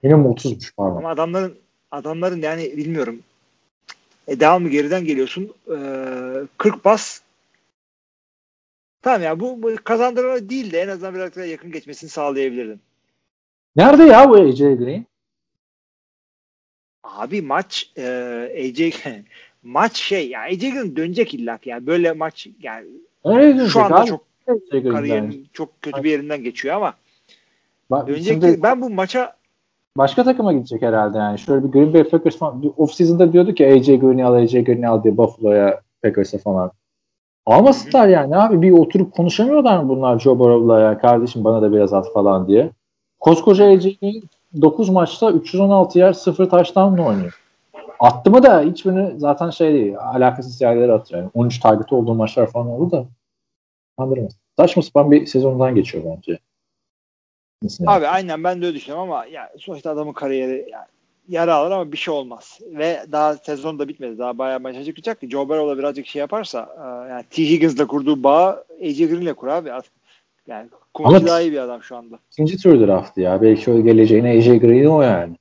Minimum 30'muş pardon. Ama adamların adamların yani bilmiyorum. E devamlı geriden geliyorsun. Ee, 40 pas Tamam ya bu, bu kazandırma değil de en azından biraz daha yakın geçmesini sağlayabilirdin. Nerede ya bu AJ Green? Abi maç e, AJ maç şey ya AJ Green dönecek illa yani böyle maç yani Öyle şu anda abi. çok kariyerin çok kötü bir yerinden geçiyor ama Bak, dönecek şimdi, ben bu maça başka takıma gidecek herhalde yani. Şöyle bir Green Bay Packers falan off season'da diyordu ki AJ Green'i al, AJ Green'i al diye Buffalo'ya Packers'a falan. Almasınlar yani abi. Bir oturup konuşamıyorlar mı bunlar Joe Burrow'la ya kardeşim bana da biraz at falan diye. Koskoca AJ Green 9 maçta 316 yer 0 taştan oynuyor. Attı mı da hiçbirini zaten şey değil. Alakasız yerlere atıyor. Yani 13 target olduğu maçlar falan oldu da. Kandırmaz. Saçma sapan bir sezondan geçiyor bence. Mesela. Abi aynen ben de öyle düşünüyorum ama yani sonuçta adamın kariyeri yani yara alır ama bir şey olmaz. Ve daha sezon da bitmedi. Daha bayağı maça çıkacak. Joe Burrow'la birazcık şey yaparsa e, yani T. Higgins'la kurduğu bağı AJ Green'le kur abi. Yani Kumaşı daha iyi bir adam şu anda. İkinci tur draftı ya. Belki o geleceğine AJ Green o yani.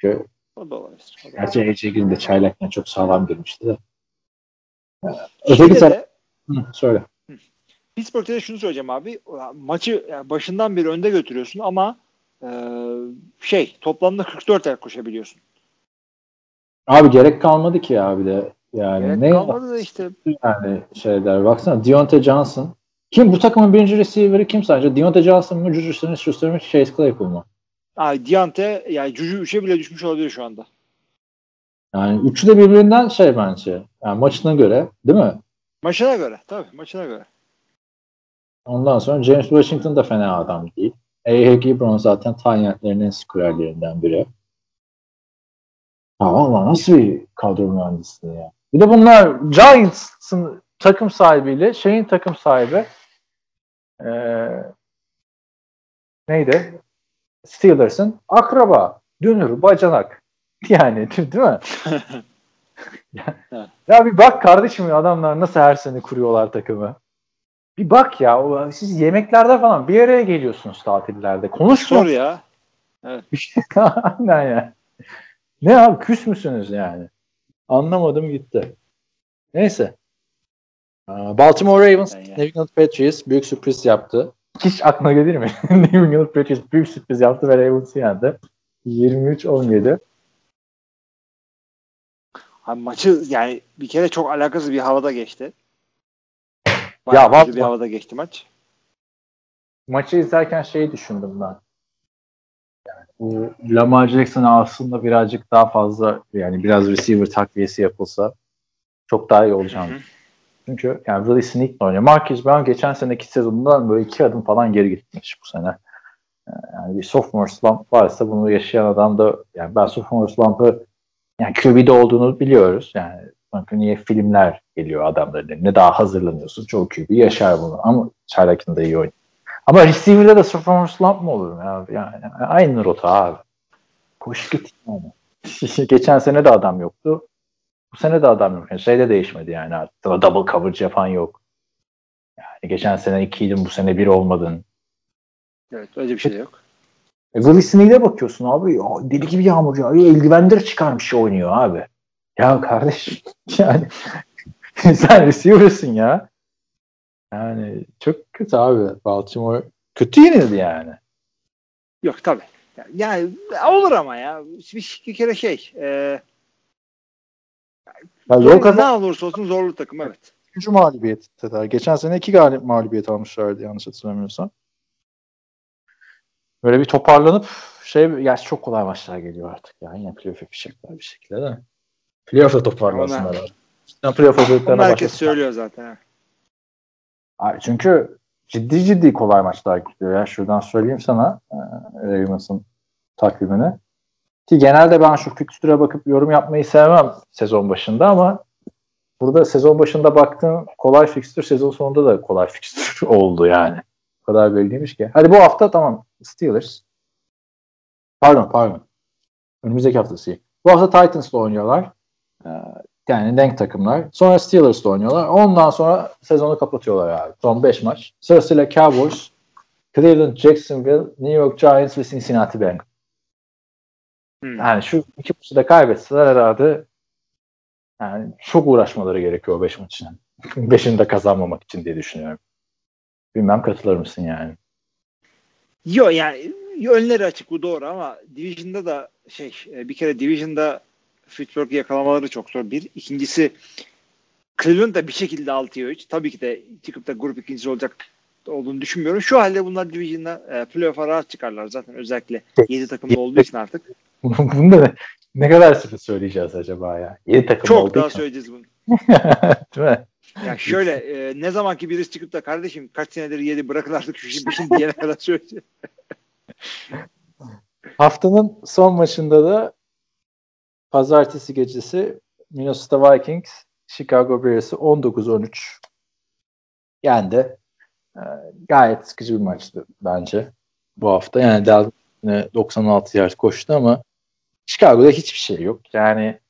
Çünkü o da olabilir. Gerçi AJ Green de çaylakken çok sağlam girmişti de. Öteki taraf... Hı, söyle. Pittsburgh'te de şunu söyleyeceğim abi. Maçı başından beri önde götürüyorsun ama e, şey toplamda 44 er koşabiliyorsun. Abi gerek kalmadı ki abi de. Yani gerek ne kalmadı da işte. Yani şeyler baksana Deontay Johnson kim bu takımın birinci receiver'ı kim sence? Deontay Johnson mı, Juju Smith-Schuster mı, Chase Claypool mu? Ay Deontay yani Juju 3'e bile düşmüş olabilir şu anda. Yani üçü de birbirinden şey bence. Yani maçına göre değil mi? Maçına göre tabii maçına göre. Ondan sonra James Washington da fena adam değil. A.H. Gibron zaten Tanyentlerin en skorerlerinden biri. Ha valla nasıl bir kadro mühendisliği ya. Bir de bunlar Giants'ın takım sahibiyle şeyin takım sahibi ee, neydi? Steelers'ın akraba, dünür, bacanak. Yani değil mi? ya, ya bir bak kardeşim adamlar nasıl her sene kuruyorlar takımı. Bir bak ya siz yemeklerde falan bir araya geliyorsunuz tatillerde. Konuşma. Sor ya. Evet. Şey aynen ya. Ne abi küs müsünüz yani? Anlamadım gitti. Neyse. Baltimore Ravens, yani. New England Patriots büyük sürpriz yaptı. Hiç aklına gelir mi? New England Patriots büyük sürpriz yaptı ve Ravens'ı yendi. 23-17. Abi maçı yani bir kere çok alakasız bir havada geçti. Bayağı ya bir havada geçti maç. Maçı izlerken şeyi düşündüm ben. Yani bu Lamar Jackson aslında birazcık daha fazla yani biraz receiver takviyesi yapılsa çok daha iyi olacağını. Çünkü yani Willie Sneak oynuyor. Marcus Brown geçen seneki sezonundan böyle iki adım falan geri gitmiş bu sene. yani bir sophomore slump varsa bunu yaşayan adam da yani ben sophomore slump'ı yani QB'de olduğunu biliyoruz. Yani çünkü niye filmler geliyor adamların ne daha hazırlanıyorsun. Çoğu QB yaşar bunu ama çayrakında iyi oynuyor. Ama receiver'da da sophomore slump mı olur ya? Yani, aynı rota abi. Koş git yani. Geçen sene de adam yoktu. Bu sene de adam yok. Yani şey de değişmedi yani artık. Double coverage yapan yok. Yani geçen sene ikiydin bu sene bir olmadın. Evet öyle bir şey yok. E, Willie Snead'e bakıyorsun abi. Ya, deli gibi yağmur yağıyor. Eldivenleri çıkarmış oynuyor abi. Ya kardeş yani sen receiver'sın ya. Yani çok kötü abi. Baltimore kötü yenildi yani. Yok tabii. Yani olur ama ya. Bir, bir kere şey. E, ya zor, kazan... ne olursa olsun zorlu takım evet. Üçüncü mağlubiyet dediler. Geçen sene iki galip mağlubiyet almışlardı yanlış hatırlamıyorsam. Böyle bir toparlanıp şey gerçi çok kolay maçlar geliyor artık ya. Yine playoff yapacaklar bir şekilde de. Playoff'ta toparlansınlar artık. Cidden playoff hazırlıklarına Herkes söylüyor zaten. Abi çünkü ciddi ciddi kolay maçlar gidiyor ya. Şuradan söyleyeyim sana e, Ravens'ın takvimini. Ki genelde ben şu fikstüre bakıp yorum yapmayı sevmem sezon başında ama burada sezon başında baktığım kolay fikstür sezon sonunda da kolay fikstür oldu yani. O kadar belliymiş ki. Hadi bu hafta tamam Steelers. Pardon pardon. Önümüzdeki haftası. Bu hafta Titans'la oynuyorlar. Ee, yani denk takımlar. Sonra Steelers'la oynuyorlar. Ondan sonra sezonu kapatıyorlar abi. Son 5 maç. Sırasıyla Cowboys, Cleveland, Jacksonville, New York Giants ve Cincinnati Bengals. Hmm. Yani şu iki maçı da kaybetseler herhalde yani çok uğraşmaları gerekiyor 5 maç için. Beşini de kazanmamak için diye düşünüyorum. Bilmem katılır mısın yani? Yok yani önleri açık bu doğru ama Division'da da şey e, bir kere Division'da Pittsburgh'ı yakalamaları çok zor. Bir. İkincisi Cleveland da bir şekilde 6'ya 3. Tabii ki de çıkıp da grup ikincisi olacak olduğunu düşünmüyorum. Şu halde bunlar Division'da e, playoff'a rahat çıkarlar zaten özellikle 7 takımda olduğu için artık. Bunu da ne kadar sıfır söyleyeceğiz acaba ya? 7 takım Çok daha için. söyleyeceğiz bunu. Değil mi? Ya şöyle e, ne zamanki birisi çıkıp da kardeşim kaç senedir 7 bırakın artık şu işin peşini diyene kadar söyleyeceğiz. Haftanın son maçında da pazartesi gecesi Minnesota Vikings Chicago Bears'ı 19-13 yendi. Ee, gayet sıkıcı bir maçtı bence bu hafta. Yani Dalvin 96 yard koştu ama Chicago'da hiçbir şey yok. Yani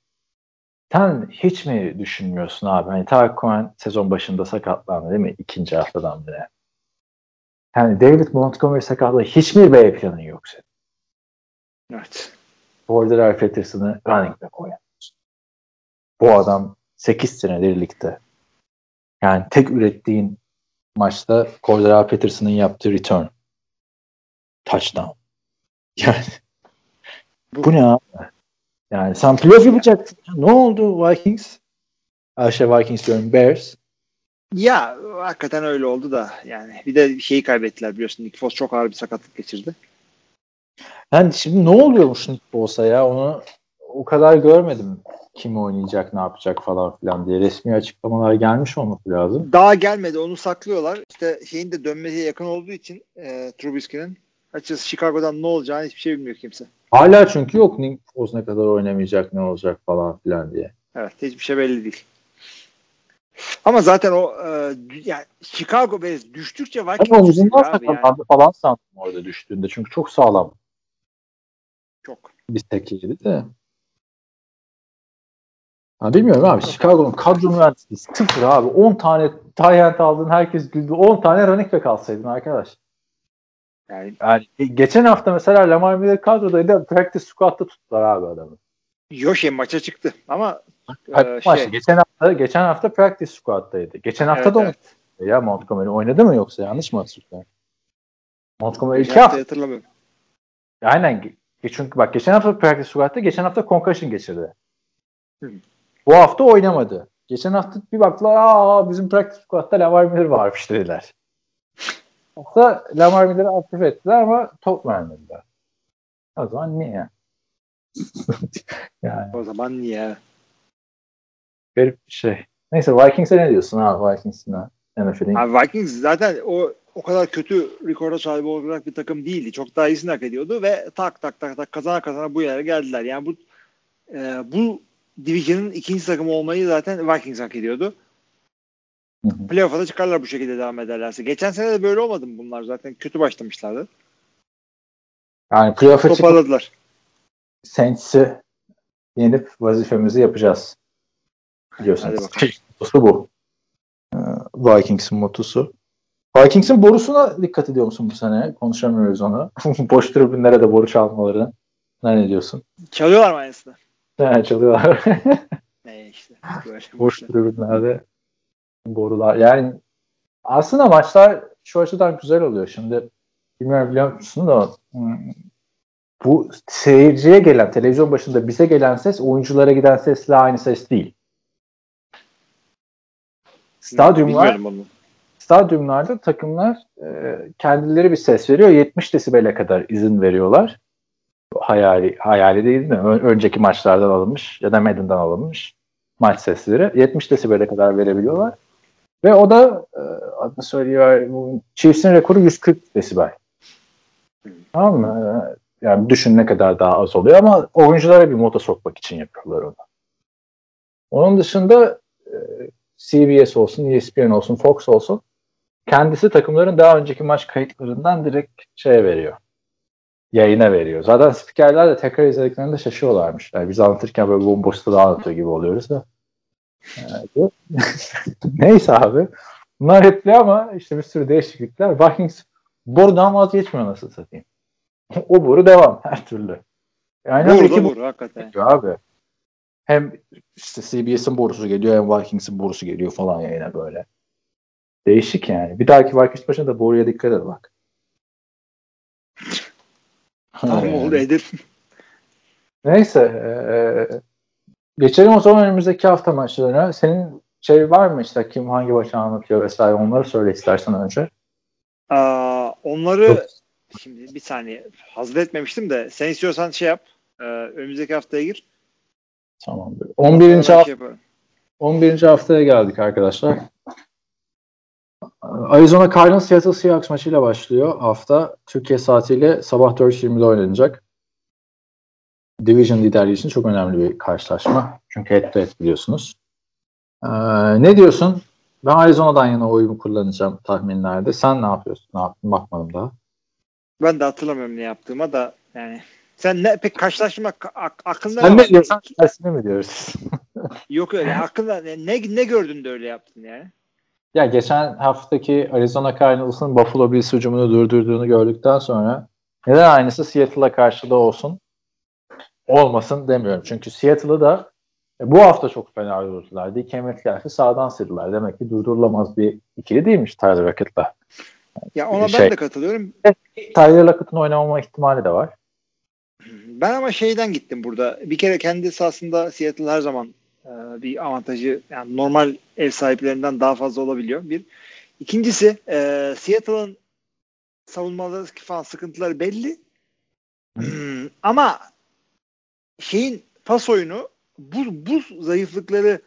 sen hiç mi düşünmüyorsun abi? Hani Tarık Cohen sezon başında sakatlandı değil mi? İkinci haftadan bile. Yani David Montgomery sakatlığı hiç mi B planın yok senin? Evet. Border Peterson'ı running back. Bu adam 8 senedir ligde. Yani tek ürettiğin maçta Cordell Peterson'ın yaptığı return. Touchdown. Yani bu, bu ne abi? Yani sen playoff yapacaksın. Ne oldu Vikings? Ayşe Vikings diyorum. Bears. Ya hakikaten öyle oldu da yani bir de şeyi kaybettiler biliyorsun. Nick Foles çok ağır bir sakatlık geçirdi. Yani şimdi ne oluyormuş Nick Foles'a ya onu o kadar görmedim kim oynayacak ne yapacak falan filan diye resmi açıklamalar gelmiş olması lazım. Daha gelmedi onu saklıyorlar. İşte şeyin de dönmesine yakın olduğu için e, Trubisky'nin açıkçası Chicago'dan ne olacağını hiçbir şey bilmiyor kimse. Hala çünkü yok Nick Foles ne kadar oynamayacak ne olacak falan filan diye. Evet hiçbir şey belli değil. Ama zaten o e, yani Chicago Bears düştükçe Vikings Ama omuzundan sakatlandı yani. falan sandım orada düştüğünde. Çünkü çok sağlam. Çok. Bir tekiydi de. Ha, bilmiyorum abi. Chicago'nun kadro mühendisliği sıfır abi. 10 tane tight aldın herkes güldü. 10 tane running back alsaydın arkadaş. Yani, yani geçen hafta mesela Lamar Miller kadrodaydı. Practice squad'da tuttular abi adamı. Yok şey maça çıktı ama e, şey. geçen hafta geçen hafta practice squad'daydı. Geçen hafta evet, da evet. ya Montgomery oynadı mı yoksa yanlış mı hatırlıyorum? Montgomery iki hafta. hatırlamıyorum. Aynen. Çünkü bak geçen hafta practice squad'da geçen hafta concussion geçirdi. Hı. Bu hafta oynamadı. Geçen hafta bir baktılar aa bizim practice squad'da Lamar Miller varmış dediler. Hafta Lamar Miller'ı aktif ettiler ama top vermediler. O zaman niye? yani. O zaman niye? Garip bir şey. Neyse Vikings'e ne diyorsun abi Vikings'in NFL'in? Abi Vikings zaten o o kadar kötü rekora sahip olacak bir takım değildi. Çok daha iyisini hak ediyordu ve tak tak tak tak kazana kazana bu yere geldiler. Yani bu e, bu Division'ın ikinci takımı olmayı zaten Vikings hak ediyordu. Playoff'a da çıkarlar bu şekilde devam ederlerse. Geçen sene de böyle olmadı mı bunlar zaten? Kötü başlamışlardı. Yani playoff'a Toparladılar. Saints'i yenip vazifemizi yapacağız. Biliyorsunuz. Motosu bu. Ee, Vikings'in motosu. Vikings'in borusuna dikkat ediyor musun bu sene? Konuşamıyoruz onu. Boş tribünlere de boru çalmaları. Ne diyorsun? Çalıyorlar mı aynısını? Ne çalıyorlar. Ne işte. Böyle Boş tribünlerde borular. Yani aslında maçlar şu açıdan güzel oluyor. Şimdi bilmiyorum biliyor musun da hmm, bu seyirciye gelen, televizyon başında bize gelen ses oyunculara giden sesle aynı ses değil. Stadyumlar. Stadyumlarda takımlar e, kendileri bir ses veriyor. 70 desibele kadar izin veriyorlar. Hayali, hayali değil mi? Önceki maçlardan alınmış ya da Madden'dan alınmış maç sesleri. 70 desibele kadar verebiliyorlar. Ve o da e, adını söylüyor Chiefs'in rekoru 140 desibel. Tamam mı? E, Yani düşün ne kadar daha az oluyor ama oyunculara bir moda sokmak için yapıyorlar onu. Onun dışında e, CBS olsun, ESPN olsun, Fox olsun kendisi takımların daha önceki maç kayıtlarından direkt şeye veriyor. Yayına veriyor. Zaten spikerler de tekrar izlediklerinde şaşıyorlarmış. Yani biz anlatırken böyle bomboşta da anlatıyor gibi oluyoruz da. Evet. Neyse abi. Bunlar hepli ama işte bir sürü değişiklikler. Vikings borudan vazgeçmiyor nasıl satayım. o boru devam her türlü. Yani Vur iki boru hakikaten. abi. Hem işte CBS'in borusu geliyor hem Vikings'in borusu geliyor falan yayına böyle. Değişik yani. Bir dahaki Vikings başına da boruya dikkat et bak. Tamam Yani. oldu Edip. Neyse. eee, geçelim o zaman önümüzdeki hafta maçlarına. Senin şey var mı işte kim hangi maçı anlatıyor vesaire onları söyle istersen önce. Aa, onları Yok. şimdi bir saniye hazır etmemiştim de sen istiyorsan şey yap. Ee, önümüzdeki haftaya gir. Tamamdır. 11. Sonra ben hafta şey yaparım. 11. haftaya geldik arkadaşlar. Arizona Cardinals Seattle Seahawks maçıyla başlıyor hafta. Türkiye saatiyle sabah 4.20'de oynanacak. Division liderliği için çok önemli bir karşılaşma. Çünkü head to head biliyorsunuz. Ee, ne diyorsun? Ben Arizona'dan yana oyumu kullanacağım tahminlerde. Sen ne yapıyorsun? Ne yaptın? Bakmadım daha. Ben de hatırlamıyorum ne yaptığıma da yani. Sen ne pek karşılaşma ak- aklında Sen ne diyorsan tersine mi diyoruz? Yok öyle. Aklında ne, ne gördün de öyle yaptın yani? Ya geçen haftaki Arizona Cardinals'ın Buffalo Bills hücumunu durdurduğunu gördükten sonra neden aynısı Seattle'a karşı da olsun olmasın demiyorum. Çünkü Seattle'ı da e, bu hafta çok fena durdurdular. DK Metcalf'i sağdan sildiler. Demek ki durdurulamaz bir ikili değilmiş Tyler Lockett'la. Ya ona ben Şey- de katılıyorum. Tyler Lockett'ın oynamama ihtimali de var. Ben ama şeyden gittim burada. Bir kere kendi sahasında Seattle her zaman e, bir avantajı yani normal ev sahiplerinden daha fazla olabiliyor. Bir. İkincisi e, Seattle'ın savunmaları falan sıkıntıları belli. Hmm, ama şeyin pas oyunu bu, bu zayıflıkları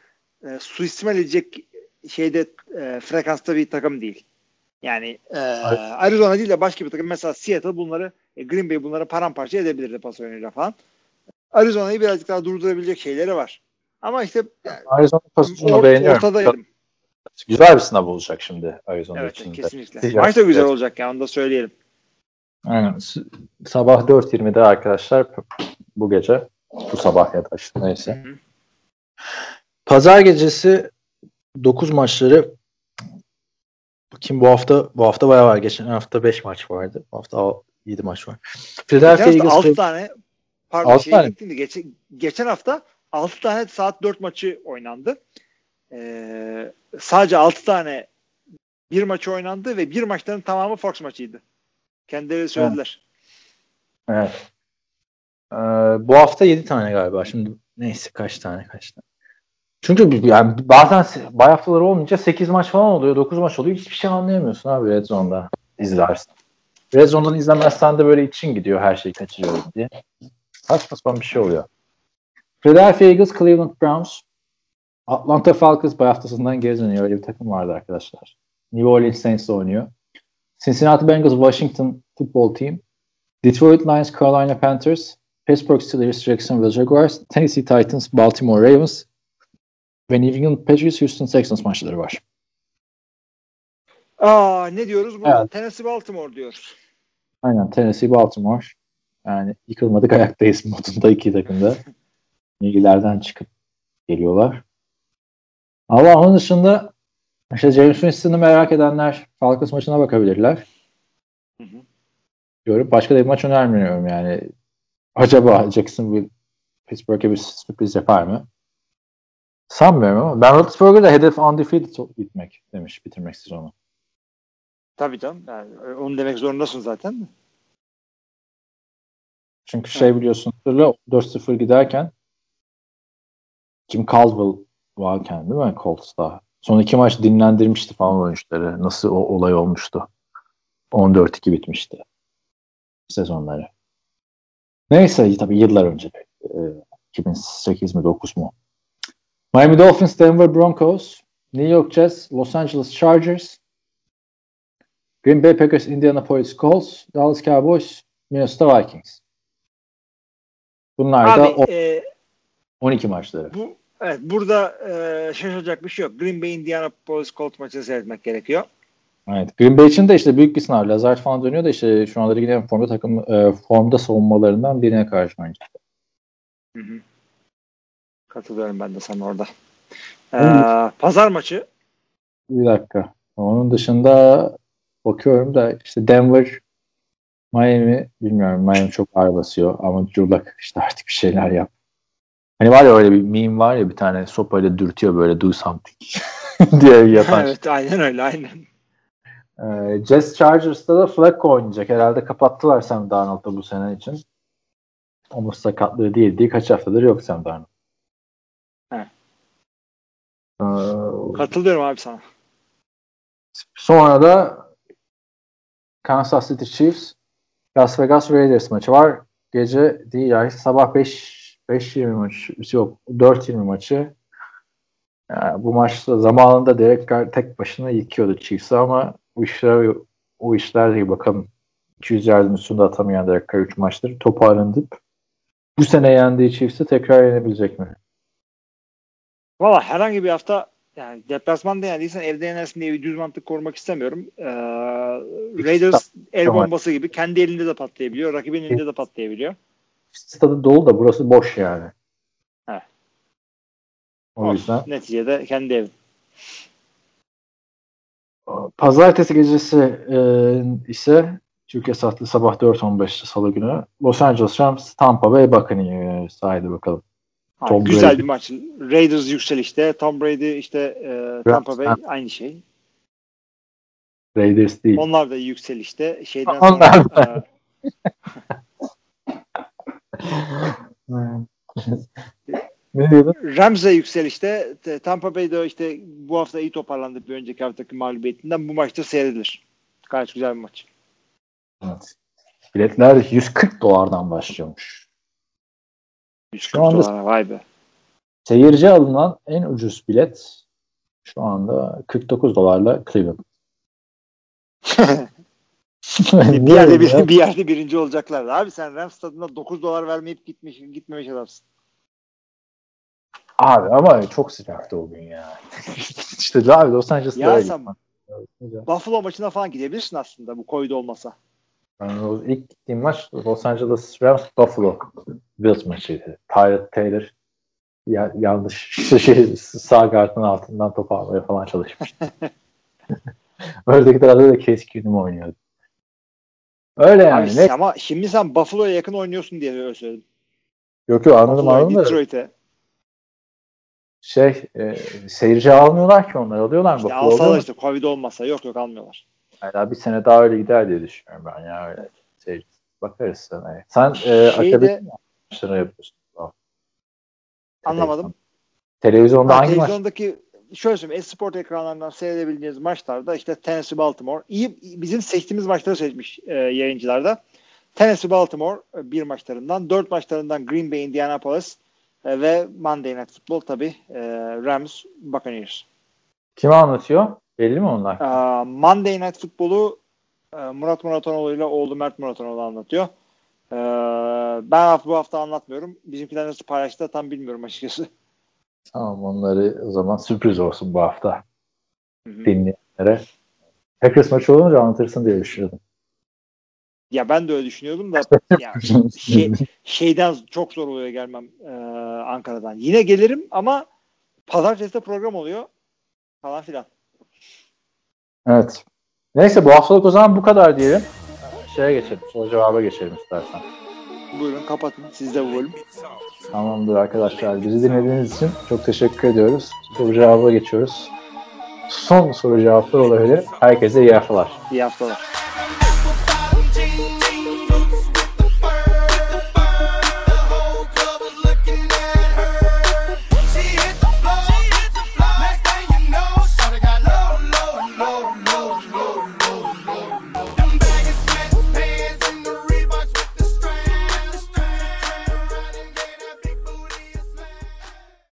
e, suistimal edecek şeyde e, frekansta bir takım değil. Yani e, Arizona değil de başka bir takım. Mesela Seattle bunları e, Green Bay bunları paramparça edebilirdi pas oyunuyla falan. Arizona'yı birazcık daha durdurabilecek şeyleri var. Ama işte yani, Arizona pozisyonu or- beğeniyorum. ortadaydım. Güzel bir sınav olacak şimdi Arizona Evet için de. kesinlikle. Seahawks- Maç da güzel Evet. olacak yani onu da söyleyelim. Aynen. Sabah 4.20'de arkadaşlar bu gece bu sabah ya da işte neyse. Hı hı. Pazar gecesi 9 maçları Bakayım bu hafta bu hafta bayağı var. Geçen hafta 5 maç vardı. Bu hafta 7 maç var. Philadelphia Eagles 6 tane pardon Altı şey tane. geçen, geçen hafta 6 tane saat 4 maçı oynandı. Ee, sadece 6 tane bir maçı oynandı ve bir maçların tamamı Fox maçıydı. Kendileri söylediler. Evet. Ee, bu hafta 7 tane galiba. Şimdi neyse kaç tane kaç tane. Çünkü yani bazen bay haftaları olmayınca 8 maç falan oluyor, 9 maç oluyor. Hiçbir şey anlayamıyorsun abi Red Zone'da izlersin. Red Zone'dan izlemezsen de böyle için gidiyor her şeyi kaçırıyorum diye. Saçma sapan bir şey oluyor. Philadelphia Eagles, Cleveland Browns, Atlanta Falcons bay haftasından geri dönüyor. Öyle bir takım vardı arkadaşlar. New Orleans Saints oynuyor. Cincinnati Bengals, Washington Football Team, Detroit Lions, Carolina Panthers, Pittsburgh Steelers, Jacksonville Jaguars, Tennessee Titans, Baltimore Ravens ve New England Patriots, Houston Texans maçları var. Aa ne diyoruz? Bu Evet. Tennessee Baltimore diyoruz. Aynen Tennessee, Baltimore. Yani yıkılmadık ayaktayız modunda iki takımda. Bilgilerden çıkıp geliyorlar. Ama onun dışında işte James Winston'ı merak edenler Falcons maçına bakabilirler. Hı hı. Diyorum. Başka da bir maç önermiyorum yani. Acaba Jacksonville Pittsburgh'e bir sürpriz yapar mı? Sanmıyorum ama Ben Roethlisberger'da hedef undefeated gitmek demiş bitirmek sezonu. Tabii canım. Yani onu demek zorundasın zaten. de. Çünkü şey biliyorsun 4-0 giderken Jim Caldwell varken değil mi Colts'ta? Son iki maç dinlendirmişti falan oyuncuları. Nasıl o olay olmuştu. 14-2 bitmişti sezonları. Neyse tabii yıllar önce. Ee, 2008 mi 9 mu? Miami Dolphins, Denver Broncos, New York Jets, Los Angeles Chargers, Green Bay Packers, Indianapolis Colts, Dallas Cowboys, Minnesota Vikings. Bunlar da Abi o- e, 12 maçları. bu evet burada e, şaşıracak bir şey yok. Green Bay Indianapolis Colts maçını seyretmek gerekiyor. Evet. Green Bay için de işte büyük bir sınav. Lazard falan dönüyor da işte şu anda en formda takım e, formda savunmalarından birine karşı oynayacak. Hı hı. Katılıyorum ben de sana orada. Ee, pazar maçı Bir dakika. Onun dışında bakıyorum da işte Denver Miami bilmiyorum. Miami çok ağır basıyor ama Drew Luck işte artık bir şeyler yap. Hani var ya öyle bir meme var ya bir tane sopayla dürtüyor böyle do something diye yapan. evet aynen öyle aynen. Ee, Jets Chargers'ta da Flacco oynayacak. Herhalde kapattılar Sam Darnold'da bu sene için. Omuz sakatlığı değil diye kaç haftadır yok Sam Darnold. He. Ee, Katılıyorum abi sana. sonra da Kansas City Chiefs Las Vegas Raiders maçı var. Gece değil yani sabah 5 5.20 maçı yok 4.20 maçı. Yani bu maçta zamanında Derek Carr tek başına yıkıyordu Chiefs'i ama bu işler o işler değil bakalım. 200 yardın üstünde atamayan Derek Carr 3 maçtır toparlanıp bu sene yendiği Chiefs'i tekrar yenebilecek mi? Valla herhangi bir hafta yani deplasmanda yendiysen evde yenersin diye bir düz mantık korumak istemiyorum. Ee, Raiders el bombası gibi kendi elinde de patlayabiliyor. Rakibin elinde de patlayabiliyor. Stadı dolu da burası boş yani. He. O yüzden Neticede kendi evin. Pazartesi gecesi e, ise Türkiye saati sabah 4.15 Salı günü Los Angeles Rams Tampa Bay Buccaneers haydi bakalım. Ha, Tom güzel Brady. bir maç. Raiders yükselişte. Tom Brady işte e, Tampa Bay Rams, aynı şey. Raiders değil. Onlar da yükselişte. Şeyden Onlar sonra ne diyordun? e, Rams de yükselişte. Tampa Bay de işte bu hafta iyi toparlandı bir önceki haftaki mağlubiyetinden. Bu maçta seyredilir. Gayet güzel bir maç. Evet. Biletler 140 dolardan başlıyormuş. 140 anda- dolara vay be. Seyirci alınan en ucuz bilet şu anda 49 dolarla Cleveland. bir yerde bir, bir yerde birinci olacaklar. Abi sen Rams stadında 9 dolar vermeyip gitmiş gitmemiş adamsın. Abi ama çok sıcaktı o gün ya. işte abi Los Angeles'ta Ya sen- gitmem. Buffalo maçına falan gidebilirsin aslında bu koyda olmasa. Yani o ilk gittiğim maç Los Angeles Rams Buffalo Bills maçıydı. Tyrod Taylor ya, yanlış şey, sağ gardın altından top almaya falan çalışmış. Ördeki tarafta da Keenum oynuyordu. Öyle yani. Abi, ne? ama şimdi sen Buffalo'ya yakın oynuyorsun diye öyle söyledim. Yok yok anladım Buffalo'ya, anladım da Detroit'e. şey e, seyirci almıyorlar ki onlar alıyorlar mı? İşte Buffalo alsalar işte Covid olmasa yok yok almıyorlar. Hala bir sene daha öyle gider diye düşünüyorum ben ya öyle. Seyirci. Bakarız sana. Sen e, Şeyde- akademi maçları yapıyorsun. Anlamadım. Televizyonda Ha, hangi maç? Şöyle söyleyeyim Esport ekranlarından seyredebildiğiniz maçlarda işte Tennessee Baltimore iyi bizim seçtiğimiz maçları seçmiş e, yayıncılarda. Tennessee Baltimore e, bir maçlarından, dört maçlarından Green Bay Indianapolis e, ve Monday Night Football tabi Rams Buccaneers. Kim anlatıyor? Belli mi onlar? Aa, Monday Night Football'u e, Murat Muratanoğlu ile oğlu Mert Muratanoğlu anlatıyor. E, ben bu hafta anlatmıyorum. Bizimkiler nasıl paylaştı tam bilmiyorum açıkçası. Tamam onları o zaman sürpriz olsun bu hafta Hı hı. dinleyenlere. Packers maçı olunca anlatırsın diye düşünüyordum. Ya ben de öyle düşünüyordum da ya, şey, şeyden çok zor oluyor gelmem e, Ankara'dan. Yine gelirim ama pazartesi de program oluyor falan filan. Evet. Neyse bu haftalık o zaman bu kadar diyelim. Şeye geçelim. Soru cevaba geçelim istersen. Buyurun kapatın. Siz de bu bölüm. Tamamdır arkadaşlar. Bizi dinlediğiniz için çok teşekkür ediyoruz. Soru cevaba geçiyoruz. Son soru cevaplar olabilir. Herkese iyi haftalar. İyi haftalar.